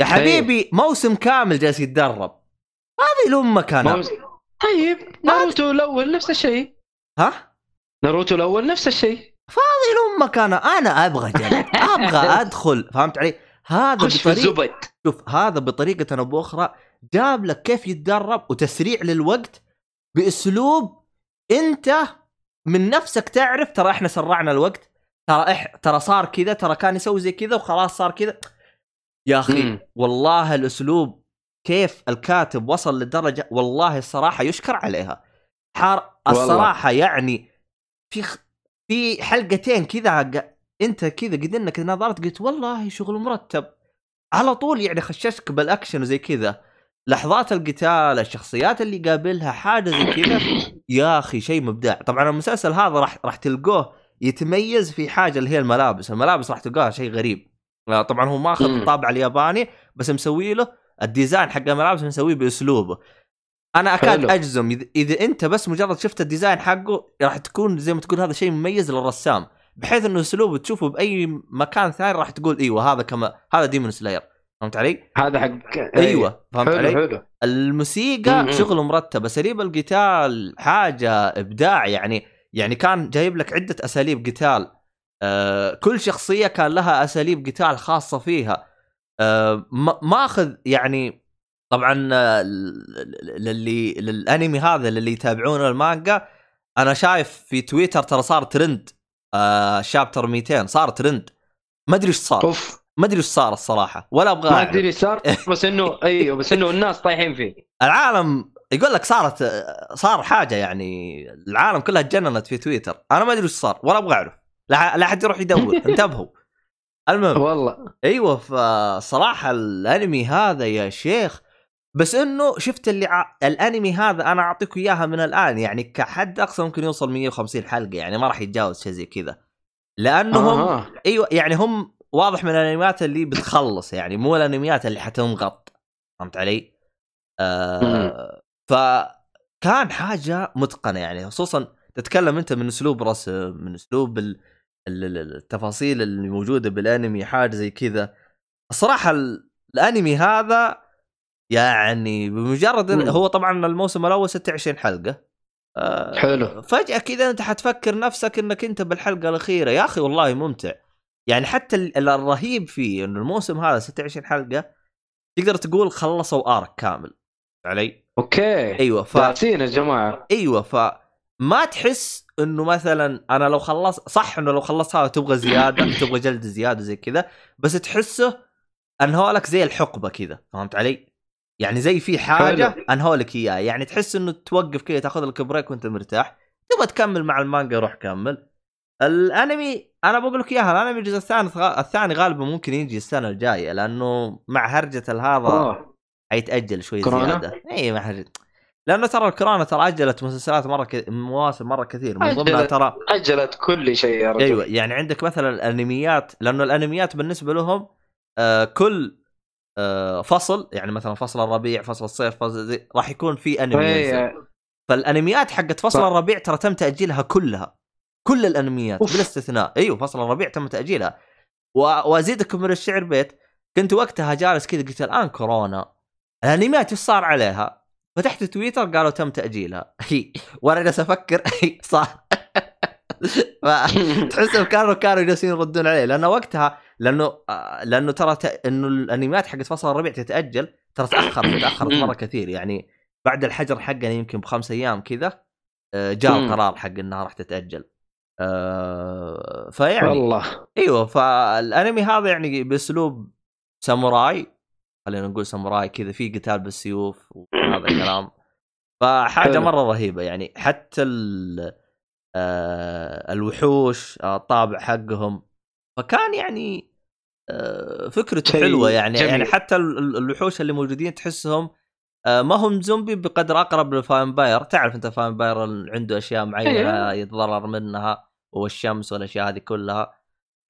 Speaker 1: يا حبيبي موسم كامل جالس يتدرب. هذه الأمة كان
Speaker 2: طيب. ناروتو الأول نفس الشيء.
Speaker 1: ها؟
Speaker 2: ناروتو الأول نفس الشيء.
Speaker 1: هذه الامه كان أنا أبغى جد أبغى أدخل فهمت علي؟ هذا بطريقه شوف هذا بطريقة أو باخرى جاب لك كيف يتدرب وتسريع للوقت بأسلوب أنت من نفسك تعرف ترى إحنا سرعنا الوقت ترى إح ترى صار كذا ترى كان يسوي زي كذا وخلاص صار كذا. يا أخي
Speaker 2: مم.
Speaker 1: والله الأسلوب كيف الكاتب وصل لدرجه والله الصراحة يشكر عليها. حار
Speaker 2: والله.
Speaker 1: الصراحة يعني في خ... في حلقتين كذا انت كذا قد انك نظرت قلت والله شغل مرتب. على طول يعني خششك بالأكشن وزي كذا. لحظات القتال الشخصيات اللي قابلها حاجة زي كذا. يا أخي شيء مبدع. طبعا المسلسل هذا راح راح تلقوه يتميز في حاجة اللي هي الملابس. الملابس راح تلقاها شيء غريب. آه، طبعا هو ماخذ. الطابع الياباني بس مسوي له ال design حق الملابس مسويه بأسلوبه. أنا أكاد
Speaker 2: حلو.
Speaker 1: أجزم. إذا- إذا أنت بس مجرد شفت ال design حقه راح تكون زي ما تقول هذا شيء مميز للرسام. بحيث إنه اسلوبه تشوفه بأي مكان ثاني راح تقول إيوه هذا كما هذا Demon Slayer فهمت علي؟
Speaker 2: هذا حق
Speaker 1: إيوه. فهمت
Speaker 2: حلو
Speaker 1: علي؟
Speaker 2: حلو.
Speaker 1: الموسيقى
Speaker 2: مم.
Speaker 1: شغل مرتب اساليب القتال حاجة إبداع. يعني يعني كان جايب لك عدة أساليب قتال. آه كل شخصية كان لها أساليب قتال خاصة فيها. آه ما- ماخذ يعني طبعا آه، للي للأنمي هذا للي يتابعون المانجا أنا شايف في تويتر ترى صار ترند آه شابتر 200 صار ترند. ما أدري إيش صار.
Speaker 2: أوف.
Speaker 1: ما أدري إيش صار الصراحة. ولا أبغى
Speaker 2: ما. أدري إيش صار بس إنه أيوه بس إنه الناس طايحين فيه.
Speaker 1: العالم يقول لك صارت صار حاجة يعني العالم كلها تجننت في تويتر. أنا ما أدري إيش صار ولا أبغى أعرف. لا لا أحد يروح يدور. انتبهوا. المهم.
Speaker 2: والله.
Speaker 1: أيوه فصراحة الأنمي هذا يا شيخ بس إنه شفت اللي ع... الأنمي هذا أنا أعطيك إياها من الآن يعني كحد أقصى ممكن يوصل 150 حلقة يعني ما راح يتجاوز شيء زي كذا لأنهم
Speaker 2: آه.
Speaker 1: أيوه يعني هم واضح من الأنميات اللي بتخلص يعني مو الأنميات اللي حتنغط فهمت علي؟ آه فكان حاجة متقنة يعني خصوصا تتكلم أنت من أسلوب رسم من أسلوب ال- ال- ال- التفاصيل اللي موجودة بالأنمي حاجة زي كذا الصراحه ال- الأنمي هذا يعني بمجرد إن-. هو طبعا الموسم الأول 26 حلقة. آه
Speaker 2: حلو.
Speaker 1: فجأة كذا أنت حتفكر نفسك إنك أنت بالحلقة الأخيرة. يا أخي والله ممتع. يعني حتى ال- ال- الرهيب فيه إنه الموسم هذا 26 حلقة تقدر تقول خلصوا آرك كامل. علي؟
Speaker 2: أوكي.
Speaker 1: أيوه ف
Speaker 2: يا جماعة.
Speaker 1: أيوه فما تحس إنه مثلا أنا لو خلص صح إنه لو خلصتها تبغى زيادة تبغى جلد زيادة زي كذا بس تحسه انهولك زي الحقبة كذا. فهمت علي؟ يعني زي في
Speaker 2: حاجة.
Speaker 1: انهولك اياه يعني تحس إنه توقف كذا تاخذ لك بريك وأنت مرتاح تبغى تكمل مع المانجا روح كمل الأنمي أنا بقول لك إياها الأنمي الجزء الثاني الثاني غالبا ممكن يجي السنة الجاية لأنه مع هرجة هذا حيتأجل شوي
Speaker 2: كورونا؟
Speaker 1: زيادة اي ما حد لأنه ترى الكورونا ترى أجلت مسلسلات مرة ك... مواسم مرة كثير من ضمنها. ترى
Speaker 2: أجلت كل شيء يا رجل
Speaker 1: أيوه يعني عندك مثلا الأنميات لأنه الأنميات بالنسبة لهم آه كل فصل يعني مثلا فصل الربيع فصل الصيف فصل زي راح يكون في انمي ينزل.
Speaker 2: إيه.
Speaker 1: فالأنميات حقت فصل
Speaker 2: صح.
Speaker 1: الربيع ترى تم تأجيلها كلها كل الأنميات
Speaker 2: أوف.
Speaker 1: بلا استثناء أيوه فصل الربيع تم تأجيلها و... وازيدكم من الشعر بيت كنت وقتها جالس كذا قلت الآن كورونا الأنميات إيش صار عليها؟ فتحت تويتر قالوا تم تأجيلها وأنا جالس أفكر صح فتحسهم كانوا كانوا جالسين يردون عليه لأنه وقتها لأنه آه، لأنه ترى ت... إنه الانميات حقت فصل الربيع تتأجل ترى تأخرت تأخرت مرة كثير. يعني بعد الحجر حقنا يمكن بخمس أيام كذا آه، جاء. القرار حق إنها راح تتأجل. آه، فيعني
Speaker 2: والله.
Speaker 1: أيوه فالأنمي هذا يعني بأسلوب ساموراي خلينا نقول ساموراي كذا في قتال بالسيوف وهذا الكلام.
Speaker 2: فحاجة.
Speaker 1: مرة رهيبة يعني حتى ال الوحوش الطابع حقهم فكان يعني آه فكرته حلوة يعني
Speaker 2: جميل.
Speaker 1: يعني حتى ال- ال- الوحوش اللي موجودين تحسهم آه ما هم زومبي بقدر أقرب لل vampire تعرف أنت اللي عنده أشياء معينة يتضرر منها والشمس والأشياء هذه كلها.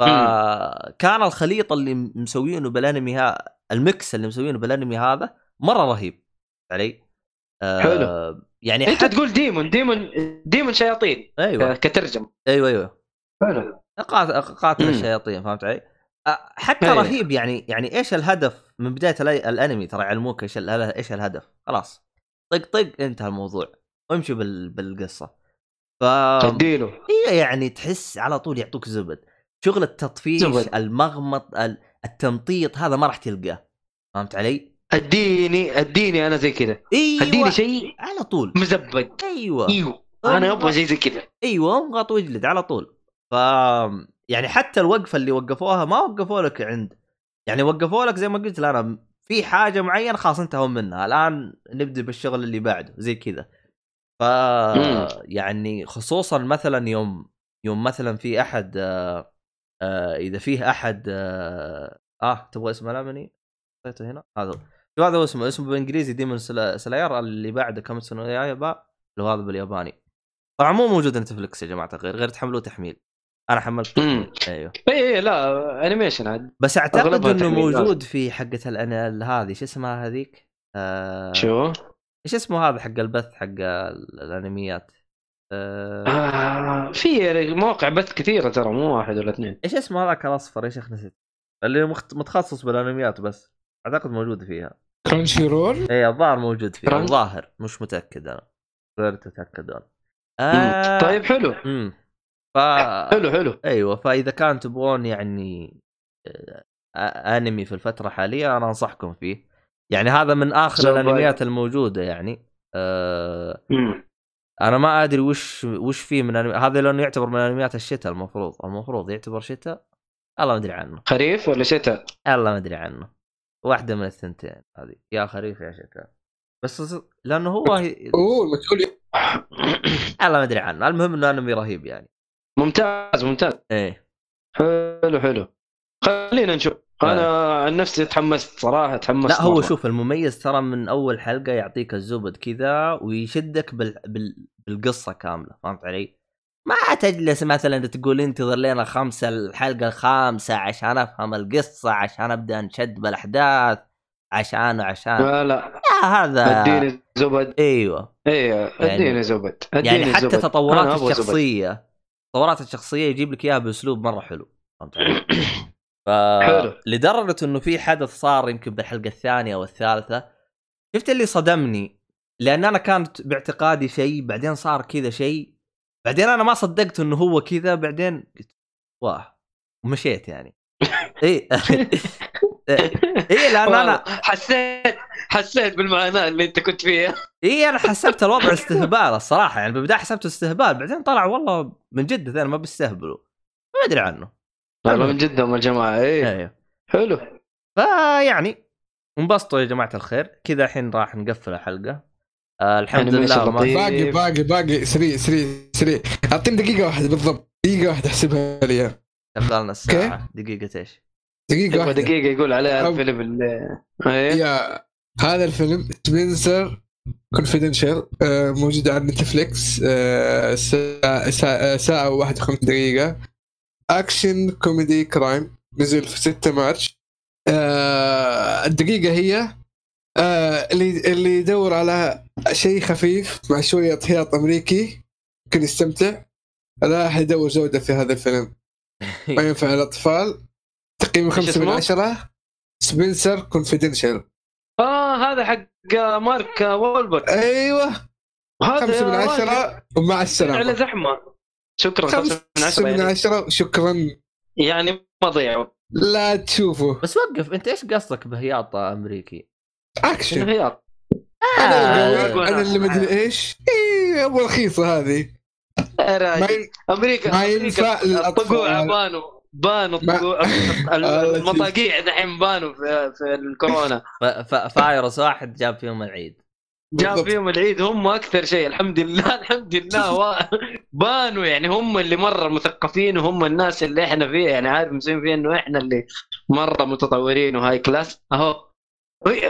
Speaker 1: فكان الخليط اللي مسوينه بالأنمي ها ال mix اللي مسوينه بالأنمي هذا مرة رهيب علي؟ آه
Speaker 2: حلو.
Speaker 1: يعني
Speaker 2: أنت
Speaker 1: حتى
Speaker 2: تقول demon demon demon شياطين
Speaker 1: أيوه.
Speaker 2: ك- كترجمة.
Speaker 1: أيوه أيوه.
Speaker 2: حلو.
Speaker 1: قاتل قاتل. الشياطين فهمت علي؟ حتى
Speaker 2: أيه.
Speaker 1: رهيب يعني يعني إيش الهدف من بداية الأنمي؟ ترى يعلموك إيش إيش الهدف. خلاص. طق طق انتهى الموضوع. وامشي بال... بالقصة. ف
Speaker 2: اديله
Speaker 1: هي يعني تحس على طول يعطوك زبد. شغل التطفيش
Speaker 2: زبد.
Speaker 1: المغمط ال- التمطيط هذا ما راح تلقاه. فهمت علي؟
Speaker 2: أديني أديني أنا زي كذا.
Speaker 1: أيوه.
Speaker 2: أديني شيء
Speaker 1: على طول.
Speaker 2: مزبد
Speaker 1: أيوه.
Speaker 2: أيوه. أنا أبغى شيء زي كذا.
Speaker 1: أيوه انغط وأجلد على طول. ف يعني حتى الوقفة اللي وقفوها ما وقفوا لك عند. يعني وقفوا لك زي ما قلت أنا في حاجة معينة خلاص انتهوا منها. الآن نبدأ بالشغل اللي بعده زي كذا. ف. يعني خصوصا مثلا يوم يوم مثلا في أحد آه آه إذا فيه أحد آه, آه تبغى اسمه الامني حطيته هنا. هذا. شو هذا اسمه؟ اسمه بالإنجليزي ديمون سلاير اللي بعده كم سنه يابا اللي هذا بالياباني. طبعا مو موجود نتفلكس يا جماعة الخير غير تحملوه تحميل. أنا حملت. أيوه.
Speaker 2: اي اي لا انيميشن عاد.
Speaker 1: بس أعتقد
Speaker 2: إنه
Speaker 1: موجود في حقة الأنا- هذه. شو اسمها هذيك؟ آه
Speaker 2: شو؟
Speaker 1: إيش اسمه هذا حق البث حق ال- الأنميات؟ آه
Speaker 2: آه في مواقع بث كثيرة ترى مو واحد ولا اثنين.
Speaker 1: إيش اسمه هذاك الأصفر؟ يا شيخ نسيت. اللي مخت... متخصص بالأنميات بس. أعتقد موجود فيها.
Speaker 3: كرانشي رول
Speaker 1: اي الظاهر موجود فيها. الظاهر مش متأكد أنا. غير
Speaker 2: تتأكدون.
Speaker 1: آه...
Speaker 2: طيب حلو.
Speaker 1: امم ف
Speaker 2: حلو حلو.
Speaker 1: أيوه فإذا كان تبغون يعني آه، انمي في الفترة الحالية أنا أنصحكم فيه. يعني هذا من
Speaker 2: آخر.
Speaker 1: الأنميات الموجودة يعني. آه
Speaker 2: مم.
Speaker 1: أنا ما أدري وش وش فيه من أنمي... هذا لأنه يعتبر من أنميات الشتاء المفروض. المفروض يعتبر شتاء؟ الله ما أدري عنه.
Speaker 2: خريف ولا شتاء؟
Speaker 1: الله ما أدري عنه. واحدة من الثنتين هذه. يا خريف يا شتاء. بس لأنه هو
Speaker 3: أوه المسؤول
Speaker 1: الله ما أدري عنه. المهم إنه أنمي رهيب يعني.
Speaker 2: ممتاز ممتاز.
Speaker 1: إيه.
Speaker 2: حلو حلو. خلينا نشوف. أنا عن نفسي تحمست صراحة تحمست
Speaker 1: لا هو
Speaker 2: مرة.
Speaker 1: شوف المميز ترى من أول حلقة يعطيك الزبد كذا ويشدك بال... بال... بالقصة كاملة فهمت علي؟ ما تجلس مثلا تقول انتظر لنا خمسه الحلقة الخامسة عشان أفهم القصة عشان أبدأ أنشد بالأحداث عشان وعشان
Speaker 2: لا لا.
Speaker 1: لا هذا
Speaker 2: أديني زبد.
Speaker 1: إيوه.
Speaker 2: إيه أديني زبد. أديني
Speaker 1: يعني حتى
Speaker 2: زبد.
Speaker 1: تطورات
Speaker 2: أبغى زبد.
Speaker 1: تطورات الشخصية يجيب لك إياها بأسلوب مرة حلو. فهمت علي؟ ف... لدرجة إنه في حدث صار يمكن بالحلقة الثانية أو الثالثة شفت اللي صدمني؟ لأن أنا كانت باعتقادي شيء بعدين صار كذا شيء بعدين أنا ما صدقت إنه هو كذا بعدين قلت واه ومشيت يعني. اي اي لأن
Speaker 2: أنا حسيت حسيت بالمعاناه اللي أنت كنت فيها
Speaker 1: اي أنا حسبت الوضع استهبال الصراحة يعني بالبداية حسبته استهبال بعدين طلع والله من جد ما بيستهبلوا ما أدري عنه.
Speaker 2: والله من جدهم يا جماعة إيه.
Speaker 1: أيوه.
Speaker 2: حلو.
Speaker 1: فيعني انبسطوا يا جماعة الخير. كذا الحين راح نقفل الحلقة. آه الحمد
Speaker 2: animation
Speaker 1: لله ما.
Speaker 3: باقي باقي باقي. سريع سريع سريع. أعطيني دقيقة واحدة بالضبط. دقيقة واحدة أحسبها لي.
Speaker 1: خلالنا الساعة. دقيقة إيش؟
Speaker 3: دقيقة
Speaker 2: يبغى
Speaker 3: واحدة.
Speaker 2: دقيقة يقول عليها
Speaker 3: أو-
Speaker 2: الفيلم اللي إيه؟
Speaker 3: يا هذا الفيلم Spenser Confidential موجود على Netflix آه، ساعة ساعة- ساعة و51 دقيقة. action comedy crime نزل في 6 مارس آه، الدقيقة هي آه، اللي اللي يدور على شيء خفيف مع شوية هياط أمريكي ممكن يستمتع. راح يدور جودة في هذا الفيلم. ما ينفع الأطفال. تقييم خمسة من؟ عشرة. سبنسر كونفيدنشال
Speaker 2: آه هذا حق مارك وولبرغ
Speaker 3: أيوه.
Speaker 2: هذا
Speaker 3: خمسة من عشرة ومع
Speaker 2: على
Speaker 3: السلامة
Speaker 2: زحمة. شكرا خمسة من عشرة
Speaker 3: من
Speaker 2: يعني,
Speaker 3: عشرة شكرا.
Speaker 2: يعني ما ضيعوا.
Speaker 3: لا تشوفوا.
Speaker 1: بس وقف أنت إيش قصدك بهياط أمريكي؟
Speaker 3: اكشن أنا
Speaker 1: آه،
Speaker 3: أنا اللي مدري إيش. إيه ابو رخيصة هذه. ما ين-
Speaker 2: أمريكا
Speaker 3: ما ينفع للأطفال.
Speaker 2: الطقوع بانوا بانوا
Speaker 3: الله
Speaker 2: المطاقيع دحين بانوا في, في الكورونا
Speaker 1: فايروس واحد جاب فيهم العيد
Speaker 3: بالضبط.
Speaker 2: فيهم العيد هم أكثر شيء الحمد لله الحمد لله و... بانوا يعني هم اللي مرة مثقفين وهم الناس اللي إحنا فيها يعني عارف مسوين فيها إنه إحنا اللي مرة متطورين وهاي كلاس أهو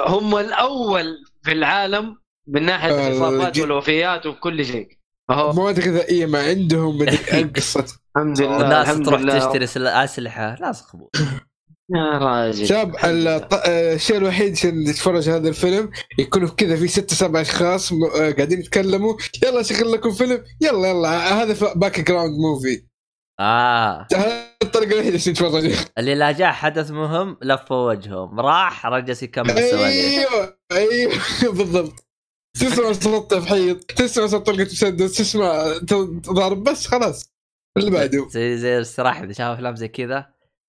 Speaker 2: هم الأول في العالم من ناحية
Speaker 3: آه، الإصابات.
Speaker 2: والوفيات وكل شيء
Speaker 3: مواد غذائية ما عندهم القصة
Speaker 2: الحمد لله الحمد
Speaker 1: تروح
Speaker 2: لله.
Speaker 1: تشتري سل- اسلحه ناس خبول
Speaker 2: يا راجل.
Speaker 3: شاب الشيء الوحيد عشان نتفرج هذا الفيلم يكون كذا في ستة سبع أشخاص آه، قاعدين يتكلموا. يلا شغل لكم فيلم. يلا يلا. هذا باك جراوند موفي
Speaker 1: آه.
Speaker 3: هذه الطريقة الوحيدة عشان نتفرج
Speaker 1: اللي لا جاء حدث مهم لفوا وجههم. راح رجس يكمل السواليف.
Speaker 3: أيوه أيوه. بالضبط. تسمع صوت تفحيط تسمع صوت طلقة مسدس تسمع ضرب بس خلاص اللي بعده
Speaker 1: زي زي الصراحه اذا شاف افلام زي كذا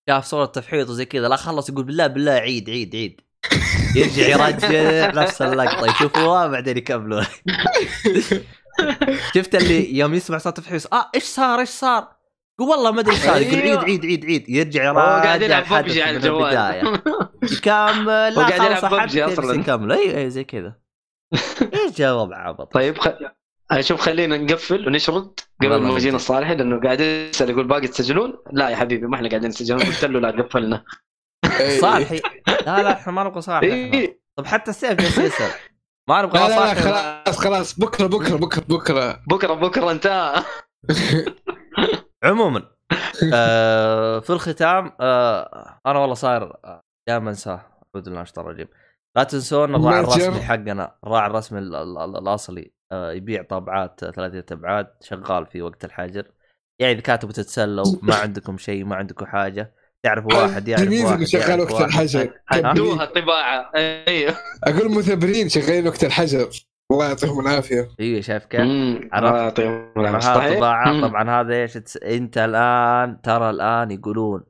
Speaker 1: شاف صورة تفحيط وزي كذا لا خلص يقول بالله بالله عيد عيد عيد يرجع يرجع نفس اللقطه يشوفوها بعدين يكملوا شفت اللي يوم يسمع صوت تفحيط آه إيش صار إيش صار؟ يقول والله ما ادري إيش صار يقول
Speaker 2: أيوه.
Speaker 1: عيد عيد عيد عيد يرجع
Speaker 2: هو قاعد
Speaker 1: يراجع
Speaker 2: يلعب PUBG على الجوال.
Speaker 1: يكمل لا
Speaker 2: قاعد يلعب
Speaker 1: يجلس
Speaker 2: أصلاً.
Speaker 1: يكمل أيوه أيوه زي كذا إيش جواب عبط.
Speaker 2: طيب خ... شوف خلينا نقفل ونشرد قبل ما يجينا
Speaker 1: نجي.
Speaker 2: الصالحي لأنه قاعد يسأل يقول باقي تسجلون؟ لا يا حبيبي ما إحنا قاعدين نسجلون. قلت له لا قفلنا.
Speaker 3: إيه.
Speaker 1: صالحي. لا لا إحنا ما نبغى صالحي.
Speaker 2: إيه.
Speaker 1: طب حتى السيف جالس يسأل. ما نبغى
Speaker 3: لا لا, لا خلاص خلاص. بكرة بكرة بكرة بكرة.
Speaker 2: بكرة بكرة انتهى.
Speaker 1: عموما آه في الختام آه أنا والله صاير دائما انساه اعوذ بالله من الشيطان الرجيم لا تنسون الراعي. الرسمي حقنا الراعي الرسمي ال- ال- ال- الأصلي. آه يبيع طابعات ثلاثية أبعاد شغال في وقت الحجر يعني إذا كاتبوا تتسلوا ما عندكم شيء ما عندكم حاجة تعرفوا واحد يعرف
Speaker 3: تلميذ اللي
Speaker 1: واحد
Speaker 3: شغال وقت
Speaker 1: واحد.
Speaker 3: الحجر.
Speaker 2: هدوها الطباعه أيوه.
Speaker 3: أقول مثابرين شغالين وقت الحجر. الله يعطيهم العافية.
Speaker 1: أيوه شايف كيف؟
Speaker 2: الله يعطيهم
Speaker 1: طبعا
Speaker 2: أمم.
Speaker 1: طبعا هذا إيش. إنت الآن ترى الآن يقولون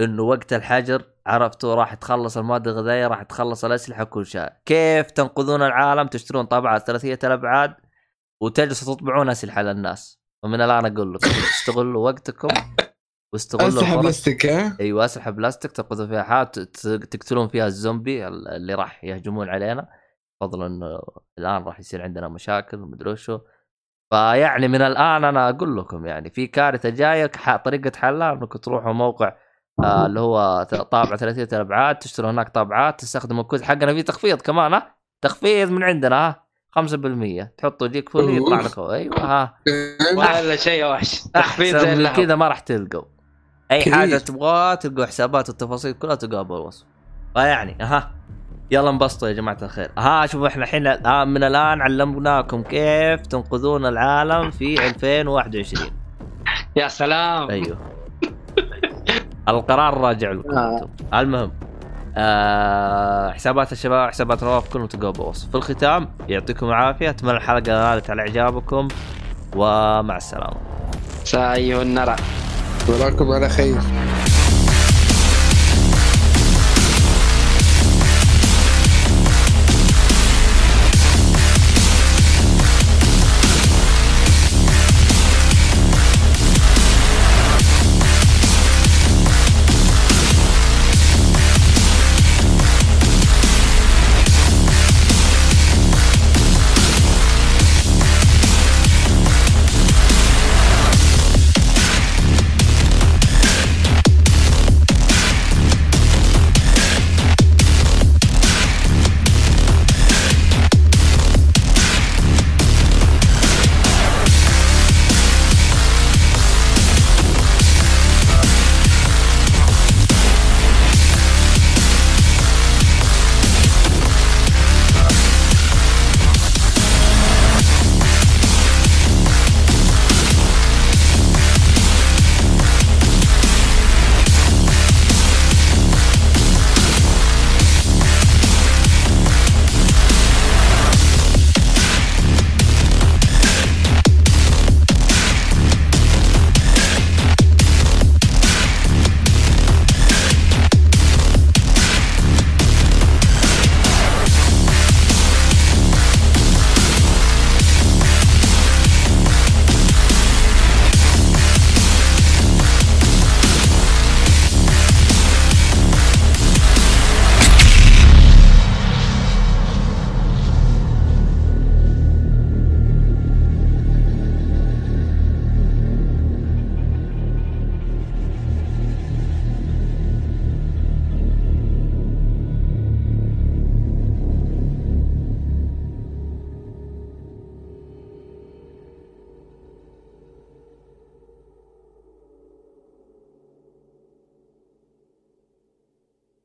Speaker 1: إنه وقت الحجر عرفتوا راح تخلص المواد الغذائية راح تخلص الأسلحة كل شيء. كيف تنقذون العالم؟ تشترون طابعات ثلاثية الأبعاد وتجلسوا تطبعون أسلحة للناس. ومن الآن أقول لكم استغلوا وقتكم واستغلوا أسلحة
Speaker 3: بلاستيك
Speaker 1: أيوه أسلحة بلاستيك تنقذوا فيها حياة ت- تقتلون فيها الزومبي اللي راح يهجمون علينا. فضلا إنه الآن راح يصير عندنا مشاكل ومدري وشو. فيعني من الآن أنا أقول لكم يعني في كارثة جاية طريقة حلها انكم تروحوا موقع آه اللي هو طابعه ثلاثية الأبعاد تشتروا هناك طابعات تستخدموا الكود حقنا في تخفيض كمان ها؟ تخفيض من عندنا ها؟ 5% تحطوا جيك فولي يطلع لكم أيوه ها؟
Speaker 2: ولا شيء وحش. تخفيض زي
Speaker 1: كذا ما راح تلقوا.
Speaker 3: أي.
Speaker 1: حاجة تبغاها تلقوا حسابات والتفاصيل كلها تلقاها بالوصف. فيعني أها. يلا انبسطوا يا جماعة الخير. ها شوفوا إحنا الحين آه، من الآن علمناكم كيف تنقذون العالم في 2021
Speaker 2: يا سلام.
Speaker 1: أيوه. القرار راجع لكم
Speaker 2: آه.
Speaker 1: المهم آه حسابات الشباب حسابات نواف كلهم تلقوها بالوصف في الختام يعطيكم العافية. أتمنى الحلقة نالت على إعجابكم ومع السلامة.
Speaker 2: سايونارا
Speaker 3: نراكم على خير.